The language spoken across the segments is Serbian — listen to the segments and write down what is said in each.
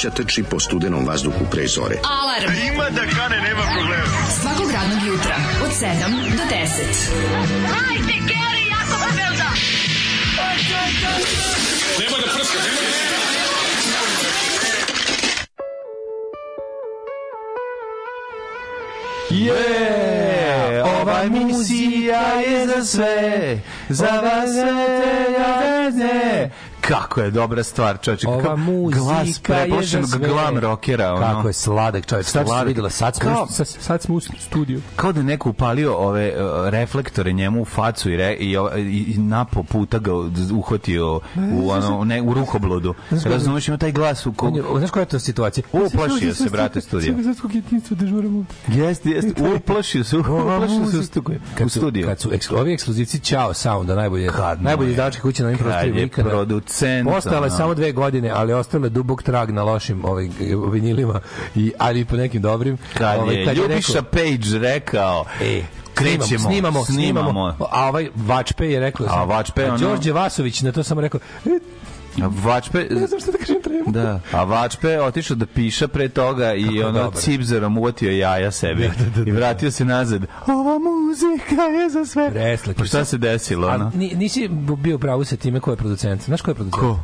mladića trči po studenom vazduhu pre zore. Alarm. Ima da kane, nema problema. Svakog radnog jutra, od 7 do 10. Hajde, Geri, jako se velda. Je, ova misija je za sve, za vas sve ne. Kako je dobra stvar, čovječe. Ova muzika glas je za preplašenog sve. glam rockera. Ono. Kako je sladak čovjek. Sad se videla, sad smo, Kao- sad, sad smo u studiju. Kao da je neko upalio ove uh, reflektore njemu u facu i, re, i, i, i napo puta ga uhvatio u, ono, ne, u rukoblodu. Razumeš, ima taj glas u On kog... je- Znaš koja je to situacija? Uplašio se, brate, studija. Svetskog jedinstva dežuramo. Jeste, jeste, uplašio se, uplašio se u Kad studiju. kad su ovi ekskluzivci Ćao Sounda, najbolje, Kad najbolje izdavačke kuće na ovim kad prostorima je ikada. Producent, Postala je ono. samo dve godine, ali ostale dubok trag na lošim ovaj, vinilima, i, ali i po nekim dobrim. Kad Ovaj, je Ljubiša rekao- Page rekao, E, krećemo, snimamo, snimamo, snimamo. snimamo. A ovaj Vačpe je rekao... A Vačpe, ono- Đorđe Vasović na to samo rekao... E, Vačpe, ne znam šta da kažem treba. Da, a Vačpe otišao da piša pre toga i je ono dobar. cipzerom uvatio jaja sebi i vratio se nazad. Ova muzika je za sve. Preslike. Pa šta se desilo? A Ono? ni- nisi bio u pravu sa time ko je producent. Znaš ko je producent? Ko?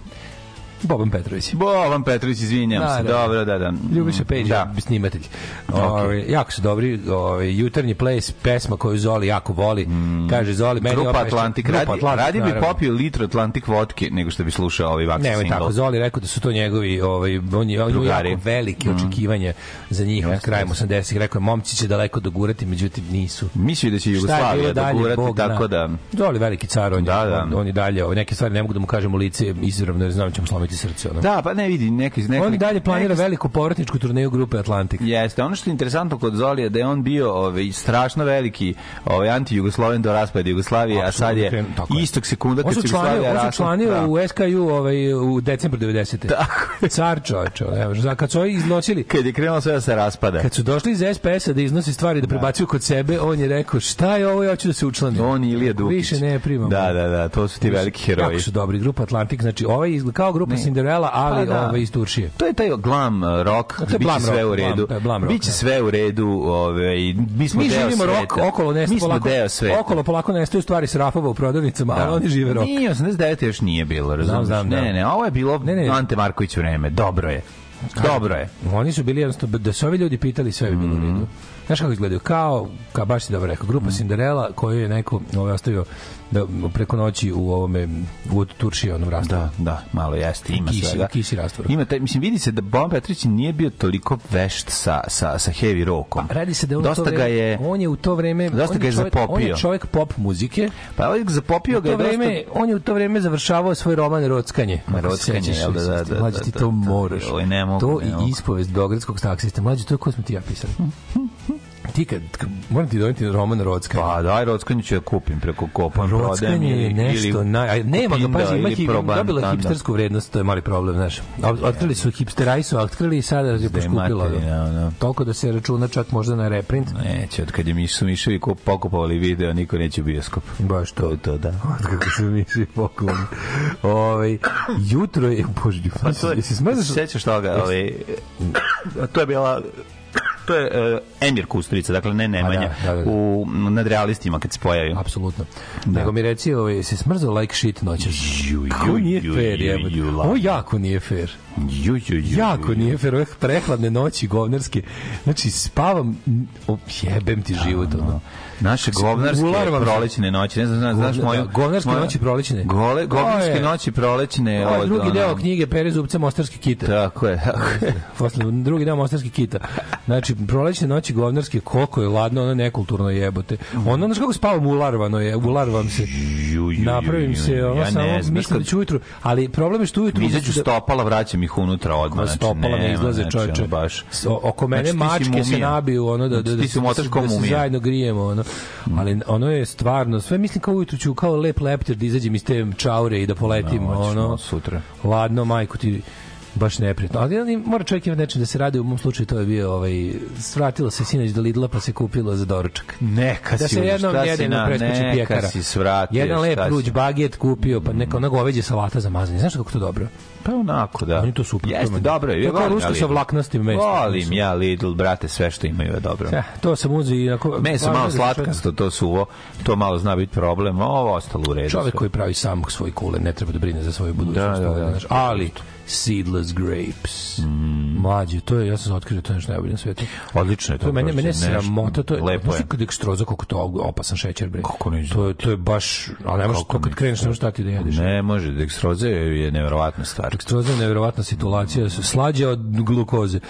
Boban Petrović. Bovan Petrović, izvinjam Da, se. da. Dobro, da, da. Ljubiša Page, Da. da. snimatelj. Ovaj, jako su dobri, ovaj, jutarnji ples, pesma koju Zoli jako voli. Kaže Zoli, meni Mm. Grupa Atlantik. Grupa Radi, Atlantik, radi bi naravno. popio litru Atlantik vodke nego što bi slušao ovaj Nemoj single. tako, Zoli rekao da su to njegovi, ovaj, on je, on je jako velike očekivanja za njih Jeste, krajem jeste. 80-ih. Rekao je, momci će daleko dogurati, međutim nisu. Mislio da će je Jugoslavija dogurati, Bog tako da... Zoli veliki car, on, Da, je, da. on, on i dalje, ovaj, neke stvari ne mogu da mu kažem u lice izravno, jer znam da će mu slomiti slomiti srce. Ono. Da, pa ne vidi, neki... neki On dalje planira neki- veliku povratničku turneju grupe Atlantik. Jeste, ono što je interesantno kod Zolija da je on bio ovaj strašno veliki ovaj anti-Jugosloven do raspada Jugoslavije, a sad je je. istog sekunda kad se Jugoslavija on se rasla. učlanio da. u SKU ovaj, u decembru 90. Tako je. Car čovječe. Za- kad su ovi iznosili, Kad je krenulo sve da se raspada. kad su došli iz SPS-a da iznose stvari da prebacuju kod sebe, on je rekao šta je ovo, ja ću da se učlanim. On i Ilija Dukić. Više ne primam. Da, da, da, to su ti veliki heroji. Jako su dobri, grupa Atlantik, znači ovaj izgleda kao grupa Cinderella, ali Pa da. ovaj iz Turčije. To je taj glam rock, to je biće sve rock, u redu. rock, biće da. sve u redu, ovaj mi smo Mi deo živimo sveta. rok, okolo nestaju Mi smo polako, deo sveta. okolo polako nestaju stvari s rafova u prodavnicama, ali oni žive rok. Nije, 89 još nije bilo, razumiješ? znam, da. Ne, ne, ovo je bilo Ne, ne. Ante Marković vreme, dobro je. Dobro je. Oni su bili jednostavno, da su ovi ljudi pitali, sve bi bilo u Mhm. redu. Znaš kako izgledaju? Kao, kao baš si dobro rekao, grupa Cinderella koju je neko ovaj, ostavio da preko noći u ovome u Turšiji onom rastavu. Da, da, malo jeste, ima Kisi- svega. kisi rastvor. Ima taj, mislim, vidi se da Boban Petrić nije bio toliko vešt sa, sa, sa heavy rockom. Radi se da je on Dosta to ga vreme, je, on je u to vreme Dosta on ga je čovjek, On zapopio. je čovjek pop muzike. pa ovaj zapopio U ga je vreme, dosta... on je u to vreme završavao svoj roman Rockanje. se Rockanje, jel da, da, da, Mlađe, da, ti da, to da. moraš. Oj, ne mogu, to i ispovest Beogradskog taksista. Mlađe, to je ko smo ti ja pisali. Ti kad, moram ti doneti roman Rockanje. Pa daj, Rockanje ću da kupim preko kopa. Rockanje je nešto naj... Aj, nema ga, pazi, ima hi, dobila hipstersku vrednost, to je mali problem, znaš. Od- Otkrili su hipsteraj su, otkrili i sada je poskupilo. da, da. Toliko da se računa čak možda na reprint. Neće, od kad je Mišu Miševi kup, pokupovali video, niko neće bioskop. Baš to. To da. kako se miši poklon. Ovaj jutro je bože, Pa to se smrzaš? sećaš toga, ovaj, a to je bila to je uh, Emir Kusturica, dakle ne Nemanja, da, da, da. u nadrealistima kad se pojavio. Apsolutno. Nego mi reci, ovaj, se smrzao like shit noćas. Ju, Kako ju, nije ju, fair, ju, ju, la. Ovo jako nije fair. Ju, ju, ju, Jako ju, nije fair, ove prehladne noći govnarske. Znači, spavam, jebem ti život, ono. Naše govnarske prolećne noći, ne znam, znaš, znaš moju... da, govnarske moju- noći prolećne. Gole, govnarske noći prolećne. Ovo je drugi deo knjige Pere Zubca Mostarski kita. Tako je. Posle, drugi deo Mostarski kita. Znači, prolećne noći govnarske, koliko je ladno, ono nekulturno jebote. Ono, znaš kako spavam, ularvano je, ularvam se. Ju, ju, Napravim se, ono, ja samo mislim da ću ujutru, ali problem je što ujutru... Mi izađu da- stopala, vraćam ih unutra odmah. Znači, stopala ne izlaze znači, ono, baš. Oko mene Znači, mačke se nabiju ono da da Znači, da, ti se da, motaš se- kao da se mumija. zajedno grijemo ono. Ali ono je stvarno sve mislim kao ujutru ću kao lep leptir da izađem iz te čaure i da poletim No, hoćeš ono sutra. Ladno majku ti baš neprijatno. Ali, ali mora čovjek imati nečem da se radi. U mom slučaju to je bio ovaj svratilo se sinoć do Lidla pa se kupilo za doručak. Neka Da si se jednom jedino na- preskoči neka pjekara. si svratio, Jedan lep ruđ baget kupio, pa neka ona goveđe salata za mazanje. Znaš kako to dobro? Pa onako, da. Meni to super. Jeste, dobro je. Volim rusko sa vlaknastim mesom. Volim ja Lidl, brate, sve što imaju je dobro. Ja, to sam uzeo i onako... Meso malo da slatkasto, to suvo, to malo zna biti problem, a ovo ostalo u redu. Čovjek sve. koji pravi sam svoj kulen ne treba da brine za svoju budućnost. Da, da, da. znaš. Ali, seedless grapes. Mm. Mlađe, to je, ja sam otkrio, to je nešto najbolje na svetu. Odlično je to. To je prosto, mene nešto sramota, to je, Lepo je. ti kad ekstroza, koliko to opasan šećer, bre. Kako ne To je, to je baš, ali ne možeš, to kad ne kreneš, ne možeš stati da jedeš. Ne može, dekstroze je neverovatna stvar. Ekstroza je nevjerovatna situacija, su slađe od glukoze.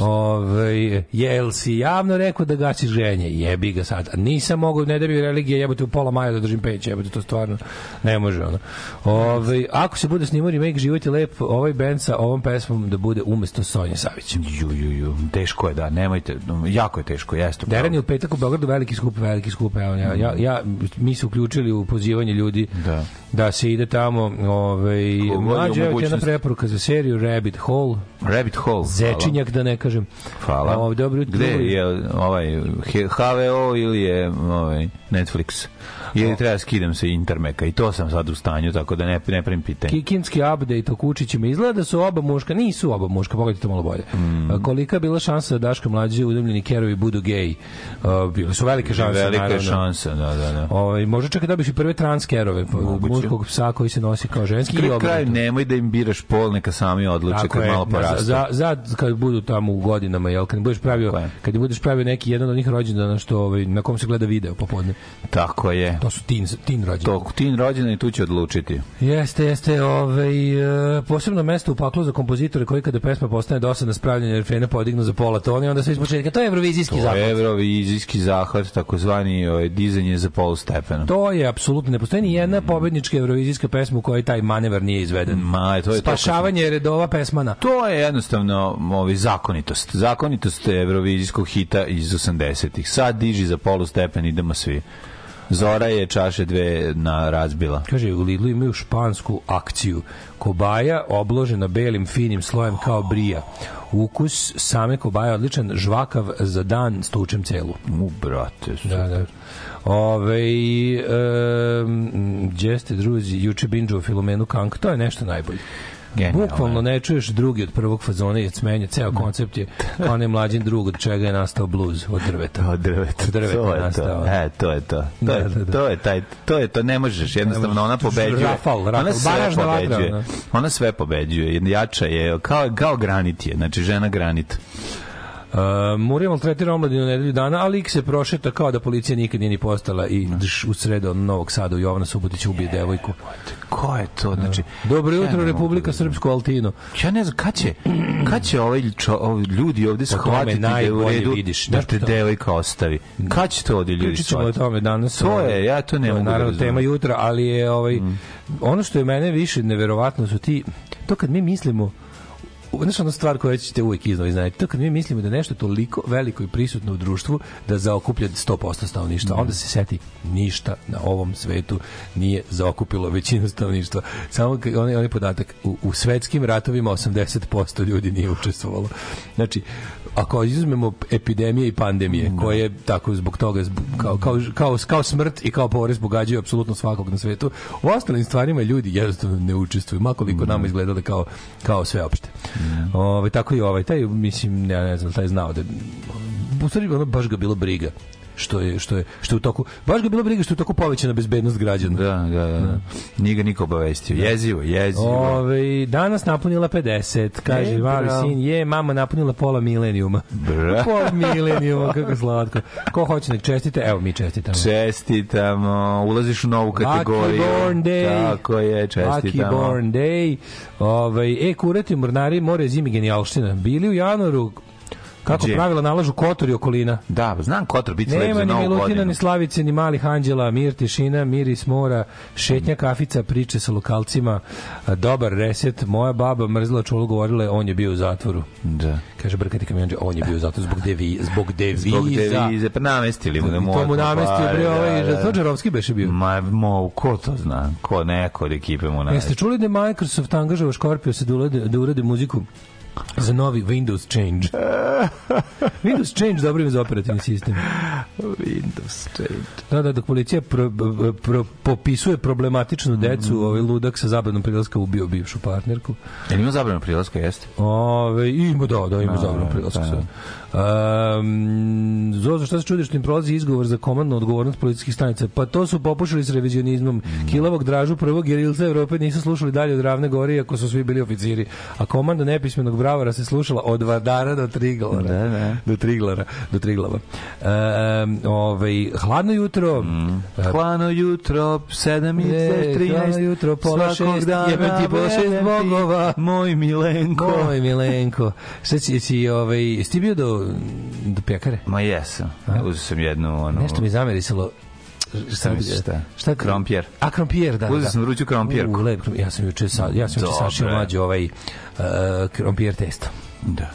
Ove, jel si javno rekao da gasiš ženje? Jebi ga sad. Nisam mogao, ne da mi religija jebote u pola maja da držim peć, jebote, to stvarno ne može ono. Ove, ako se bude snimao remake Život je lep, ovaj band sa ovom pesmom da bude umesto Sonje Savić. Ju, ju, ju, teško je, da, nemojte, jako je teško, jeste. Deren je u petak u Beogradu veliki skup, veliki skup. Evo, ja, ja, ja, mi se uključili u pozivanje ljudi Da. da se ide tamo. Ovaj, mlađe, evo jedna preporuka za seriju Rabbit Hole. Rabbit Hole. Zečinjak, da ne kažem. Hvala. Ovo, dobro jutro. Gde je ovaj HVO ili je ovaj Netflix? Ili treba skidam se intermeka i to sam sad u stanju, tako da ne, ne pravim pitanje. Kikinski update o Kučićima izgleda da su oba muška, nisu oba muška, pogledajte to malo bolje. Mm. Kolika je bila šansa da Daško mlađe udumljeni kerovi budu gej? Uh, bile su velike šanse, Velika je naravno. šansa, da, da, da. Ovaj možda čak i dobiš i prve trans kerove, pa, muškog psa koji se nosi kao ženski i obrnuto. kraj, nemoj da im biraš pol, neka sami odluče kad je, malo za, porastu. za, za, kad budu tamo u godinama, jel, kad budeš pravio, kad budeš pravio neki jedan od njih rođendana što ovaj na kom se gleda video popodne. Tako je. To su tin, tin rođeni. To tin rođena i tu će odlučiti. Jeste, jeste, ovaj, e, posebno mesto u paklu za kompozitore koji kada pesma postane dosadna spravljanje refrena podignu za pola tona i onda sve ispočetka. To je evrovizijski To zahvat. je evrovizijski zahvat, takozvani ovaj, dizanje za polu stepena. To je apsolutno ne postoji ni jedna pobednička evrovizijska pesma u kojoj taj manevar nije izveden. Ma, to je to Spašavanje redova pesmana. To je jednostavno ovaj, zakonitost. Zakonitost evrovizijskog hita iz 80-ih. Sad diži za polu stepen, idemo svi. Zora je čaše dve na razbila. Kaže, u Lidlu imaju špansku akciju. Kobaja obložena belim finim slojem kao brija. Ukus same kobaje odličan, žvakav za dan s tučem celu. U, brate. Da, da. Ove, um, gdje ste druzi, juče binđu u Filomenu Kank, to je nešto najbolje. Genijalno Bukvalno ne čuješ drugi od prvog fazona i smenja, ceo koncept je kao onaj mlađin drug od čega je nastao bluz, od drveta. Od drveta. Od drveta to je je to. nastao. E, to je to. To, Da, je, da, da. to je taj to je to ne možeš jednostavno ona pobeđuje. Rafal, rafal, ona sve baražna vatra, pobeđuje. ona. Ona sve pobeđuje. Jača je kao kao granit je, znači žena granit. Uh, Muriel maltretira omladinu nedelju dana, ali lik se prošeta kao da policija nikad nije ni postala i drž, u sredo Novog Sada u Jovana Subotića ubije devojku. Ko je to? Znači, Dobro ja jutro, Republika da- Srpsko Altino. Ja ne znam, kad će, kad će ovaj, čo, ovaj ljudi ovde shvatiti da je u redu vidiš. da te devojka ostavi? Kad će to ovde ljudi Pričat ćemo o shvatiti? tome danas. To ovaj, je, ja to ne mogu da Naravno, razumem. tema jutra, ali je ovaj, ono što je mene više neverovatno su ti, to kad mi mislimo, Znaš ona stvar koja ćete uvijek iznova iznajeti, to kad mi mislimo da je nešto toliko veliko i prisutno u društvu da zaokuplja 100% stanovništva, onda se seti ništa na ovom svetu nije zaokupilo većinu stanovništva. Samo onaj, onaj podatak, u, u svetskim ratovima 80% ljudi nije učestvovalo. Znači, ako izuzmemo epidemije i pandemije, koje tako zbog toga zbog, kao, kao, kao, kao smrt i kao porez pogađaju apsolutno svakog na svetu, u ostalim stvarima ljudi jednostavno ne učestvuju, makoliko nama izgledale kao, kao sveopšte. Ove, tako i ovaj, taj, mislim, ja ne znam, taj znao da u stvari ono baš ga bilo briga što je što je što je u toku baš ga bilo briga što je u toku povećana bezbednost građana. Da, da, da. Nije ga niko obavestio. Jezivo, jezivo. Ove, danas napunila 50, kaže E, mali sin, je, mama napunila pola milenijuma. Bra. pola milenijuma, kako slatko. Ko hoće nek čestite, evo mi čestitamo. Čestitamo, ulaziš u novu kategoriju. Lucky born day. Tako je, čestitamo. Lucky born day. Ovaj, e, kurati mornari, more zimi genijalština. Bili u januaru, kako Gdje? pravila nalažu Kotor i okolina. Da, znam Kotor biti lep Nema za ni novu Milutina, godinu. ni Slavice, ni malih anđela, mir, tišina, miris mora, šetnja kafica, priče sa lokalcima, dobar reset. Moja baba mrzila čulu govorila je, on je bio u zatvoru. Da. Kaže Brkati kamionđe, on je bio u zatvoru zbog, devi, zbog deviza. Zbog devize, pa namestili mu da mu to mu otmu namestio bre ovaj, da, da, da. to Džarovski beše bio. Ma, mo, ko to zna? Ko neko od ekipe mu Jeste namesti? čuli da je Microsoft angažao Scorpio se da urade, da urade muziku za novi Windows Change. Windows Change dobro ime za operativni sistem. Windows change. Da, da, dok policija pro, pro, popisuje problematičnu decu, ovaj ludak sa zabranom prilaska ubio bivšu partnerku. Jel ima zabranu prilaska, jeste? Ove, ima, da, da, ima Da, zabranu da, prilaska. da. sad. Um, Zozo, šta se čudiš što im prolazi izgovor za komandnu odgovornost policijskih stanica? Pa to su popušili s revizionizmom. Mm. Kilavog dražu prvog jerilca Evrope nisu slušali dalje od ravne gore, iako su svi bili oficiri. A komanda nepismenog bravara se slušala od Vardara do Triglara. Da, da. Do Triglara, do Triglava. Um, ovaj, hladno jutro, Mm. Hladno jutro, 7 i 13, hladno jutro, pola šest, dana jebem ti pola šest bogova. Moj Milenko. Moj Milenko. Šta si, si, ovaj, jesi ti bio do, do pekare? Ma jesam. Uzeo sam jednu, ono... Nešto mi zamerisalo. Šta, misliš, šta? Šta? Krompir. A, krompir, da. Uzeo da. sam vruću krompirku. U, lep, krompir. ja sam juče sa, ja sam juče sašio mlađe ovaj uh, krompir testo. Da.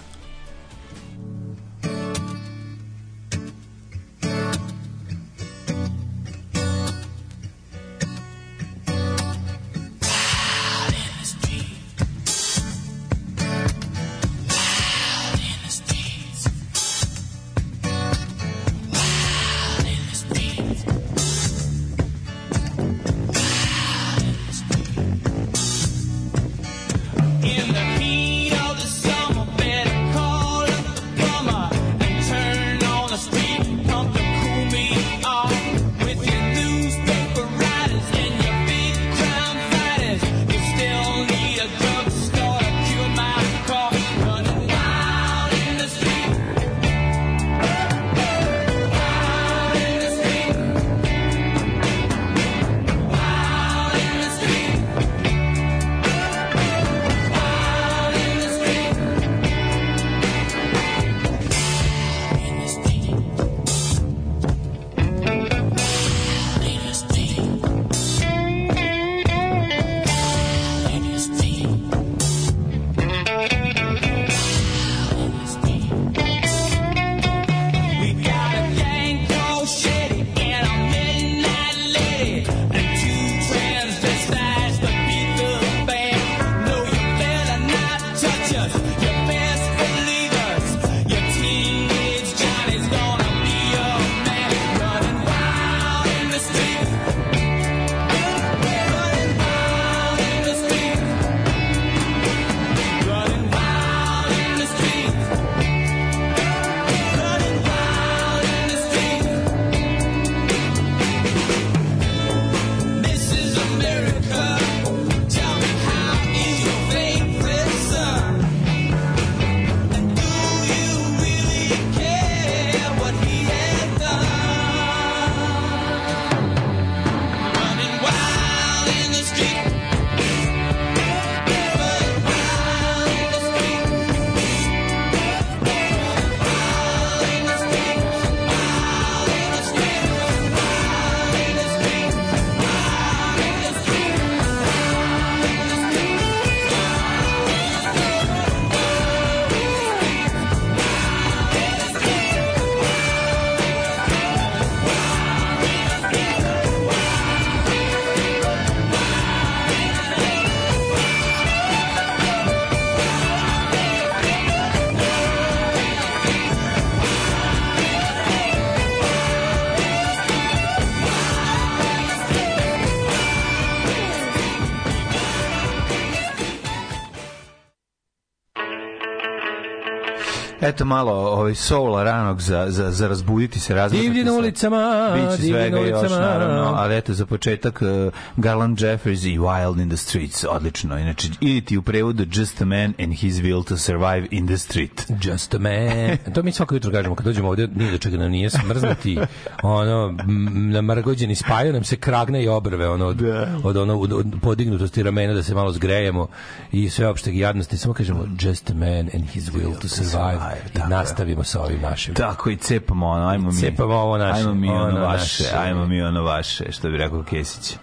Eto malo ovaj soula ranog za, za, za razbuditi se, razbuditi Divlji na ulicama, divlji na još, ulicama. naravno, ali eto za početak uh, Garland Jeffries i Wild in the Streets, odlično. Inače, ili ti u prevodu Just a man and his will to survive in the street. Just a man. To mi svako jutro kažemo kad dođemo ovde, nije do čega nam nije smrznuti. Ono, m, namrgođeni spaju nam se kragne i obrve ono, od, od, ono, od, od podignutosti ramena da se malo zgrejemo i sve opšte jadnosti. Samo kažemo just a man and his will to survive tako nastavimo sa ovim našim. Tako i cepamo ono, ajmo mi. Cepamo ovo naše, Ajmo mi ono, ono vaše, naše. ajmo mi ono vaše, što bi rekao Kesić.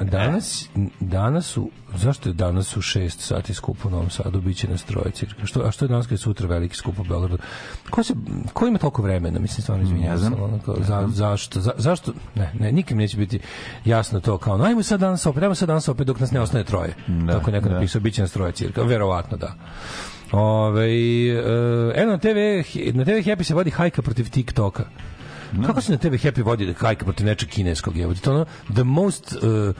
Danas, danas su, zašto je danas u 6 sati skup u Novom Sadu, biće na stroje cirka. Što, a što je danas kad je sutra veliki skup u Beogradu? Ko, se, ko ima toliko vremena? Mislim, stvarno izvinjam. Znam. se, ono, kao, za, zašto? Za, zašto? Ne, ne, nikim neće biti jasno to kao, no, ajmo sad danas opet, ajmo sad danas opet dok nas ne ostane troje. Da, Tako neko napisao, biće na stroje cirka. Verovatno da. Ove, eno, na TV, na TV Happy se vodi hajka protiv TikToka. Kako se na TV Happy vodi hajka protiv nečeg kineskog? Je? To ono, the most uh,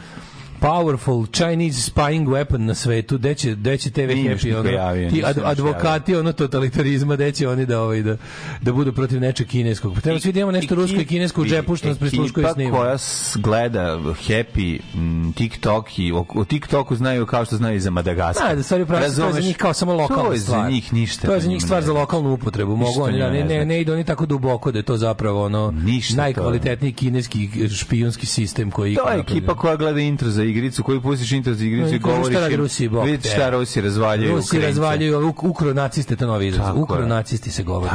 powerful Chinese spying weapon na svetu, gde će, gde će TV Happy, ono, javio, ti ad, advokati ono totalitarizma, gde će oni da, ovaj, da, da budu protiv nečeg kineskog. Pa treba svi da imamo nešto rusko i kinesko u džepu što nas prisluškuje i Ekipa snima. koja gleda Happy, m, TikTok i o, o TikToku znaju kao što znaju i za Madagaskar. Da, da stvari pravi, to je za njih kao samo lokalna To je stvar. za njih ništa. To je za njih stvar za lokalnu upotrebu. Mogu oni da ne, ne ne, idu oni tako duboko da je to zapravo ono najkvalitetniji kineski špijunski sistem koji To je ekipa koja gleda intro za igricu, koju pustiš intro za igricu i govoriš šta Rusi, bok vidite te. šta Rusi razvaljuju Rusi Ukrajince. razvaljuju, uk, ukronaciste, to novi izraz. Tako je. Ukronacisti se govori.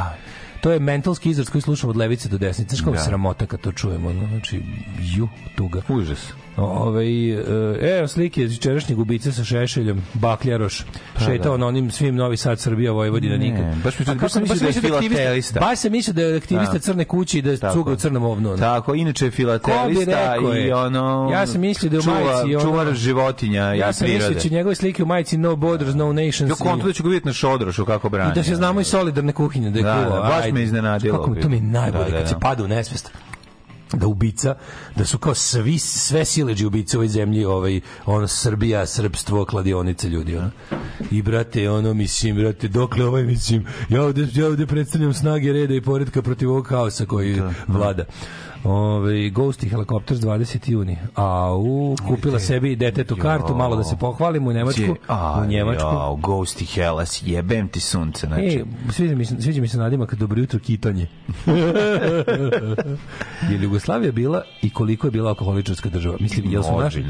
To je mentalski izraz koji slušamo od levice do desnice. Znaš kako Da. sramota kad to čujemo. Znači, ju, tuga. Užas. Ove, e, evo slike iz jučerašnjeg ubice sa Šešeljom, Bakljaroš, šetao na onim svim Novi Sad, Srbija, Vojvodina, Ne, nikad. baš mi- baš sam mislio da je filatelista. Baš sam mislio da je aktivista Da. crne kuće i da Tako. cuga u crnom ovnu. ono. Tako, inače je filatelista i je? ono... Ja sam mislio da je u čuva, majici ono- Čuvar životinja Ja i sam mislio prirode. da će njegove slike u majici No Borders, No Nations. Jo, kontu da ću ga vidjeti na šodrošu kako brani. I da se znamo i solidarne kuhinje, da je Da, kuva. da, baš me iznenadilo. Kako mi, to mi je najbolje, Da, da, kad se da. pada u nesvest da ubica, da su kao svi, sve sileđi ubice u ovoj zemlji, ovaj, ono, Srbija, srpstvo, kladionice ljudi, ono. I, brate, ono, mislim, brate, dokle ovaj, mislim, ja ovde, ja ovde predstavljam snage reda i poredka protiv ovog haosa koji vlada. Ove, Ghost i helikopter s 20. juni. A u kupila sebi detetu kartu, malo da se pohvalimo u Nemačku. A, u Njemačku. Jo, Ghost i Hellas, jebem ti sunce. Znači, E, sviđa mi se, sviđa mi se nadimak dobro jutro kitanje. je Jugoslavija bila i koliko je bila alkoholičarska država? Mislim, jel su naši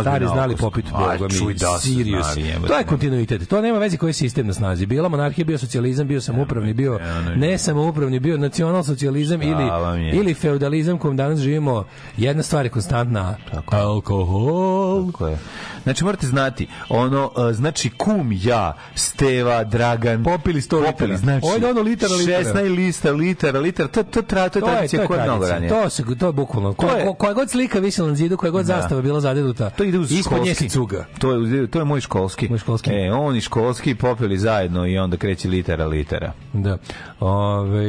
stari znali alkohol. popit Aj, Boga mi, da Sirius. znali. To je kontinuitet. To nema veze koji je sistem na snazi. Bila monarhija, bio socijalizam, bio samoupravni, bio ne samoupravni, bio nacionalsocijalizam ili, vam je. ili feudalizam kojom danas živimo. Jedna stvar je konstantna. Alkohol. Tako je. Znači morate znati, ono, uh, znači kum ja, Steva, Dragan, Popili 100 litara. popili, znači, Ovdje ono litara, litara. 16 lista, litara, litara, to, to, tra, to je je, tradicija je koja je mnogo ranije. To, se, to je bukvalno. Ko, To je- ko, koja god slika visela na zidu, koja god Da. zastava bila zadenuta, To ide uz ispod nje se cuga. To je, to je moj školski. Moj školski. E, on i školski popili zajedno i onda kreće litera, litera. Da. Ove,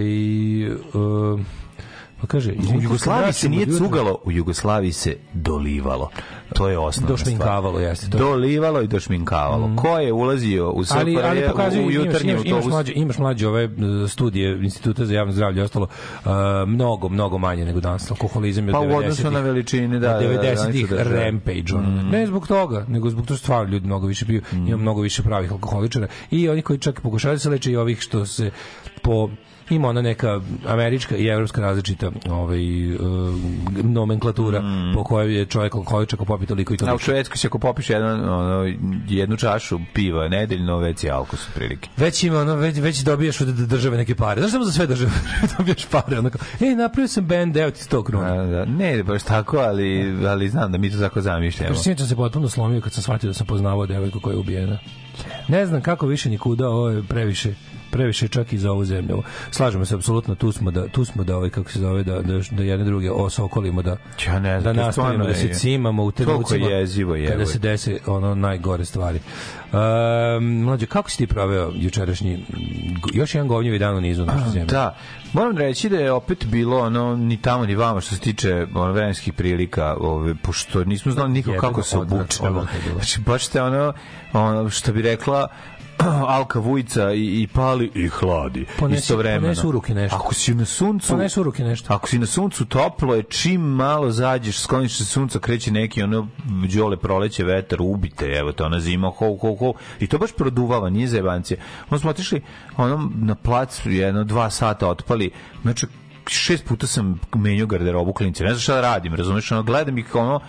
uh, pa kaže, U Jugoslaviji se nije cugalo, u Jugoslaviji se dolivalo. To je osnovna Došminkavalo, jeste, to. Dolivalo i došminkavalo. Ko je ulazio u ali, ali SFRJ pokazuju, u imaš, jutarnji imaš, imaš, autobus? mlađe, imaš mlađe ove uh, studije Instituta za javno zdravlje i ostalo uh, mnogo, mnogo manje nego danas. Alkoholizam je Pa od u 90-ih. odnosu na veličine, da, od da, da, 90-ih da, da, da. rampage. ono. Ne zbog toga, nego zbog toga stvarno ljudi mnogo više piju. Ima mnogo više pravih alkoholičara i oni koji čak pokušavaju da se leče i ovih što se po ima ona neka američka i evropska različita ovaj, uh, nomenklatura po kojoj je čovjek alkoholičar ako popije toliko i A u toliko. Švedskoj se ako popiš jedan, ono, jednu čašu piva nedeljno, već je alko su prilike. Već ima ono, već, već dobijaš od države neke pare. Znaš samo za sve države dobijaš pare. Onako, ej, napravio sam band, evo ti 100 kruna. A, da, ne baš tako, ali, ali znam da mi to tako zamišljamo. Sinoć sam se potpuno slomio kad sam shvatio da sam poznavao devojku koja je ubijena. Ne znam kako više ni kuda, ovo je previše previše čak i za ovu zemlju. Slažemo se apsolutno, tu smo da tu smo da ovaj kako se zove da da, da jedne druge osokolimo da Ja ne da znam, to nastavimo stvarno da se cimamo u trenucima jezivo je, kada se dese ono najgore stvari. Um, mlađe, kako si ti proveo jučerašnji još jedan govnjevi dan u nizu naše zemlje? Da, moram reći da je opet bilo ono ni tamo ni vama što se tiče ono vremenskih prilika, ove pošto nismo znali nikako kako se obučemo. Znači baš ste ono, ono što bi rekla Alka Vujica i, i pali i hladi Ponesi- istovremeno. ponesi u ruke nešto. Ako si na suncu, Ponesi u ruke nešto. Ako si na suncu toplo je, čim malo zađeš, skloniš se sunca, kreće neki ono đole proleće vetar, ubite, evo to ona zima, ho, ho, ho. I to baš produvava, nije zebancije. Onda smo otišli ono, na plac, jedno, dva sata otpali, znači šest puta sam menjao garderobu klinci. Ne znam šta da radim, razumeš? Ono, gledam ih ono,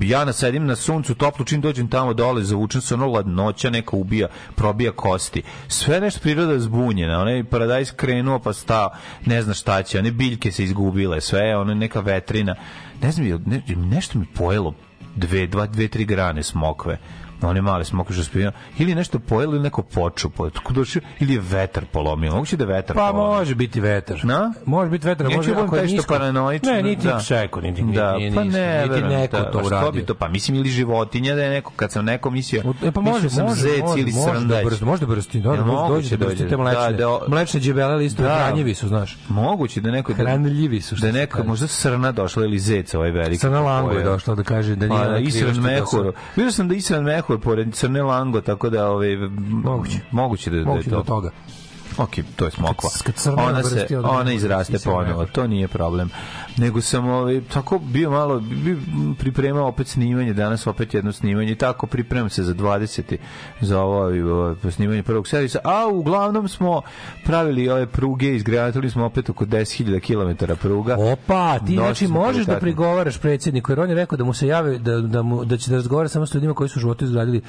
ja na sedim na suncu toplo, čim dođem tamo dole, zavučem se ono ladnoća, neka ubija, probija kosti. Sve nešto priroda je zbunjena. Onaj paradajz krenuo pa stao, ne zna šta će, one biljke se izgubile, sve ono neka vetrina. Ne znam, ne, nešto mi pojelo dve, dva, dve, tri grane smokve one male smokve što spijeno, ili nešto pojelo ili neko poču, po- tako došao, ili je vetar polomio. Moguće da je vetar Pa polomio. može biti vetar. Na? Može biti vetar, može budem ako je nisko. paranoičan, Ne, niti da. seko, niti, niti, da, niti, pa ne, niti neko da, to pa uradio. bi to, pa mislim ili životinja da je neko, kad sam neko mislio, E pa može, sam može, zec može, ili može da srndać. može da brsti, da, da moguće dođe da da brsti dođe? te mlečne, Da, da- mlečne džebele listove, Da. hranjivi su, znaš. Moguće da neko... Hranljivi su, Da neko, možda srna došla ili zec ovaj veliki. Crna Lango je došla da kaže da nije Pa, da, Isran Mehur. Vidio sam da Isran Mehur pored Crne Lango, tako da ovaj, Moguće. moguće da, da je Moguće da to. od toga. Ok, to je smokva. Ona se ona izraste ponovo, Mehur. to nije problem. Nego sam ovaj tako bio malo bi, pripremao opet snimanje, danas opet jedno snimanje i tako pripremam se za 20. za ovo, ovo snimanje prvog servisa, a uglavnom smo pravili ove pruge, izgradili smo opet oko 10.000 km pruga. Opa, ti Došli znači možeš da prigovaraš predsjedniku, jer on je rekao da mu se jave da, da, mu, da će da razgovara samo s ljudima koji su u životu izgradili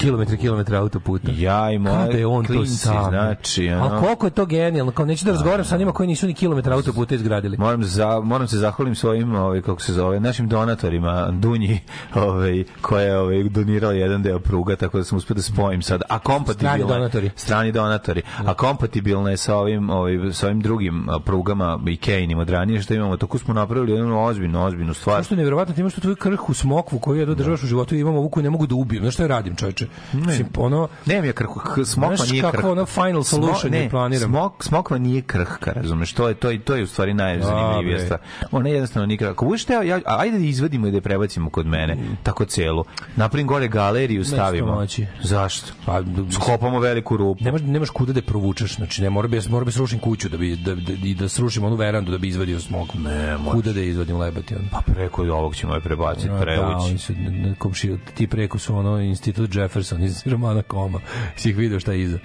kilometre kilometre autoputa. Ja i moji Kada je on to klinci, sam. znači, ono. Ali koliko je to genijalno, kao neću da razgovaram sa njima koji nisu ni kilometra autoputa izgradili. Moram, za, moram se zahvalim svojim, ovaj, kako se zove, našim donatorima, Dunji, ovaj, koja je ovaj, donirala jedan deo pruga, tako da sam uspio da spojim sad. A kompatibilno Strani donatori. Strani donatori. A kompatibilno je sa ovim, ovaj, sa ovim drugim prugama i Kejnim od ranije što imamo. Tako smo napravili jednu ozbiljnu, ozbiljnu stvar. Što je nevjerovatno, ti imaš tu tvoju krhu smokvu koju jedno državaš u životu i imam ovu koju ne mogu da ubijem. Znaš što ja radim, čoveče? Mislim, ono, Nemam ja krhu, smokva Znaš nije kako krhka. ono final solution ne, je planiram? Smok, smokva nije krhka, razumeš? To je, to je, to je u stvari najzanimljivija stvar. Ona jednostavno krhka. Ako budeš teo, ja, ajde da izvadimo i da je prebacimo kod mene, tako celu. Napravim gore galeriju, stavimo. moći. Zašto? pa, Skopamo veliku rupu. nemaš, nemaš kuda da je provučeš, znači ne mora bi, mora bi srušim kuću da bi, da, da, i da srušim onu verandu da bi izvadio smokvu. Ne, možeš. Kuda da je izvadim lebati on. Pa preko ovog ćemo je prebaciti, Da, oni prevući. su na, na komšiju, ti preko su ono institut Jefferson iz romana Koma. Si ih vidio šta je iza.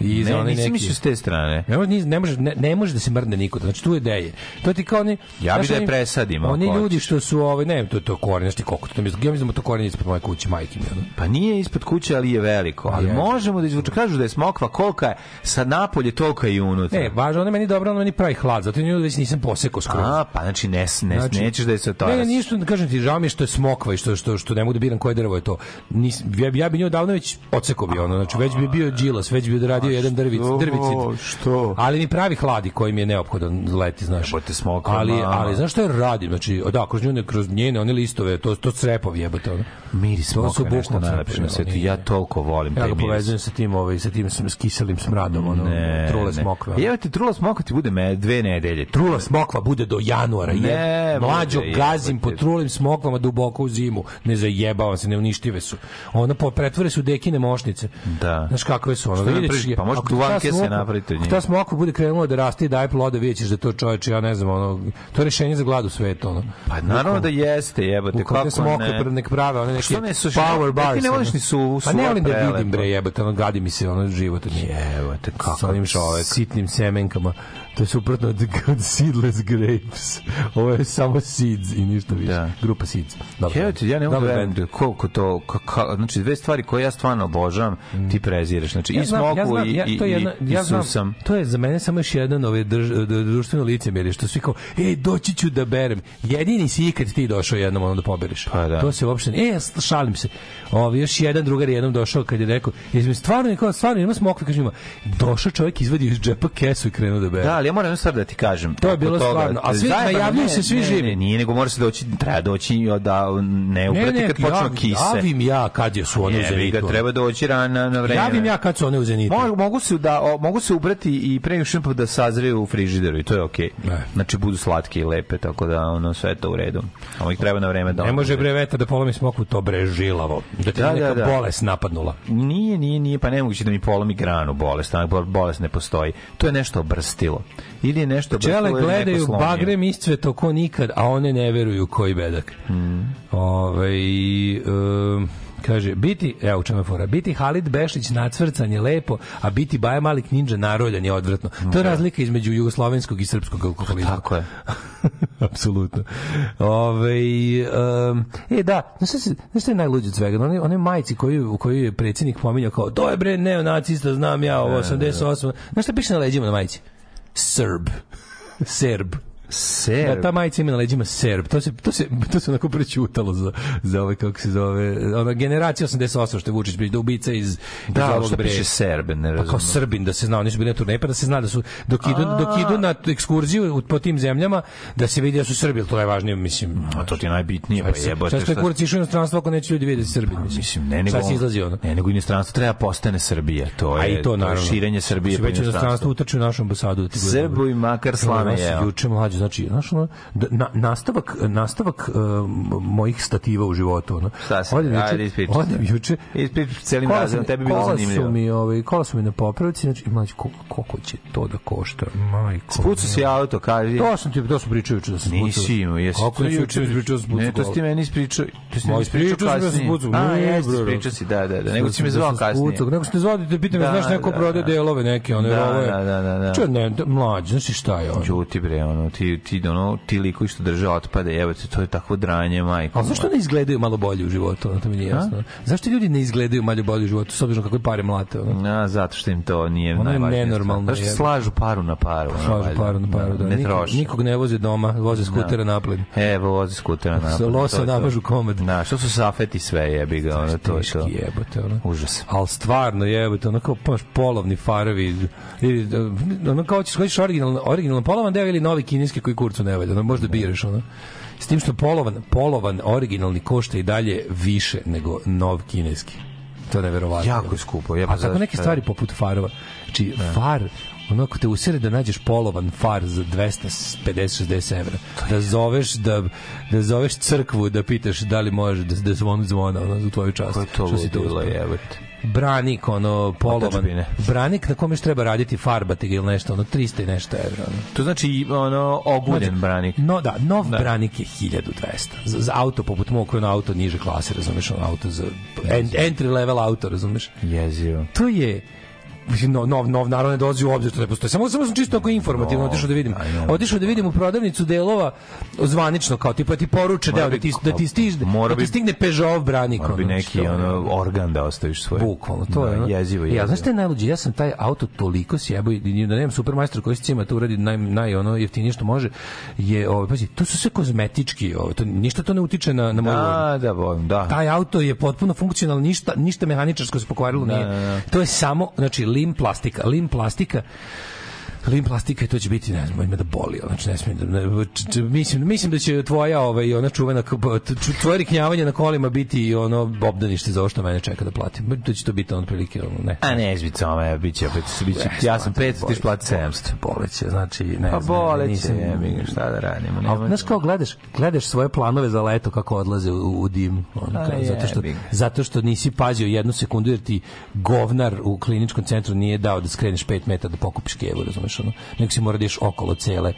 I Ne, nisam neki- mislio s te strane. Ne može, ne, može, ne, ne može da se mrdne niko. Znači tu je ideje. To ti kao oni Ja bi znaš, da je oni- presadim, ako Oni ljudi hoćeš. što su ovaj ne, to je to koren, znači koliko to je. Ja mislim da to koren ispod moje kuće, majke mi. Ono. Pa nije ispod kuće, ali je veliko. Ali Jeste. možemo da izvuče. Kažu da je smokva kolika je sa napolje, tolika je i unutra. Ne, važno, ona je meni dobro, ona meni pravi hlad, zato nju već nisam posekao skroz. A, pa znači ne, ne, Znači, nećeš da je sa to. Ne, ništa, kažem ti, žao mi je što je smokva i što, što, što ne mogu da biram koje drvo je to. Nis, ja, ja bi nju davno već odsekao bi ono, znači već bi bio džilas, već bi radio jedan drvic, drvicid. Što? Ali mi pravi hladi koji mi je neophodan leti, znaš. Jebote, smokva, ali, ali znaš što je radim? Znači, da, kroz njene, kroz njene, one listove, to, to crepovi jebote. Ono. Su smokve nešto najlepše na svetu. Ja toliko volim Ja taj miris. povezujem sa tim, ovaj, sa tim s, kiselim smradom, ono, Ne, trule ne. smokve. Evo ti trula smokva ti bude me dve nedelje. Trula smokva bude do januara. Ne, je. Mlađo gazim po trulim smokvama duboko u zimu. Ne zajebavam se, neuništive su. Ona po pretvore su dekine mošnice. Da. Znaš kakve su ono. Što Vidjet napraviš? ćeš- Pa može ako ta duvanke se napraviti od ako njih. Ta smokva bude krenula da raste i daje plode, vidjet ćeš da to čoveče, ja ne znam, ono, to je rešenje za glad u svetu, ono. Pa naravno da jeste, jebote, kako ne. pre- nek prave, one neke Što ne suši? power bars. ti ne voliš ni su- Pa ne volim da vidim, bre, jebote, ono, gadi mi se, ono, život. Jebote, sa kakav onim čovek. sitnim semenkama. To je suprotno od, od seedless grapes. Ovo je samo seeds i ništa više. Da. Grupa seeds. Dobro. Ti, ja ne mogu da verujem koliko to, ka, ka, znači dve stvari koje ja stvarno obožavam, ti prezireš. Znači i smoku i, ja, i, to je jedna, i, ja znam, susam. to je za mene samo još jedan ovaj drž, društveno licemjerje, što svi kao, ej, doći ću da berem. Jedini si ikad ti došao jednom ono da pobereš. Pa da. To se uopšte, e, ja šalim se. Ovi, još jedan drugar je jednom došao kad je rekao, jesmo stvarno, kao, stvarno, ima smokve, kaže ima, došao čovjek, izvadio iz džepa kesu i krenuo da bere. Da, ali ja moram stvar da ti kažem. To je bilo stvarno. A svi najavljuju ne, se svi ne, živi. Ne, nije, nego mora se doći, treba doći da ne uprati kad počnu jav- kise. Javim ja kad je su one u zenitu. treba doći rana na vreme. Javim ja kad su one u zenitu. Mo- mogu se da o, mogu se ubrati i pre nego što da sazreju u frižideru i to je okej. Ne. Znači budu slatke i lepe, tako da ono sve to u redu. Samo ih treba na vreme da. Ne može bre vetar da polomi smoku, to bre žilavo. Da ti Da, neka da, da. bolest napadnula. Nije, nije, nije, pa nemoguće da mi polomi granu bolest, bolest ne postoji. To je nešto obrstilo. Ili je nešto Pčele gledaju bagrem iscveto ko nikad, a one ne veruju koji bedak. Hmm. Ovaj, um, kaže, biti, evo u čemu fora, biti Halid Bešić nacvrcan je lepo, a biti Baja Malik Ninja naroljan je odvratno. To je razlika između jugoslovenskog i srpskog alkoholizma. Tako je. Apsolutno. Ove, um, e, da, znaš se- znaš šta je najluđe od svega? One, one majici koju, u koju je predsjednik pominjao kao, to je bre neonacista, znam ja, ovo 88. Znaš šta piše na leđima na majici? Srb. Serb. Ser. Da, ta majica ima na leđima Serb. To se, to se, to se onako prećutalo za, za ove, kako se zove, ona generacija 88, što je Vučić bio, da ubica iz, iz Da, ovog što bre- piše Serbe, ne pa razumem. kao Srbin da se zna, oni su bili na turneji, pa da se zna da su dok idu, dok idu na ekskurziju po tim zemljama, da se vidi da su Srbi, to je najvažnije, mislim. A to ti je najbitnije, pa jebote. Šta ste šta- kurac išao u inostranstvo ako neće ljudi vidjeti Srbi, mislim. Mislim, ne nego... Se izlazi ono? Ne, nego inostranstvo treba postane Srbija. To je, A i to je naravno. širenje Srbije Su po već u inostranstvu inostranstvu. utrče u našu ambasadu. Da Srbu i makar slame jeo. Juče mlađe, znači, znaš, ono, da, na, nastavak, nastavak uh, mojih stativa u životu, ono. Šta si? Odem Ajde, juče, ispričaj. odem juče, Ispričaj celim Kola razredom, su- tebi bi bilo kola zanimljivo. Su mi, ovaj, kola su mi na popravci, znači, mlađe, koliko, koliko će to da košta? Majko. Spucu si auto, kaži. To sam ti, to sam pričao juče da sam spucao. Nisi imao, jesi. Kako nisi juče ispričao sam spucao Ne, to si ti kola? meni ispričao. To si meni ispričao da kasnije. A, jeste, ispričao si, da, da, da. Nego si me Da zvao kasnije. Nego ste zvao da pitam, znaš neko da, prodaje da. delove neke, one je. da, da, da, mlađe, znaš ti šta je ono? Đuti bre, ono, ti, ti, ono, ti likovi što drže otpade, evo te, to je takvo dranje, majko. A zašto ne izgledaju malo bolje u životu? Ono, to mi nije jasno. Zašto ljudi ne izgledaju malo bolje u životu, s obzirom kakve pare mlate? Ono? A, zato što im to nije Ono je najvažnije. nenormalno, Zato što jebe. slažu paru na paru. ono, Slažu paru na paru, da. Ne Nikog, troši. nikog ne voze doma, voze skutera na plin. Evo, vozi skutera na Sa losa namažu komad. Da, što su safeti sve, jebi ga, ono, to je to. jebote, ono. Užas. Ali stvarno jebote, ono kao baš polovni farovi, ono kao ćeš hoćeš originalno, originalno polovan deo ili novi kineski koji kurcu ne valja, ono možda biraš, ono. S tim što polovan, polovan originalni košta i dalje više nego nov kineski. To je neverovatno. Jako je skupo, jebe, A tako neke stvari poput farova. Znači, far, ono ako te usere da nađeš polovan far za 250-60 evra, da zoveš da, da zoveš crkvu da pitaš da li može da, da zvonu zvona ono, za tvoju čast. Ko je to Što si to uspeo? Branik, ono, polovan. Otadžbine. Branik na kome još treba raditi farbati ga ili nešto, ono, 300 i nešto evra. Ono. To znači, ono, oguljen branik. No, da, nov branik je 1200. Za, za auto poput mog koji je auto niže klase, razumeš, ono auto za en, entry level auto, razumeš. Jezivo. To je mislim, nov, nov, nov naravno ne dolazi u obzir, to ne postoji. Samo, samo sam čisto ako informativno otišao da vidim. Otišao da vidim u prodavnicu delova zvanično, kao tipa ti poruče da bi- ti, da ti, stiže, da ti stigne Peugeot branik. Mora bi neki ono, organ da ostaviš svoj. Bukvalno, to je. ono. Jezivo, Ja, jezivo. znaš šta je najluđe? Ja sam taj auto toliko sjebao i da nemam supermajstor koji cima to uradi naj, naj ono jeftinije što može je, ovaj, pazi, to su sve kozmetički, ovaj, to, ništa to ne utiče na, na moju Da, da, volim, da. taj auto je potpuno funkcionalan, ništa, ništa mehaničarsko se pokvarilo nije. da, da. To je samo, znači, lim plastika. Lim plastika Lim plastika i to će biti, ne znam, ima da boli, znači ne smijem da, ne, č- č- mislim, mislim da će tvoja, ovaj, ona čuvena, tvoje riknjavanje na kolima biti ono obdanište za ovo što mene čeka da platim. Da će to biti on prilike, ono, ne. A ne, izbica ome, bit će opet, bit će, ja sam 500, ti plati 700. Boleće, znači, ne Pa boleće, ga, šta da radimo, nema. znaš kao gledaš, gledaš svoje planove za leto kako odlaze u, u dim, ono, A, kao, zato što zato što nisi pazio jednu sekundu jer ti govnar u kliničkom centru nije dao da skreneš 5 metara da pokupiš kevu, razumeš ono. Nego si mora da ideš okolo cele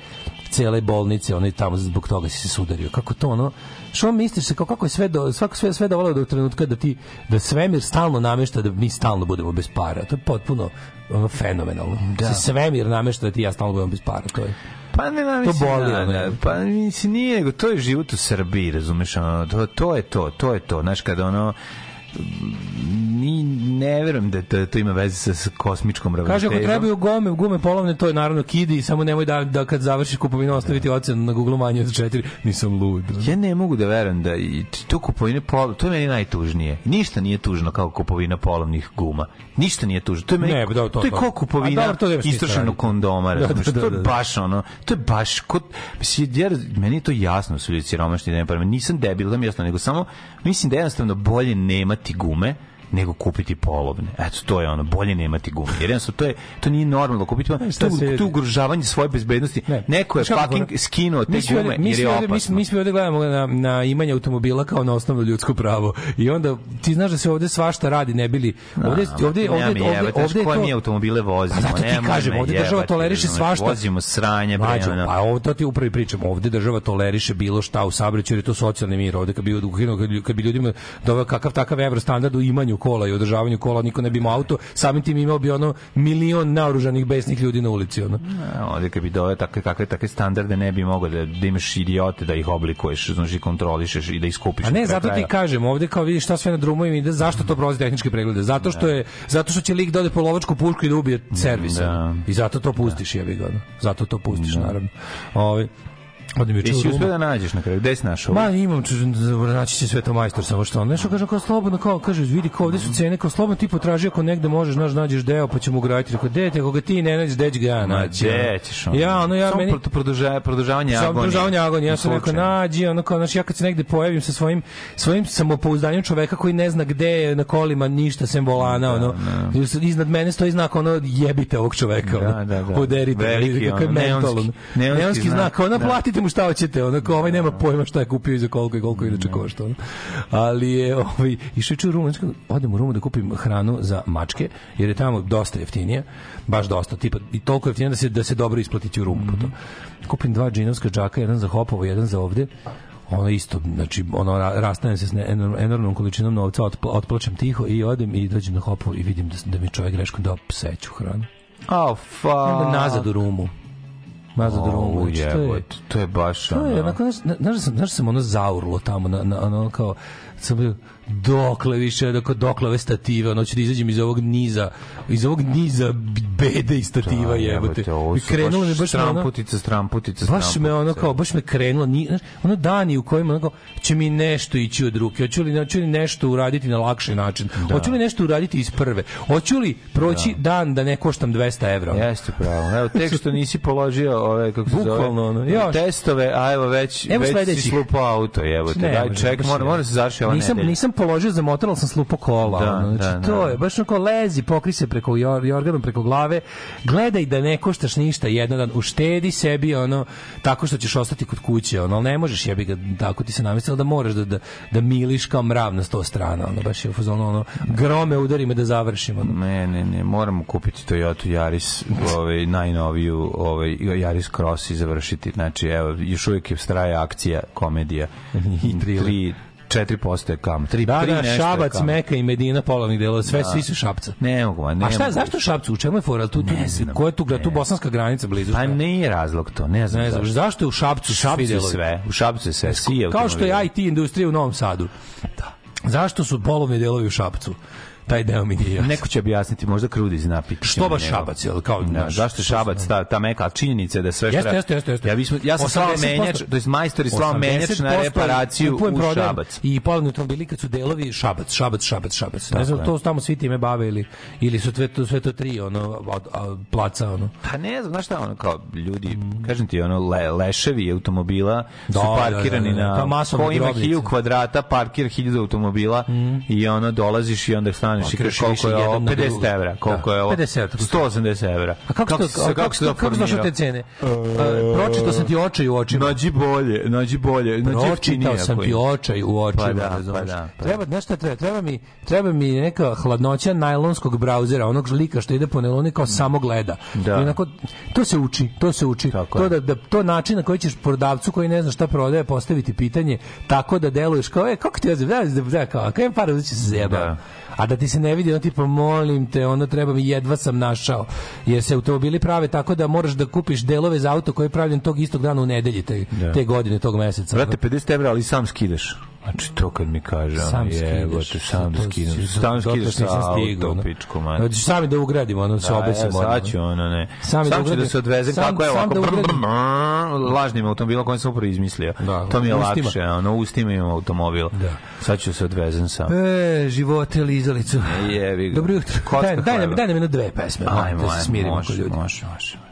cele bolnice, ono i tamo zbog toga si se sudario. Kako to ono? Što misliš se kao kako je sve do svako sve sve dovelo do trenutka da ti da svemir stalno namešta da mi stalno budemo bez para. To je potpuno ono fenomenalno. Da. Se svemir namešta da ti ja stalno budemo bez para, to je. Pa ne, ne, mislim, boli, da, ono, da, je. pa mislim, nije, nego to je život u Srbiji, razumeš, ono, to, to je to, to je to, znaš, kada ono, ni, ne verujem da, da to ima veze sa, sa kosmičkom Kaže, ravnotežom. ako trebaju gume, gume polovne, to je naravno kidi, samo nemoj da, da kad završiš kupovinu ostaviti ocenu na Google manje od četiri. Nisam lud. Ja ne mogu da verujem da i to kupovine pol, to je meni najtužnije. Ništa nije tužno kao kupovina polovnih guma. Ništa nije tužno. To je meni, Ne, da, to- to, je to. kao kupovina to nema smisla istrošenog kondoma, Da, razumeš? da, da, to je da. baš ono, to je baš kod mislim, ja, meni je to jasno su ljudi siromašni da ne pa nisam debil da mi jasno, nego samo mislim da je jednostavno bolje nemati gume nego kupiti polovne. Eto, to je ono, bolje nemati gume. Jer jednostavno, to, je, to nije normalno kupiti. Se- to, to ugrožavanje svoje bezbednosti. Ne. Neko je fucking skinuo te mi ovde- gume mi jer je ovde- mi- opasno. Mi svi ovde gledamo na, na imanje automobila kao na osnovno ljudsko pravo. I onda ti znaš da se ovde svašta radi, ne bili... Ovde, ovde, ovde, mi ovde, ovde je koje to... mi automobile vozimo. Pa zato ti kažem, ovde država toleriše svašta. Vozimo sranje, bre, pa ovo to ti upravo pričam. Ovde država toleriše bilo šta u saobraćaju, jer je to socijalni mir. Ovde kad, bi- kad bi ljudima doveo kakav takav evro standard u imanju kola i održavanju kola, niko ne bi imao auto, samim tim imao bi ono milion naoružanih besnih ljudi na ulici. Ono. Ovde kad bi dove takve kakve takve standarde ne bi mogao da, da imaš idiote da ih oblikuješ, znači kontrolišeš i da iskupiš. A ne, zato ti kažem, ovde kao vidiš šta sve na drumovima ide, zašto to prolazi tehničke preglede? Zato što je zato što će lik da ode po lovačku pušku i da ubije servis. Da. I zato to pustiš, jebi ga. Zato to pustiš, naravno. Ovaj Ode mi juče Jesi uspio da nađeš na kraju? Gde si našao? Ma imam, naći će sve to majstor samo što on. Nešto kaže kao slobodno, kao kaže vidi kao ovde su cene, kao slobodno ti potraži ako negde možeš, znaš, nađeš deo pa ćemo ugraditi. Rekao, dete, ako ga ti ne nađeš, ću ga ja Ma, naći? gde ćeš ono? Ja, ono, ja Samo meni... pro- produža- produžavanje Samo agonije. produžavanje agonije. Ja sam rekao, nađi, ono kao, znaš, ja kad se negde pojavim sa svojim, svojim samopouzdanjem čoveka koji ne zna gde je na kolima ništa sem volana, ono, iznad mene stoji znak, ono, jebite ovog čoveka, Da, da, da. uderite, Veliki, ono, neonski- neonski znak, znak, ono, da. platite mu šta hoćete, ono, kao ovaj nema pojma šta je kupio i za koliko i koliko inače košta, ono. Ali je, ovaj, išao u Rumu, znači, odem u Rumu da kupim hranu za mačke, jer je tamo dosta jeftinije, baš dosta, tipa, i toliko jeftinije da se, da se dobro isplatići u Rumu po to. Kupim dva džinovska džaka, jedan za Hopovo, jedan za ovde, ono isto, znači, ono, ra- rastanem se s ne, enormnom količinom novca, otpla, otplačem tiho i odem i dođem na Hopovo i vidim da, da mi čovjek greškom dao pseću hranu. Oh, fuck. Onda nazad u Rumu. Nazad u Rumu. O, Znači, to je- to je baš to je ono... onako, znaš, znaš, da znaš da sam ono zaurlo tamo, na, na, ono kao, sam bio, dokle više, dok, dokle ove stative, ono ću da izađem iz ovog niza, iz ovog niza bede i stativa, Da, jebote. krenulo mi baš ono, stramputica, stramputica, baš me ono kao baš me krenulo ni znaš, ono dani u kojima ono će mi nešto ići od ruke hoću li hoću li nešto uraditi na lakši način? Hoću li nešto uraditi iz prve? Hoću li proći dan da ne koštam 200 evra? Jeste pravo. Evo, tek što nisi položio ove, kako se Bukvalno, ono, zove, još. testove, a evo već, Evo već si slupao auto, evo te, Ne, daj, ček, mora, mora da se završi ova nisam, nedelja. nisam položio za motor, ali sam slupo kola. Da, ono. Znači, da, to da. je baš onako lezi, pokri se preko jor, jorganom preko glave, gledaj da ne koštaš ništa jedan dan, uštedi sebi ono, tako što ćeš ostati kod kuće, ono, ali ne možeš jebi ga, tako ti se namestilo da moraš da, da, da miliš kao mrav na sto strana, ono, baš je u fazonu, ono, grome udari me da završim, ono. Ne, ne, ne, moramo kupiti Toyota Yaris, ovaj najnoviju, ovaj Yaris Cross i završiti. Znači, evo, još uvijek je straje akcija, komedija. I tri, 4% je kam. 3, Da, 3 da, nešto je Šabac, kam. Meka i Medina polovnih delova, sve, svi su Šapca. Ne mogu, ne A šta, mogu. zašto Šapcu? U čemu je fora? Tu, tu, Ne znam. ko je tu, tu bosanska granica blizu? Pa šta? nije razlog to, ne znam Ne znam, zašto. zašto je u Šapcu svi Šapcu je delovi? sve, u Šapcu je sve, svi Kao što je. IT industrija u Novom Sadu. Da. Zašto su polovni delovi u Šapcu? Taj deo mi nije jasan. Neko će objasniti, možda krudi napiti. Što baš Šabac, jel, kao, da, znaš, zašto je što- Šabac, ta, ta meka, činjenica je da sve Jeste, treba- jeste, jeste, jeste. Ja, bismo, ja sam slao 80% menjač, to je majstor i slao menjač na 80% reparaciju u Šabac. I polovni automobili kad su delovi Šabac, Šabac, Šabac, Šabac. ne znam, to tamo svi time bave ili, ili su sve to, sve to tri, ono, od placa, ono. Pa ne znam, znaš šta, ono, kao ljudi, kažem ti, ono, le, leševi automobila su Da, parkirani da, da, da. na, ko ima grobnice. hilju kvadrata, parkir hiljadu automobila i ono, dolaziš i onda staneš i Parkiraš kažeš koliko je ovo, jedan na 50 drugu. evra, koliko Da, je ovo, 50 evra. 180 evra. A kako, kako, kako, kako, kako, kako znaš te cene? Uh, pročitao sam ti očaj u očima. Nađi bolje, nađi bolje, nađi Pročitao jeftinije sam ti očaj u očima, Pa da, pa da, pa Treba, znaš šta treba? Treba mi, treba mi neka hladnoća najlonskog brauzera, onog lika što ide po neloni kao samo gleda. Da. I onako, to se uči, to se uči. Tako to, da, da, to način na koji ćeš prodavcu koji ne zna šta prodaje postaviti pitanje tako da deluješ kao, e, kako ti ja da, da, da, kao, uzet će se zjeba. Da. A da ti se ne vidi, ono tipa, molim te, ono treba mi, jedva sam našao. Jer se automobili prave tako da moraš da kupiš delove za auto koji je pravljen tog istog dana u nedelji, te, Da. te godine, tog meseca. Brate, 50 evra, ali sam skidaš. Znači, to kad mi kaže, sam jebote, sam da skidam. Sam nisam sa stigao, auto, ono. pičku, man. Hoćeš sami da ugradimo, ono se obesimo. Da, ja sad ću, ono, ne. Sami Sam, da da se odvezem sam- kako je ovako, da lažnim automobilom koji sam upravo izmislio. Da, to mi je ustima. lakše, ono, ustima imam automobil. Da. Sad ću se odvezem sam. E, živote lizalicu. Jebi ga. Dobro jutro. Daj, daj, daj nam jedno dve pesme. Ajmo, da se smirimo kod ljudi. može, može, može.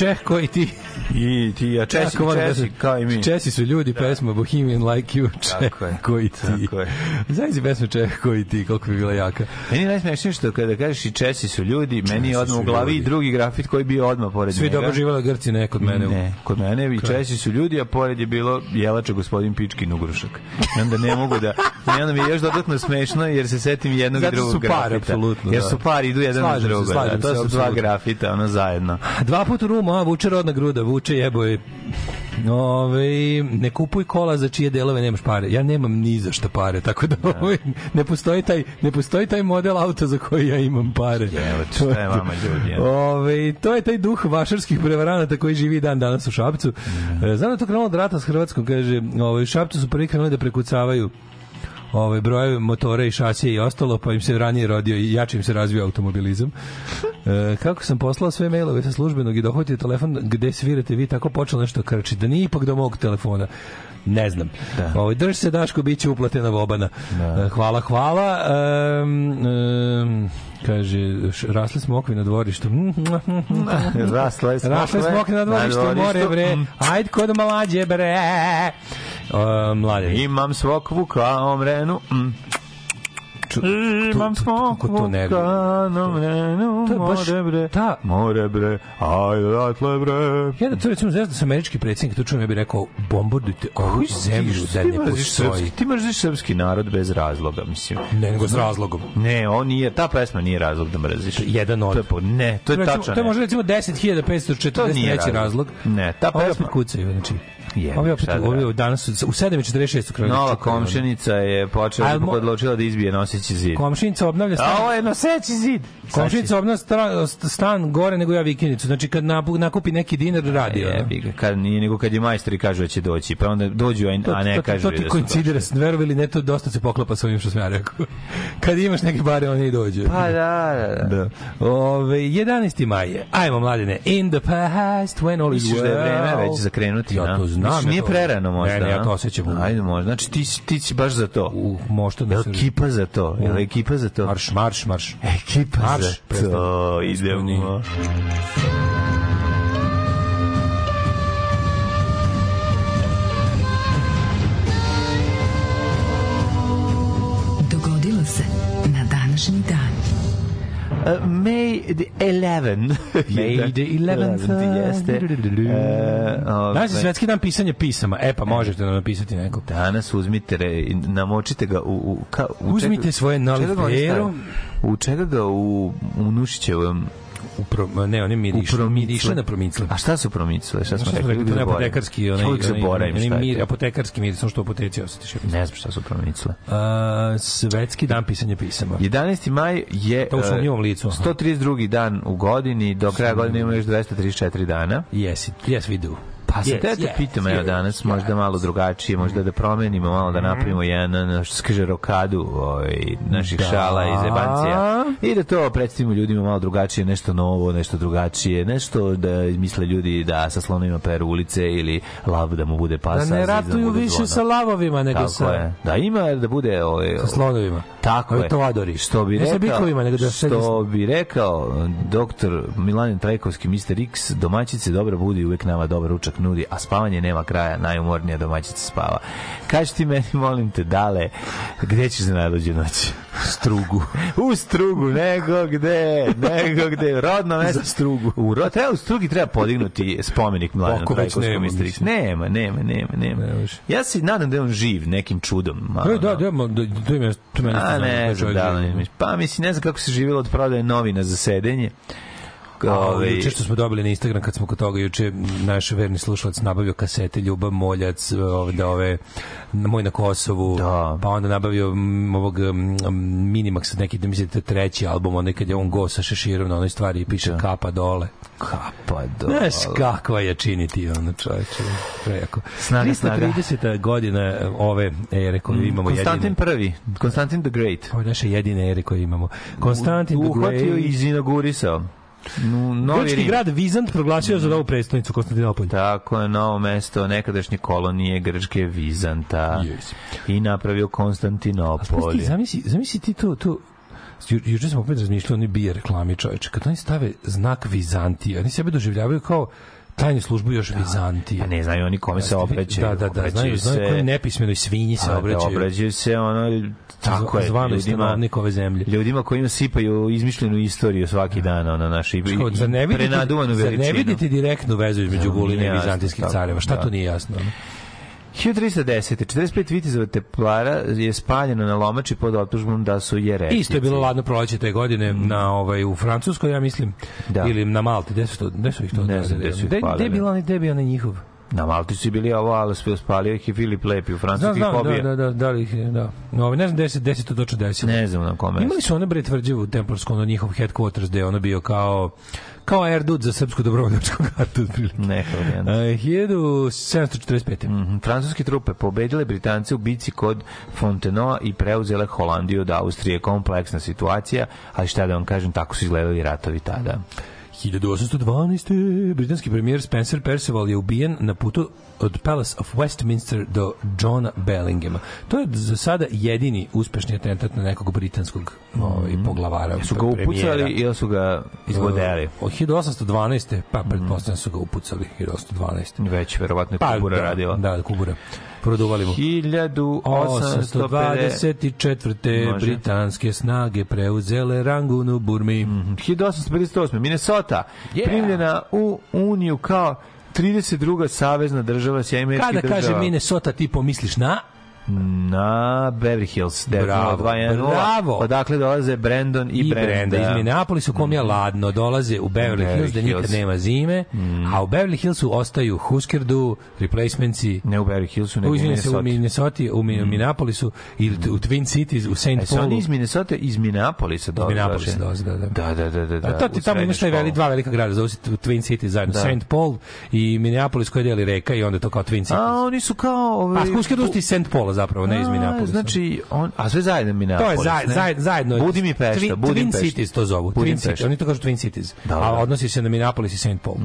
Čeh koji ti I ti, a Česi, Tako volim Česi, kao i mi. Česi su ljudi, pesma Bohemian Like You, Čeh Tako je, koji ti. tako je. Znaš si pesmu Čeh koji ti, koliko bi bila jaka. Meni je najsmešnije što kada kažeš i Česi su ljudi, meni je odmah u glavi i ljudi. drugi grafit koji bio odmah pored Svi njega. dobro živjela Grci, ne kod mene. Ne, kod mene i Česi su ljudi, a pored je bilo jelača gospodin Pičkin ugrušak. I onda ne mogu da... I onda mi je još dodatno smešno jer se setim jednog Zato i drugog su pari, grafita. apsolutno, Jer da. su pari, idu jedan na drugo. Da, to su dva grafita, ono zajedno. Dva puta u rumu, a vuče rodna gruda, vuče jebo je. Ove, ne kupuj kola za čije delove nemaš pare. Ja nemam ni za šta pare, tako da ovaj, ne postoji taj ne postoji taj model auta za koji ja imam pare. Evo, To šta je vama ljudi? ja? Ove, to je taj duh vašarskih prevaranata koji živi dan danas u Šapcu. E, Znam da to krenulo od rata s Hrvatskom, kaže, u Šapcu su prvi krenuli da prekucavaju ovaj broje motora i šasije i ostalo, pa im se ranije rodio i jače im se razvio automobilizam. E, kako sam poslao sve mailove sa službenog i dohvatio telefon gde svirate vi, tako počelo nešto krči, da nije ipak do mog telefona. Ne znam. Da. Ovaj drž se Daško biće uplate na Vobana. E, hvala, hvala. Ehm, ehm, kaže rasli smo okvi na dvorištu. Rasle smo Rasle smo okvi na dvorištu, more bre. Ajde kod mlađe bre. E, mladen. Imam svog vuka omrenu. Mm. Imam. To je baš More bre, ta- more bre, ajde datle bre. Ja da to recimo znaš da sam američki predsjednik to čujem ja bih rekao bombardujte ovu zemlju ti, da ne postoji. Ti mrziš srpski narod bez razloga, mislim. Ne, nego s razlogom. Ne, on nije, ta pesma nije razlog da mrziš. Jedan od. To je, ne, to je tačno. To je možda recimo 10.543 To nije razlog. Ne, ta pesma- opet kucaju, znači. Jebe, Ovi opet, da ovi danas u 7.46 su krenuli. Nova komšenica je počela da odlučila da izbije noseći zid. Komšinica obnavlja A stan. ovo je noseći zid. Komšinica obnavlja stan, stan gore nego ja vikendicu. Znači kad nakupi neki dinar radi. ga, kad nije nego kad je majstori kažu da će doći, pa onda dođu, a, To, a ne to, kažu to, da ti su koincidira, verovi ili ne, to dosta se poklapa sa ovim što sam ja rekao. Kad imaš neke bare, one i dođu. Pa da, da, da. Da. Ove, 11. maj je. Ajmo, mladine. In the past, when all is Misliš da je vreme well. već za krenuti, Ja na? to znam. Ja nije to- prerano možda, Ne, ne, ja to a? osjećam. Ajde, možda. Znači, ti, si- ti si baš za to. U, možda da se... ekipa za to? Jel ekipa za to? Marš, marš, marš. Ekipa Marš, za to. prestani. Idemo. Dogodilo se. Uh, May the 11. May the 11th. Jeste. E, ovaj, Danas je svetski dan pisanja pisama. E, pa možete nam napisati neko. Danas uzmite, re, namočite ga u... u, ka, u Uzmite čega- svoje stave? U čega ga u, u Nušićevom... U pro, ne, oni promicle. Miriše na promicle. A šta su promicle? Šta smo rekli? to je apotekarski, onaj, onaj, onaj mir, apotekarski mir, samo što apoteci osjetiš. Ne znam šta su promicle. A, svetski dan pisanja pisama. 11. maj je To u e, sumnjivom licu, aha. 132. dan u godini, do kraja godine imamo još 234 dana. Yes, it, yes we do. Pa se Yes, te yes, pitam, evo yes, danas možda malo drugačije, možda da promenimo, malo da napravimo jedan, što se kaže, rokadu ovaj, naših Da. šala i zebancija. I da to predstavimo ljudima malo drugačije, nešto novo, nešto drugačije, nešto da misle ljudi da sa slonovima peru ulice ili lav da mu bude Da pasa. ne ratuju više sa lavovima nego Tako sa, je. Da ima da bude ovaj, sa slonovima. Tako je. Toadori. Što bi Ne sa rekao, bikovima, nego da što bi rekao doktor Milan Trajkovski, Mr. X, domaćice dobro budi, uvek nama dobar ručak nudi, a spavanje nema kraja, najumornija domaćica spava. Kaži ti meni, molim te, dale, gde ćeš za najluđu noć? strugu. U strugu, nego gde, nego gde, rodno mesto. Za strugu. U, ro, treba, u strugi treba podignuti spomenik već Trajkovskom, nema, Mr. X. mislim. Nema, nema, nema, nema. Ne. Ja se nadam da je on živ nekim čudom. malo, E, da, da, da, to ima, to meni A ne znam da li mi- Pa mislim, ne znam kako se živjelo od prodaje novina za sedenje. Ove, Ove, juče što smo dobili na Instagram kad smo kod toga juče naš verni slušalac nabavio kasete Ljubav Moljac ovde ove moj na Kosovu Da. pa onda nabavio mm, ovog mm, Minimax neki da mislite treći album onaj kad je on go sa šeširom na onoj stvari i piše kapa dole kapa do... Znaš kakva je činiti ono čoveče prejako Snaga, snaga. 330. godina ove ere koju imamo Konstantin jedine prvi, Konstantin the Great. ovo je naše jedine ere koje imamo Konstantin the Uhvatio Great i izinaugurisao. Nu- Novi Grčki Rim. grad Vizant proglasio za novu predstavnicu Konstantinopolj Tako je, novo mesto nekadašnje kolonije Grčke Vizanta Yes. i napravio Konstantinopolj. Pusti, zamisli, zamisli ti to, to Ju, juče smo opet razmišljali oni bije reklami čoveče. Kad oni stave znak Vizantija, oni sebe doživljavaju kao tajnu službu još Vizantije. Pa ne znaju oni kome se obraćaju. Da, da, da, znaju, Obraćaju znaju se- kojoj nepismenoj svinji se da, obraćaju. Obraćaju se ono tako je Zvano ljudima ove zemlje. ljudima koji im sipaju izmišljenu istoriju svaki dan ono naš i, Zar ne vidite, prenaduvanu zar veličinu. ne vidite direktnu vezu između Zar Guline i vizantijskih tako, careva? Šta da. to nije jasno? ono? 1310. 45 vitezova teplara je spaljeno na lomači pod optužbom da su jeretici. Isto je bilo ladno proleće te godine na ovaj u Francuskoj, ja mislim, Mm. Da. ili na Malti, gde su to, gde su ih to? Ne znam gde su ih Gde- Gde palili. je bila onaj, gde je bio onaj njihov? Na Malti su bili ovo, ali sve spalio ih i Filip Lepi u francuskih znam, pobija. da, da, da, da li je, da. No, ovaj, ne znam gde se, gde se to desilo. Ne znam na kome. Imali su one bre tvrđavu Templarsku, ono njihov headquarters, gde je ono bio kao kao Erdut za srpsku dobrovoljačku kartu. otprilike. Neka varijanta. E, 1745. Mhm. Francuske trupe pobedile Britance u bici kod Fontenoa i preuzele Holandiju od Austrije. Kompleksna situacija, ali šta da vam kažem, tako su izgledali ratovi tada. 1812. Britanski premijer Spencer Perceval je ubijen na putu od Palace of Westminster do Johna Bellinghama. To je za sada jedini uspešni atentat na nekog britanskog ovaj, poglavara. Su ga upucali ili su ga izvodeli? Od 1812. Pa pretpostavljam su ga upucali 1812. Već, verovatno je Pa, Kubura da, radila. Da, Kubura. Produvali mu. 1850. 824. Može. britanske snage preuzele Rangun u Burmi. 1858. Minnesota Yeah. primljena u Uniju kao 32. savezna država Sjedinjenih Kada američkih kaže država. Minnesota ti pomisliš na na Beverly Hills Bravo, 90210 bravo. odakle dolaze Brandon i, i Brenda, Brenda iz Minneapolisa u kom je ladno dolaze u Beverly Beverly Hills da nikad Hills. nema zime a u Beverly Hillsu ostaju Husker Du, Replacementsi ne u Beverly Hillsu nego u se u Minnesota Minnesota, u Mi- Minneapolisu ili u Twin Cities, u St. Paulu. oni iz Minnesota iz Minneapolisa dolaze. Minneapolisa dolaze, da, da. Da, da, da, da. da A to ti u tamo imaš taj veli, dva velika grada, zove se Twin Cities zajedno, Da. St. Paul i Minneapolis koji deli reka i onda to kao Twin Cities. A oni su kao... Pa Ovaj, Husker Du iz St. Paula zapravo, ne iz A, Minneapolisa. Znači, on, a sve zajedno To je Minneapolis, zaj, zaj, zajedno. Budi mi pešta, Twin, budi Twin Cities to zovu. Twin. Cities. Oni to kažu Twin Cities. Da, a da. odnosi se na Minneapolis i St. Paul.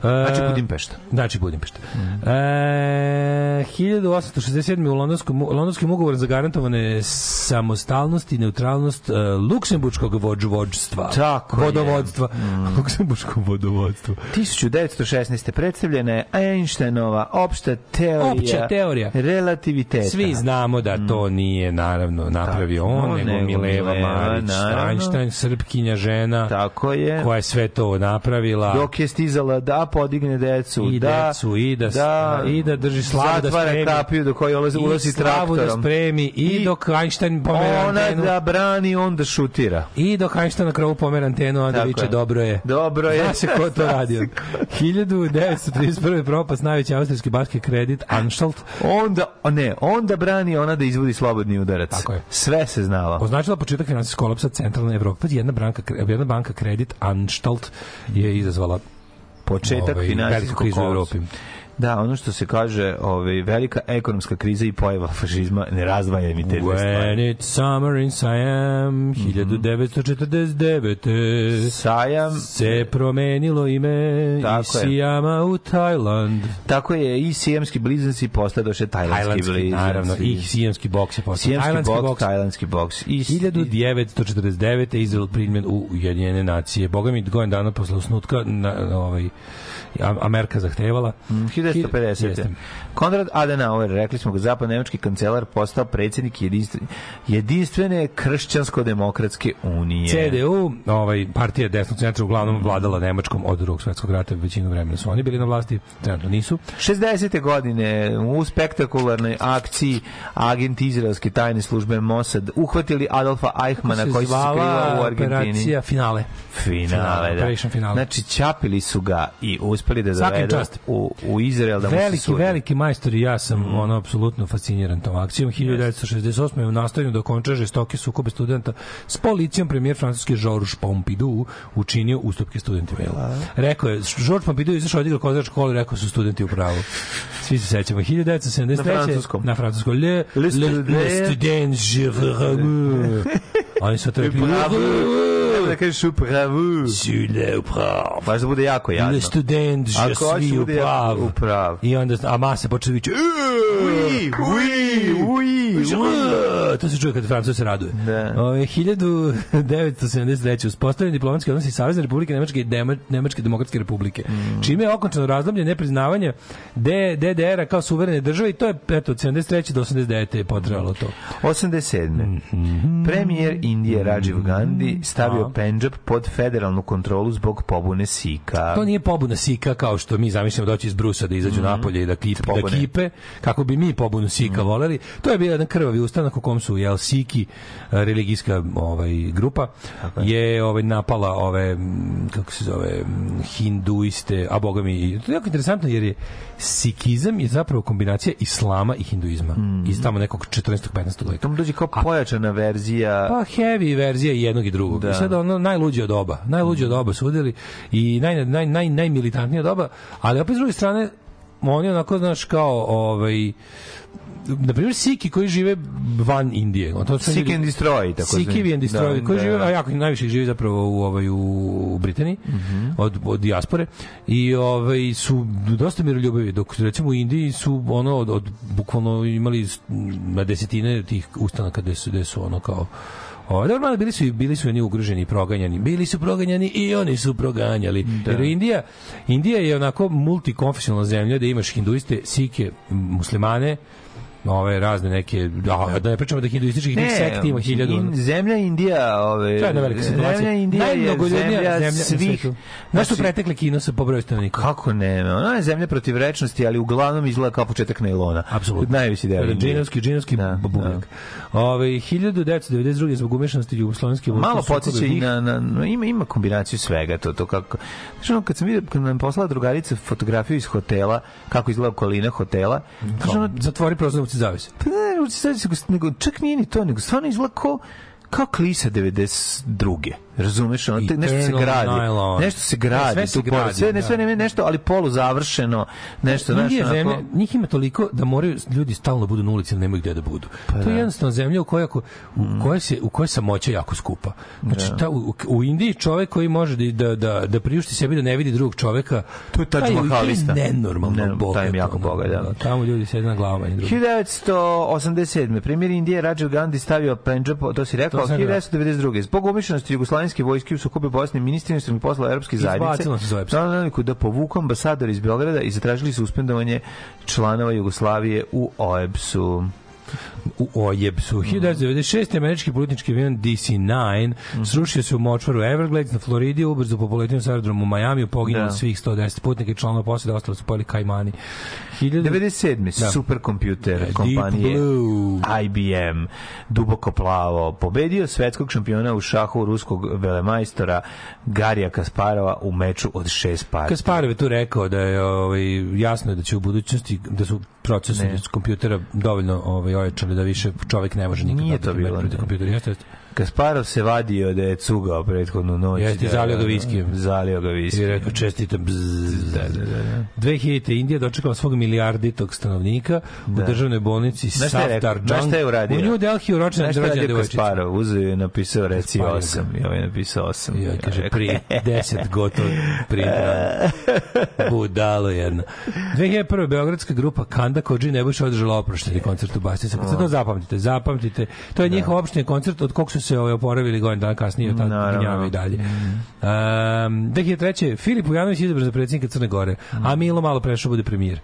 Znači Budimpešta. Znači Budimpešta. E, 1867. u londonskom, londonskim ugovorom zagarantovane samostalnost i neutralnost e, luksemburškog vođvodstva. Tako je. Vodovodstva. Luksemburško vodovodstvo. 1916. predstavljena je Einsteinova opšta teorija, Opća teorija. relativiteta. Svi znamo da to nije naravno napravio Tako, on, nego nego Mileva Mileva, Marić, naravno. Einstein, srpkinja žena, Tako je. koja je sve to napravila. Dok je stizala da podigne decu, i da, decu, i da, i da drži slavu da zatvara spremi. kapiju do koje ulazi, I ulazi da traktorom. spremi i, I dok Einstein pomera Ona antenu. da brani, on da šutira. I dok Einstein na krovu pomera antenu, onda Tako viče je. dobro je. Dobro je. Zna se ko to radio. 1931. propast najveći austrijski banski kredit Anstalt Onda, ne, onda brani ona da izvodi slobodni udarac. Tako je. Sve se znalo. označila početak finansijskog kolapsa centralne Evrope. Jedna banka, jedna banka kredit Anstalt je izazvala Početak ovaj, finansijskog veliku krizu u kolapsa. Da, ono što se kaže, ovaj, velika ekonomska kriza i pojava fašizma ne razdvaja mi te dve stvari. When it's summer in Siam, 1949. Sajam, se promenilo ime Tako iz. Sijama u Tajland. tako je i sijemski blizanci postadoše tajlandski Tajlandski, blizanci. naravno, i sijamski boks je postao. Sijemski Tajlandski boks, boks. tajlandski boks. I, 1949. Izrael primljen u Ujedinjene nacije. Boga mi godin dana posle osnutka na, na ovaj, Amerika zahtevala. 1950. Jeste. Konrad Adenauer, rekli smo ga, zapad-nemački kancelar, postao predsjednik jedinstve- jedinstvene kršćansko-demokratske unije. CDU, ovaj, partija desnog centra, uglavnom vladala Nemačkom od drugog svetskog rata, većinu vremena su oni bili na vlasti, trenutno nisu. 60. godine u spektakularnoj akciji agenti izraelske tajne službe Mossad uhvatili Adolfa Eichmana koji se zvala skrivao u Argentini. Operacija finale. Finale, da. Operation finale. Znači, čapili su ga i uspeli da dovedu u, u Izrael da mu se veliki, sudi. veliki majstor i ja sam ono apsolutno fasciniran tom akcijom. 1968. u nastojanju da okonča žestoke sukobe studenta s policijom premijer francuski Georges Pompidou učinio ustupke studentima. Rekao je, Georges Pompidou je izašao odigrao školu i rekao su studenti u pravu. Svi se sećamo. 1973. Na francuskom. Na francuskom. Le, le, Le le, student. le student, je veux. Oni su. Evo da kažeš u pravu. Sur le prav. Baš da bude jako jadno. Le student, je suis da u bude pravu. u pravu. I onda, a masa počne viće, Ui, ui, ui, ui. To se čuje kad Francuz se raduje. Da. Ove, 1973. uspostavljen diplomatski odnosi Savezne republike Nemačke i Dema- Nemačke demokratske republike. Mm. Čime je okončano razdoblje nepriznavanja DDR-a kao suverene države i to je eto, od 73. do 89. je potrebalo to. 87. Premijer Indije Rajiv Gandhi stavio. Pendžab pod federalnu kontrolu zbog pobune Sika. To nije pobuna sika kao što mi zamišljamo doći iz Brusa da izađu napolje i da, kip, da kipe, kako bi mi pobunu sika voleli. To je bio jedan krvavi ustanak u kom su jel, siki, eh, religijska ovaj, grupa, je ovaj, napala ove, mm, kako se zove, mm, hinduiste, a boga mi, to je jako interesantno jer je sikizam je zapravo kombinacija islama i hinduizma. Iz tamo nekog 14. 15. veka. To mu dođe kao pojačana verzija. Pa heavy verzija jednog i drugog. Da. I sad ono najluđe od oba. Najluđe od oba su udjeli i naj, naj, naj, najmilitantnije od oba, ali opet s druge strane oni onako, znaš, kao ovaj, na primjer Siki koji žive van Indije. On to su ljudi- and Destroy, tako Sikivi and Destroy, Da, koji da. žive, a jako najviše ih živi zapravo u ovaj u, Britaniji od od dijaspore i ovaj su dosta miroljubivi dok recimo u Indiji su ono od, od bukvalno imali na desetine tih ustanaka gde su, gde su ono kao Ovaj dobro, ali bili su bili su oni ugroženi proganjani. Bili su proganjani i oni su proganjali. Jer Indija Indija je onako multikonfesionalna zemlja da imaš hinduiste, sike, muslimane, ove razne neke, a, da ne pričamo da hinduističkih ne, sekti ima hiljadu. in- zemlja Indija, ove, To je jedna velika situacija. Zemlja Indija Najmnogoljudnija zemlja, zemlja, svih. na što znači, pretekle Kino sa po broju stanovnika? Kako ne? Ona je zemlja protiv rečnosti, ali uglavnom izgleda kao početak nailona. Apsolutno. Najveći deo. Jedan Indije. džinovski, džinovski Da, bubnjak. Ove, 1992. zbog umešanosti jugoslovenske Malo podsjeća i na, na, na- ima, ima kombinaciju svega to, to kako, znaš ono, kad sam vidio, kad nam poslala drugarica fotografiju iz hotela, kako izgleda okolina hotela, ono, Zatvori prozor se zavise. pa ne, sad se- nego čak nije ni to, nego stvarno izgleda ko kao klisa 92. Razumeš, ono, te- nešto se gradi. Nešto se gradi. Sve se gradi, sve, ne, da. sve ne, nešto, ali polu završeno. Nešto, znaš, je onako- zemlja, njih ima toliko da moraju ljudi stalno budu na ulici, nemaju gde da budu. to je jednostavno zemlja u kojoj, ako, u Mm. kojoj, se, u kojoj samoća jako skupa. Znači, ta, u, u Indiji čovek koji može da, da, da, da priušti sebi da ne vidi drugog čoveka, To je Taj Mahalista. nenormalno Ne, bogat. taj jako bogat, da. Tamo ljudi sede na glavama i drugi. 1987. Premijer Indije Rajiv Gandhi stavio Punjab, to si rekao, To sam rekao. 1992. Zbog umišljenosti jugoslovenske vojske u sukobi Bosne, ministri inostranih poslova Europske zajednice naliku da povuku ambasador iz Beograda i zatražili suspendovanje članova Jugoslavije u OEBS-u. u Ojebsu. 1996. američki politički avion DC-9 srušio se u močvaru Everglades na Floridi, ubrzo po poletinu sa aerodromu u Majamiju, poginulo Da. svih 110 putnika i članova posade, ostalo su pojeli kajmani. 1000 97. Da. superkompjuter Deep kompanije Blue. IBM, duboko plavo, pobedio svetskog šampiona u šahu ruskog velemajstora Garija Kasparova u meču od šest partija. Kasparov je tu rekao da je ovaj, jasno je da će u budućnosti da su procesori kompjutera dovoljno ovaj, ojačali da više čovjek ne može nikad Nije to bilo, kompjutera. Jeste, jeste. Kasparov se vadio da je cugao prethodnu noć. Jeste, da, zalio ga viskijem. Zalio ga I viskijem. rekao čestitam. bzz. 2000. Indija dočekala svog milijarditog stanovnika u državnoj bolnici? Safdar Znaš šta je uradio? U New Delhi uročena Znaš šta je rođena devojčica. Kasparov? Uzeo je napisao reci Kasparov. osam. I ovaj je napisao osam. Ja kaže prije 10 gotovo prije budalo jedna. 2001. Beogradska grupa Kanda Kođi Nebojša održala oprošteni koncert u Bastisa. Kad se to zapamtite, zapamtite. To je njihov opšteni koncert od kog su se ovaj, oporavili godin dana kasnije, od tada Naravno. gnjava i dalje. Um, 2003. Filip Ujanović izabran za predsjednika Crne Gore, a Milo malo prešao bude premijer.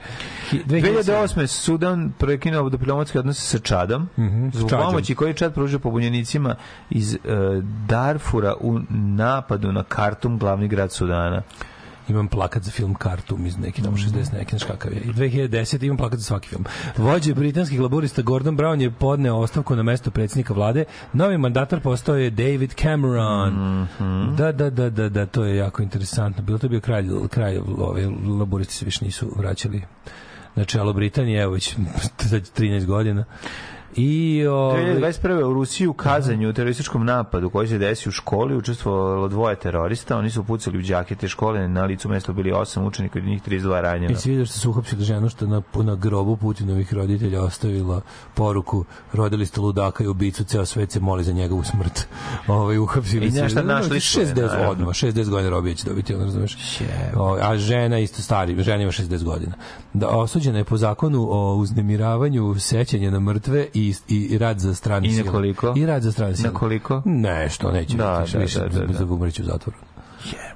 Hi- 2008. Sudan prekinuo diplomatske odnose sa Čadom zbog Čađom. pomoći koji je Čad pružio pobunjenicima iz e, Darfura u napadu na Kartum, glavni grad Sudana. Imam plakat za film Kartum iz neki tamo 60 neki znaš kakav je. I 2010 imam plakat za svaki film. Vođe britanskih laborista Gordon Brown je podneo ostavku na mesto predsjednika vlade. Novi mandatar postao je David Cameron. Da, da, da, da, da, to je jako interesantno. Bilo to bio kralj, kralj ove laboristi se više nisu vraćali na čelo Britanije, evo već 13 godina. I ovaj, 2021. u Rusiji u Kazanju u terorističkom napadu koji se desi u školi učestvovalo dvoje terorista. Oni su pucali u đake te škole. Na licu mesta bili osam učenika, od njih 32 ranjena. Jesi vidio što su uhapsili ženu što na, na grobu Putinovih roditelja ostavila poruku rodili ste ludaka i ubicu, ceo svet se moli za njegovu smrt. Ovaj uhapsili I nešto ne, ne, našli su je, 60 naravno. odmah, 60 godina robije će dobiti, ono razumeš. O, a žena isto stari, žena ima 60 godina. Da osuđena je po zakonu o uznemiravanju sećanja na mrtve i, i rad za strane I sile. koliko? I rad za strane sile. Na koliko? Nešto, neće Da, da, da, da, da. umreću u zatvoru. Jebote.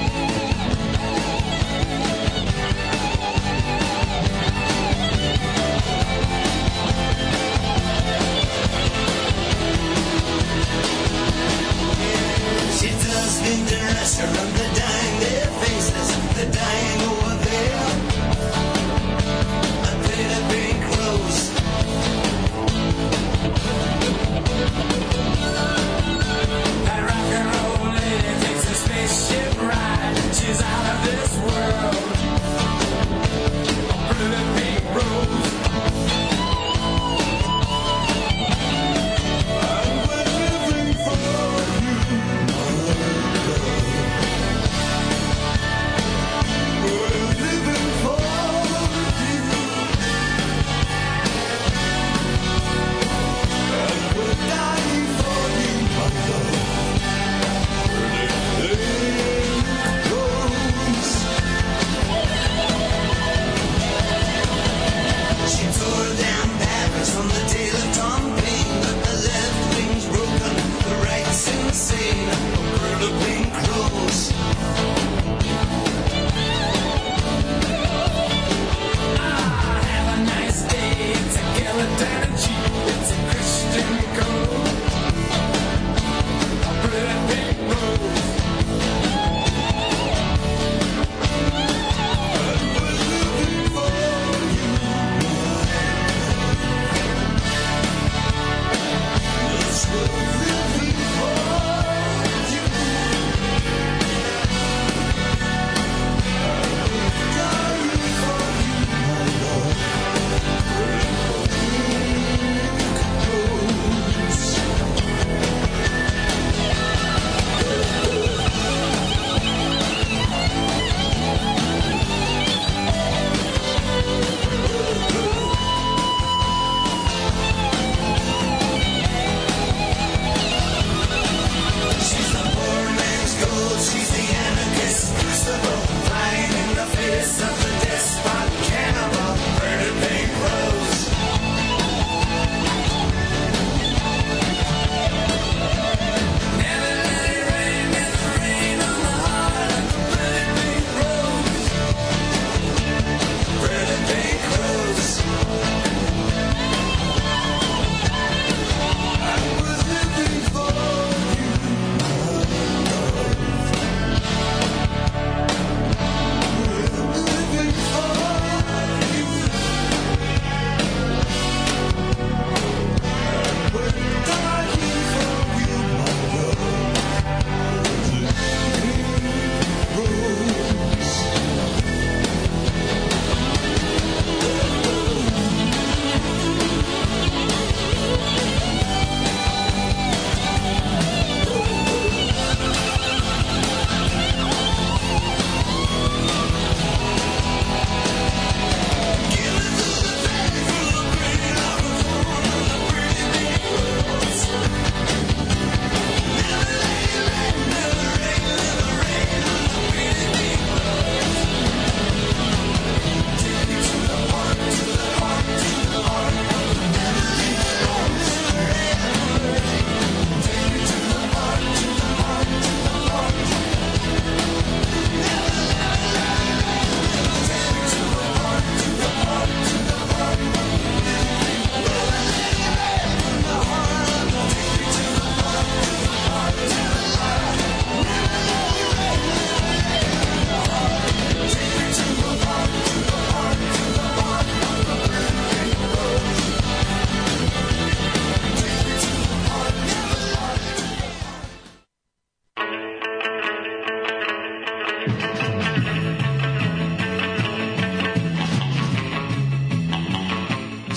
Does the dresser of the dying,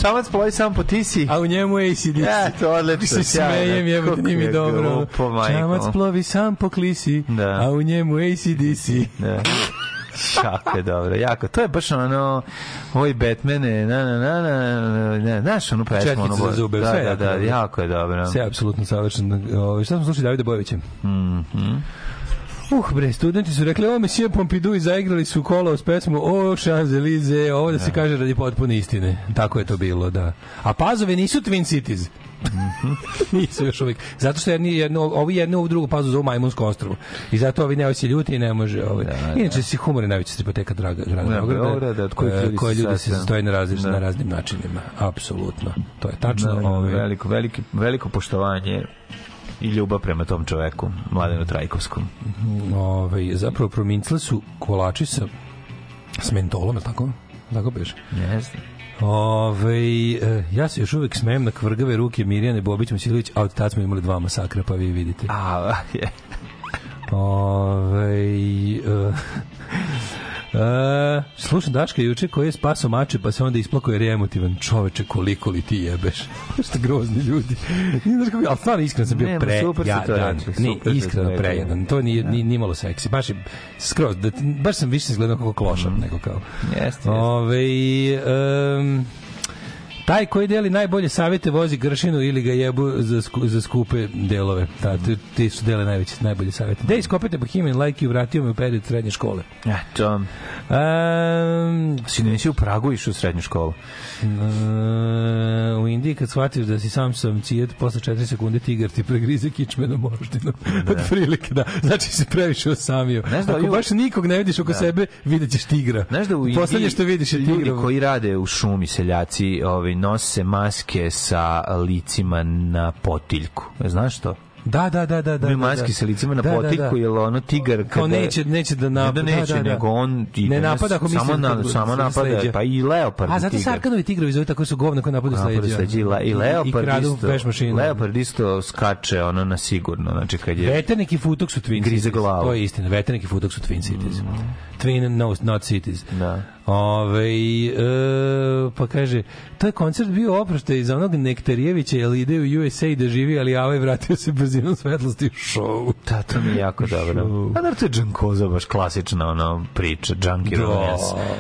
Samac plovi sam po tisi. A u njemu je ACDC. Ja, to odlično, Se smejem, jebote, nije mi je dobro. Čamac plovi sam po klisi, Da. a u njemu ACDC. Da. Jako je dobro, jako. To je baš ono, oj Batmane, na na na na, na, na znaš onu pesmu? Četkice onu, za zube, da, sve da, jako da, dobro. jako je dobro. Sve je apsolutno savršeno. Ovo, šta smo slušali Davida Bojevića? Mhm. Uh, bre, studenti su rekli, o, Monsieur Pompidou i zaigrali su kola uz pesmu O, Champs-Élysées, ovo da se kaže radi potpune istine. Tako je to bilo, da. A Pazove nisu Twin Cities. nisu još uvijek. Zato što jedni, jedno, ovi jedno ovu drugu pazu zovu Majmunsko ostrovo. I zato ovi ne se ljuti i ne može. Ovaj. Inače, si humor je najveća stripoteka draga, grada Da, Beograda, od kojih e, ljudi koje se ljudi se sastoje. sastoje na, različ, Da. na raznim načinima. Apsolutno. To je tačno. Da, ovaj. veliko, veliki, veliko poštovanje i ljubav prema tom čoveku, Mladenu Trajkovskom. Ovaj, zapravo promincile su kolači sa, s mentolom, je tako? Tako biš? Ne znam. Ove, ja se još uvek smejem na kvrgave ruke Mirjane Bobić Mosilović, a od tad smo imali dva masakra, pa vi vidite. A, je. Ove, e, e, slušam Daška juče koji je spaso mače pa se onda isplako jer je emotivan. Čoveče koliko li ti jebeš? Što grozni ljudi. Nije znaš kako, ali stvarno iskreno sam bio Nema, pre super jadan. ste iskreno prejadan. To nije, ni, ni malo seksi. Baš je skroz da, baš sam više izgledao kako klošar nego kao. Jeste, jeste. Ove, um, taj koji deli najbolje savjete vozi gršinu ili ga jebu za, sku, za skupe delove. Da, ti, ti su dele najveće, najbolje savjete. Da iskopite Bohemian like i vratio me u period srednje škole. Eto. Um, Si nisi u Pragu išao u srednju školu? u Indiji kad shvatiš da si sam sam cijet, posle 4 sekunde tigar ti pregrize kičmenom moždinu. Od prilike, da. Znači si previše osamio. Znaš da Ako ovi- baš nikog ne vidiš oko sebe, vidjet ćeš tigra. Znaš da u Indiji Poslednje što vidiš je ljudi tigra. koji rade u šumi seljaci, ovaj nose maske sa licima na potiljku. Znaš to? Da, da, da, da, da. Da, maske da. sa licima na Da, da, potiljku, da. jer ono tigar kada... Kao neće, neće da Ne napada. da neće, da, da, da. nego on ide ne na- napada ako misli samo, da na, samo sa napada, sleđa. pa i leopard A zato. Sarkanovi tigrovi zove tako su govna koji Napada sleđa. sleđa i, le, i leopard kradu isto, veš mašinu. leopard isto skače ono na sigurno, znači kad je... Veternik i Futok su Twin Grize glavu. To je istina. Veternik i Futok su Twin Cities. Twin, no, not cities. Da. Ove, e, pa kaže, to je koncert bio oproštaj za onog Nektarijevića, jer ide u USA da živi, ali ovaj vratio se brzinom svetlosti u show. Da, to mi je jako dobro. A da, to je Džankoza, baš klasična ono, priča, Junkie Da.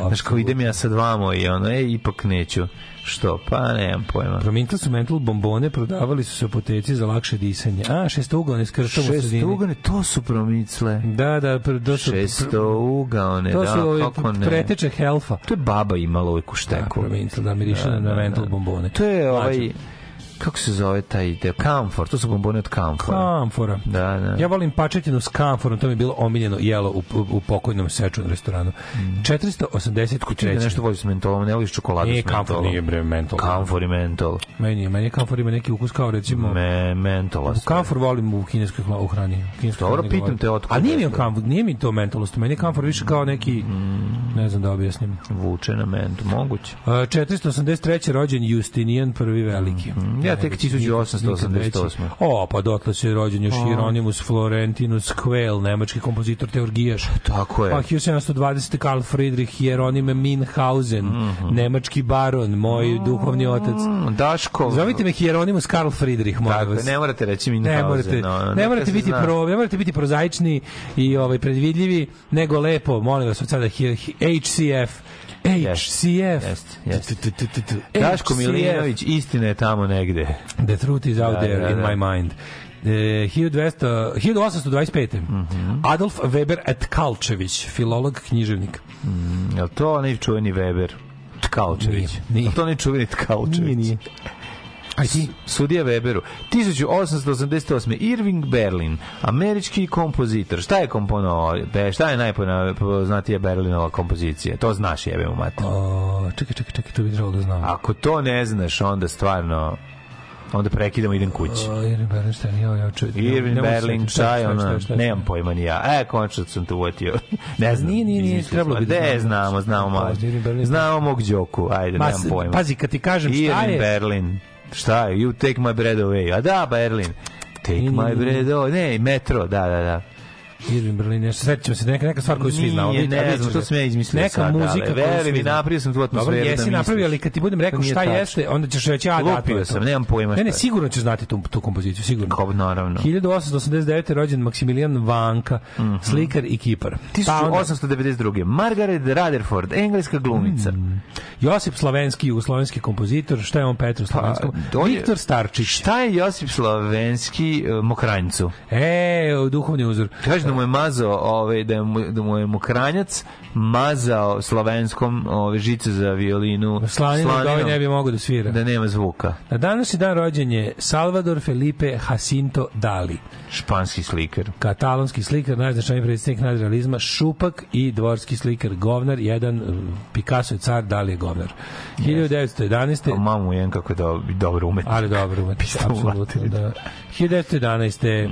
Znaš, kao idem ja sad vamo i ono, e, ipak neću. Što? Pa, nemam pojma. Prominkli su mental bombone, prodavali su se u apoteci za lakše disanje. A, šestougalne s krštom u sredini. Šestougane, to su promicle. Da, da, pr, to su, Šestougaone, to da, su ovi kako ne. preteče helfa. To je baba imala uvijek u Da, šteku. prominkli, da miriše na, na mental bombone. To je ovaj, Mlađe. Kako se zove taj, deo? Kamfor, to su bombone od kamfora. Kamfora. Da, da. Ja volim pačetinu s kamforom, to mi je bilo omiljeno jelo u, u, pokojnom sečun restoranu. 480 Ti da nešto voliš s mentolom, ne voliš čokoladu Nije s mentolom. kamfor, nije bre mentol. Kamfor i mentol. Meni je, meni je kamfor ima neki ukus kao recimo... Me, mentola. Kamfor volim u kineskoj u hrani. kineskoj Dobro, pitam te otkud A nije mi kamfor, nije mi to mentolost, meni je kamfor više kao neki, ne znam da objasnim. Vuče na mentu, moguće. Uh, 483. rođen Justinijan prvi veliki. Mhm. Ja tek Najveći, 1888. nikad veći. O, pa dotle se rođen još Hieronymus Florentinus Quell, nemački kompozitor teorgijaš. Tako je. Pa 1720. Karl Friedrich Hieronyme Minhausen, nemački baron, moj duhovni otac. Mm, Daško. Zovite me Hieronymus Karl Friedrich, molim je, vas. ne morate reći Ne Minhausen. morate, no, ne morate biti pro, ne morate biti prozaični i ovaj predvidljivi, nego lepo, molim vas od sada HCF. HCF. Daško. Milinović, istina je tamo negde. The truth is out Da, there da, in da. my mind. E, 1200, 1825. Mhm. Adolf Weber Etkalčević, filolog, književnik. Je li to onaj čuveni Weber? Tkalčević. Nije, nije. Je li to onaj čuveni Tkalčević? Nije, nije. Aj ti. Sudija Weberu. 1888. Irving Berlin, američki kompozitor. Šta je komponovao? Šta je najpoznatija Berlinova kompozicija? To znaš, jebe mu mati. O, čekaj, čekaj, čekaj, to bi trebalo da znam. Ako to ne znaš, onda stvarno onda prekidamo, idem kući. O, Irving Berlin, ja, ja, čuj. Irving Berlin, šta, šta, nemam pojma ni ja. E, končno sam to uvatio. ne znam. Nije, nije, nije, trebalo bi da znamo. znamo, znamo. Irving Berlin. Znamo mog Đoku, ajde, Ma, nemam pojma. Pazi, kad ti kažem šta Irving je... Berlin. Šta je? You take my bread away. A da, Berlin. Take my nije, bread away. Ne, metro, da, da, da. Irving Berlin, nešto, ćemo se neka, neka stvar koju svi Nije, znamo. ne Vidite, a vidjet znam, ćete. to sam ja izmislio Neka sad, muzika ali koju mi, napravio sam tu Dobro, atmosferu da jesi misliš. napravio, ali kad ti budem rekao nije šta tačno. jeste, onda ćeš reći, a da, to sam, nemam pojma Ne, ne, sigurno ćeš znati tu, tu kompoziciju, sigurno. Kao, naravno. 1889. rođen Maksimilijan Vanka, Mhm. slikar i kipar. Pa onda 1892. Margaret Rutherford, engleska glumica. Mm. Josip Slavenski, jugoslovenski kompozitor, šta je on Petru Slavenskom? Pa, on je- Viktor Starčić. Šta je Josip Slavenski uh, mokranjcu? E, duhovni uzor. Kaže da mu je mazao, ovaj, da, mu, da mu je mokranjac mazao slavenskom ove žice za violinu Slanina da ovaj slaninom, ne bi mogao da svira. da nema zvuka. Na današnji dan rođen je Salvador Felipe Jacinto Dali, Španski slikar. katalonski slikar, najznačajniji predstavnik nadrealizma, šupak i dvorski slikar, govnar, jedan, uh, Picasso je car, Dali je govnar. 1911. A mamu jedan kako je do, dobro umet. Ali dobro, umetnik, apsolutno, da. 1911.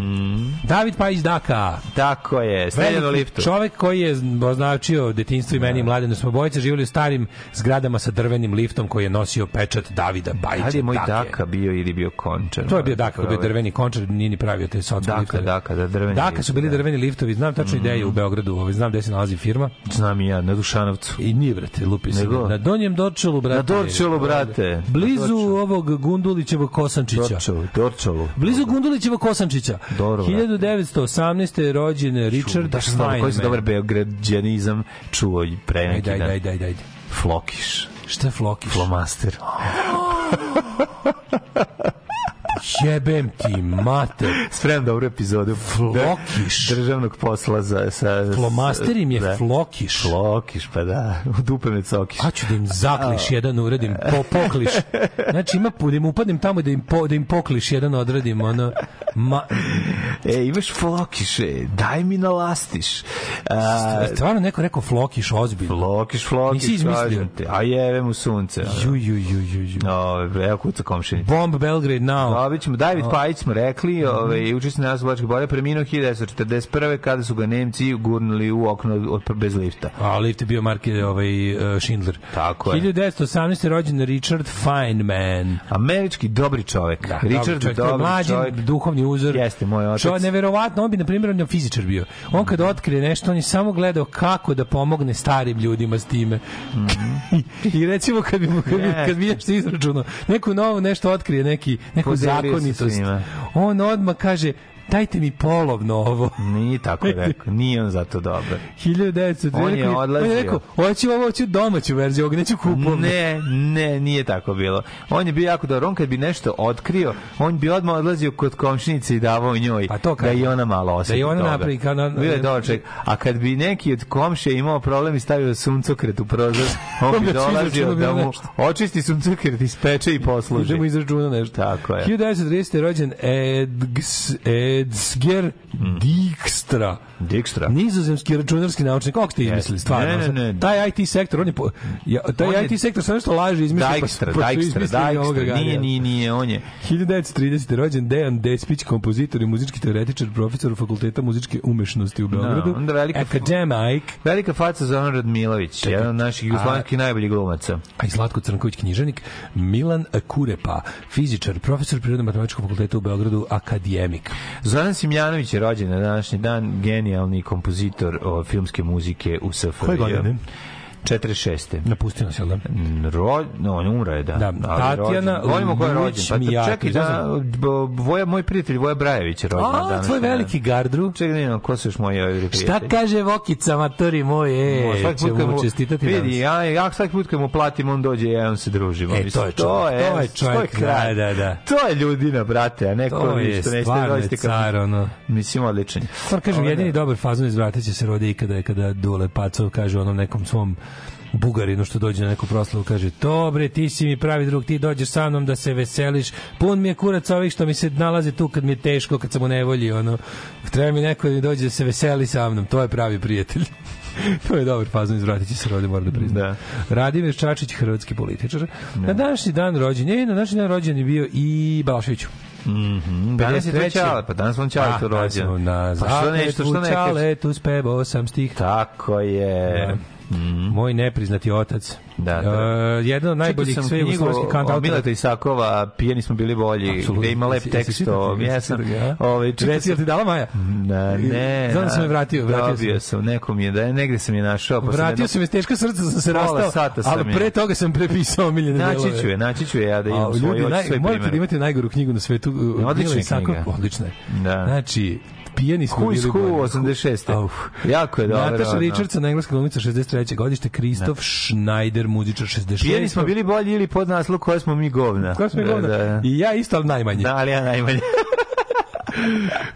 David Pajić Daka, Tako je, Veliki liftu. čovek koji je označio detinjstvo i meni i mladenu smo bojice živjeli u starim zgradama sa drvenim liftom koji je nosio pečat Davida Bajića. Da li je moj Dake. Daka bio ili bio končar? To je bio Daka, bio drveni končar, nije ni pravio te socijalne Daka, liftove. Daka, da, drveni Daka lift, su bili da. drveni liftovi, znam tačno ideju u Beogradu, ovaj, znam gde se nalazi firma. Znam i ja, na Dušanovcu. I nije, brate, lupi se. Na Donjem Dorčelu, brate. Na Dorčelu, brate. Blizu ovog Gundulićevog Kosančića. Dorčelu, Dorčelu. Blizu Gundulićevog Kosančića. Dobro, brate. 1918. je rođen Richard Da dobro, koji se Steinman. dobar beograđanizam čuo i pre neki dan. ajde, ajde, ajde. Flokiš. Šta je Flokiš? Flomaster. Jebem ti, mater. Spremam dobru epizodu. Flokiš. Državnog posla za... Sa, Flomaster im je da. flokiš. Flokiš, pa da. U dupe me cokiš. A ću da im zakliš jedan uradim, po, pokliš. Znači ima da im upadnem tamo i da im, po, da im pokliš jedan odradim, ono, ma, E, imaš flokiše, daj mi nalastiš. A, stvarno neko rekao flokiš ozbiljno. flokiš, flokiš, Nisi izmislio? ti. A jeve mu sunce. Ju, ju, ju, ju, ju. Ove, evo kuca komšinica. Bomb Belgrade now. Ćemo, David Pajić smo rekli, ovaj, učesnik nas Vlačke bore, preminuo 1941. kada su ga Nemci gurnuli u okno od, bez lifta. A lift je bio Marke ovaj, uh, Schindler. Tako je. 1918. rođen Richard Feynman. Američki dobri čovek. Da, Richard dobri, je mlađi, čovek. duhovni uzor. Jeste, moj otac. Čo, neverovatno, on bi, na primjer, on je fizičar bio. On kad otkrije nešto, on je samo gledao kako da pomogne starim ljudima s time. I, I recimo, kad bi, kad bi, Jeste. kad bi nešto izračunao, neku novu nešto otkrije, neki, neku Podelio zakonitost, on odmah kaže, dajte mi polovno ovo. Nije tako rekao, nije on zato dobar. 1900 On je odlazio. On je rekao, hoću ovo, hoću domaću verziju, ovog neću kupovnu. Ne, ne, nije tako bilo. On je bio jako dobar. On kad bi nešto otkrio, on bi odmah odlazio kod komšinice i davao njoj Pa to da kažem. i ona malo osjeti Da i ona toga. napravi kao na- Bio je čovjek. A kad bi neki od komšija imao problem i stavio suncokret u prozor, on bi dolazio da mu očisti suncokret, ispeče i posluži. Da mu izračuna nešto. Tako je. 1930. je rođen Edgs, Edsger Dijkstra. Dijkstra. Nizozemski računarski naučnik. Kako ste izmislili, stvarno? Ne, ne, ne. Taj IT sektor, on je... Po, ja, taj On je- IT sektor sam nešto laže izmislio. Dijkstra, pa, pa Dijkstra, Dijkstra. Nije, nije, nije, on je 1930. rođen Dejan Despić, kompozitor i muzički teoretičar, profesor fakulteta muzičke umešnosti u Beogradu. onda velika- Academic. velika faca Zoran Radmilović, jedan od naših jugoslovenskih najboljih glumaca. a i Zlatko Crnković književnik, Milan Kurepa, fizičar, profesor prirodno-matematičkog fakulteta u Beogradu, akademik. Zoran Simjanović je rođen na današnji dan, genijalni kompozitor o, filmske muzike u SFRJ. Koje godine? 46. Napustio nas, jel da? Ro, no, on umro je, da. Da, Ali Tatjana. Govorimo ko je rođen. Pa, Mijatović, čekaj, ne da, Voja, moj prijatelj Voja Brajević je rođen. A, današnji tvoj dan. veliki gardru. Čekaj, ne ko su još moji ovi prijatelji? Šta kaže Vokica, matori moj, No, e, svaki ćemo mu- čestitati Vidi, danas. ja, ja svaki put kad mu platim, on dođe i ja on se družimo. E, to je čovjek, to je čovjek, kraj. da, da, da. To je ljudina, brate, a neko To je što ne ste stvarno kad- car, ono. Mislim, odličan. je. Stvar kažem, jedini da. dobar fazon iz vrata će se rodi i kada, kada Dule Pacov kaže onom nekom svom Bugarinu što dođe na neku proslavu kaže to bre ti si mi pravi drug ti dođeš sa mnom da se veseliš. Pun mi je kurac ovih što mi se nalaze tu kad mi je teško kad sam u nevolji ono. Treba mi neko da mi dođe da se veseli sa mnom to je pravi prijatelj. To je dobar fazon iz vrata će se rodi moram da priznam. Da. Radimir Čačić hrvatski političar. Na današnji dan rođen je na današnji dan rođen je bio i Balašević. Mhm, Danas je to 53.. Ćale, pa danas on Ćale to danas rođen. Pa što nešto, što ne kažeš? Ćaletu spevao sam stih Tako je. Moj nepriznati otac. Da, da. E, jedan od najboljih sve knjigu jugoslovenskih o kantautora. Mileta Isakova, Pijeni smo bili bolji, Apsolutno. gde ima lep tekst o... ga? Jesi Jesam. čitao ga, ja? Ovaj, Reci, jel ti dala Maja? Da, ne. Znam da sam je vratio, vratio Dobio sam, nekom je, da je, negde sam je našao. Pa Vratio sam je teška srca, sam se rastao, sata sam ali pre toga sam prepisao omiljene delove. Naći ću je, naći ću je ja da imam svoj, sve morate da imate najgoru knjigu na svetu. uh, Odlična knjiga. Odlična je. Da. Znači, pijani smo bili Who bolji. 86. Auf. Jako je dobro. Nataša. Richardson, engleska glumica 63. godište, Kristof Schneider, muzičar 66. Pijeni smo bili bolji ili pod naslov koje smo mi govna. Ko smo Da, govna? da. I ja isto, ali najmanje. Da, ali ja najmanje.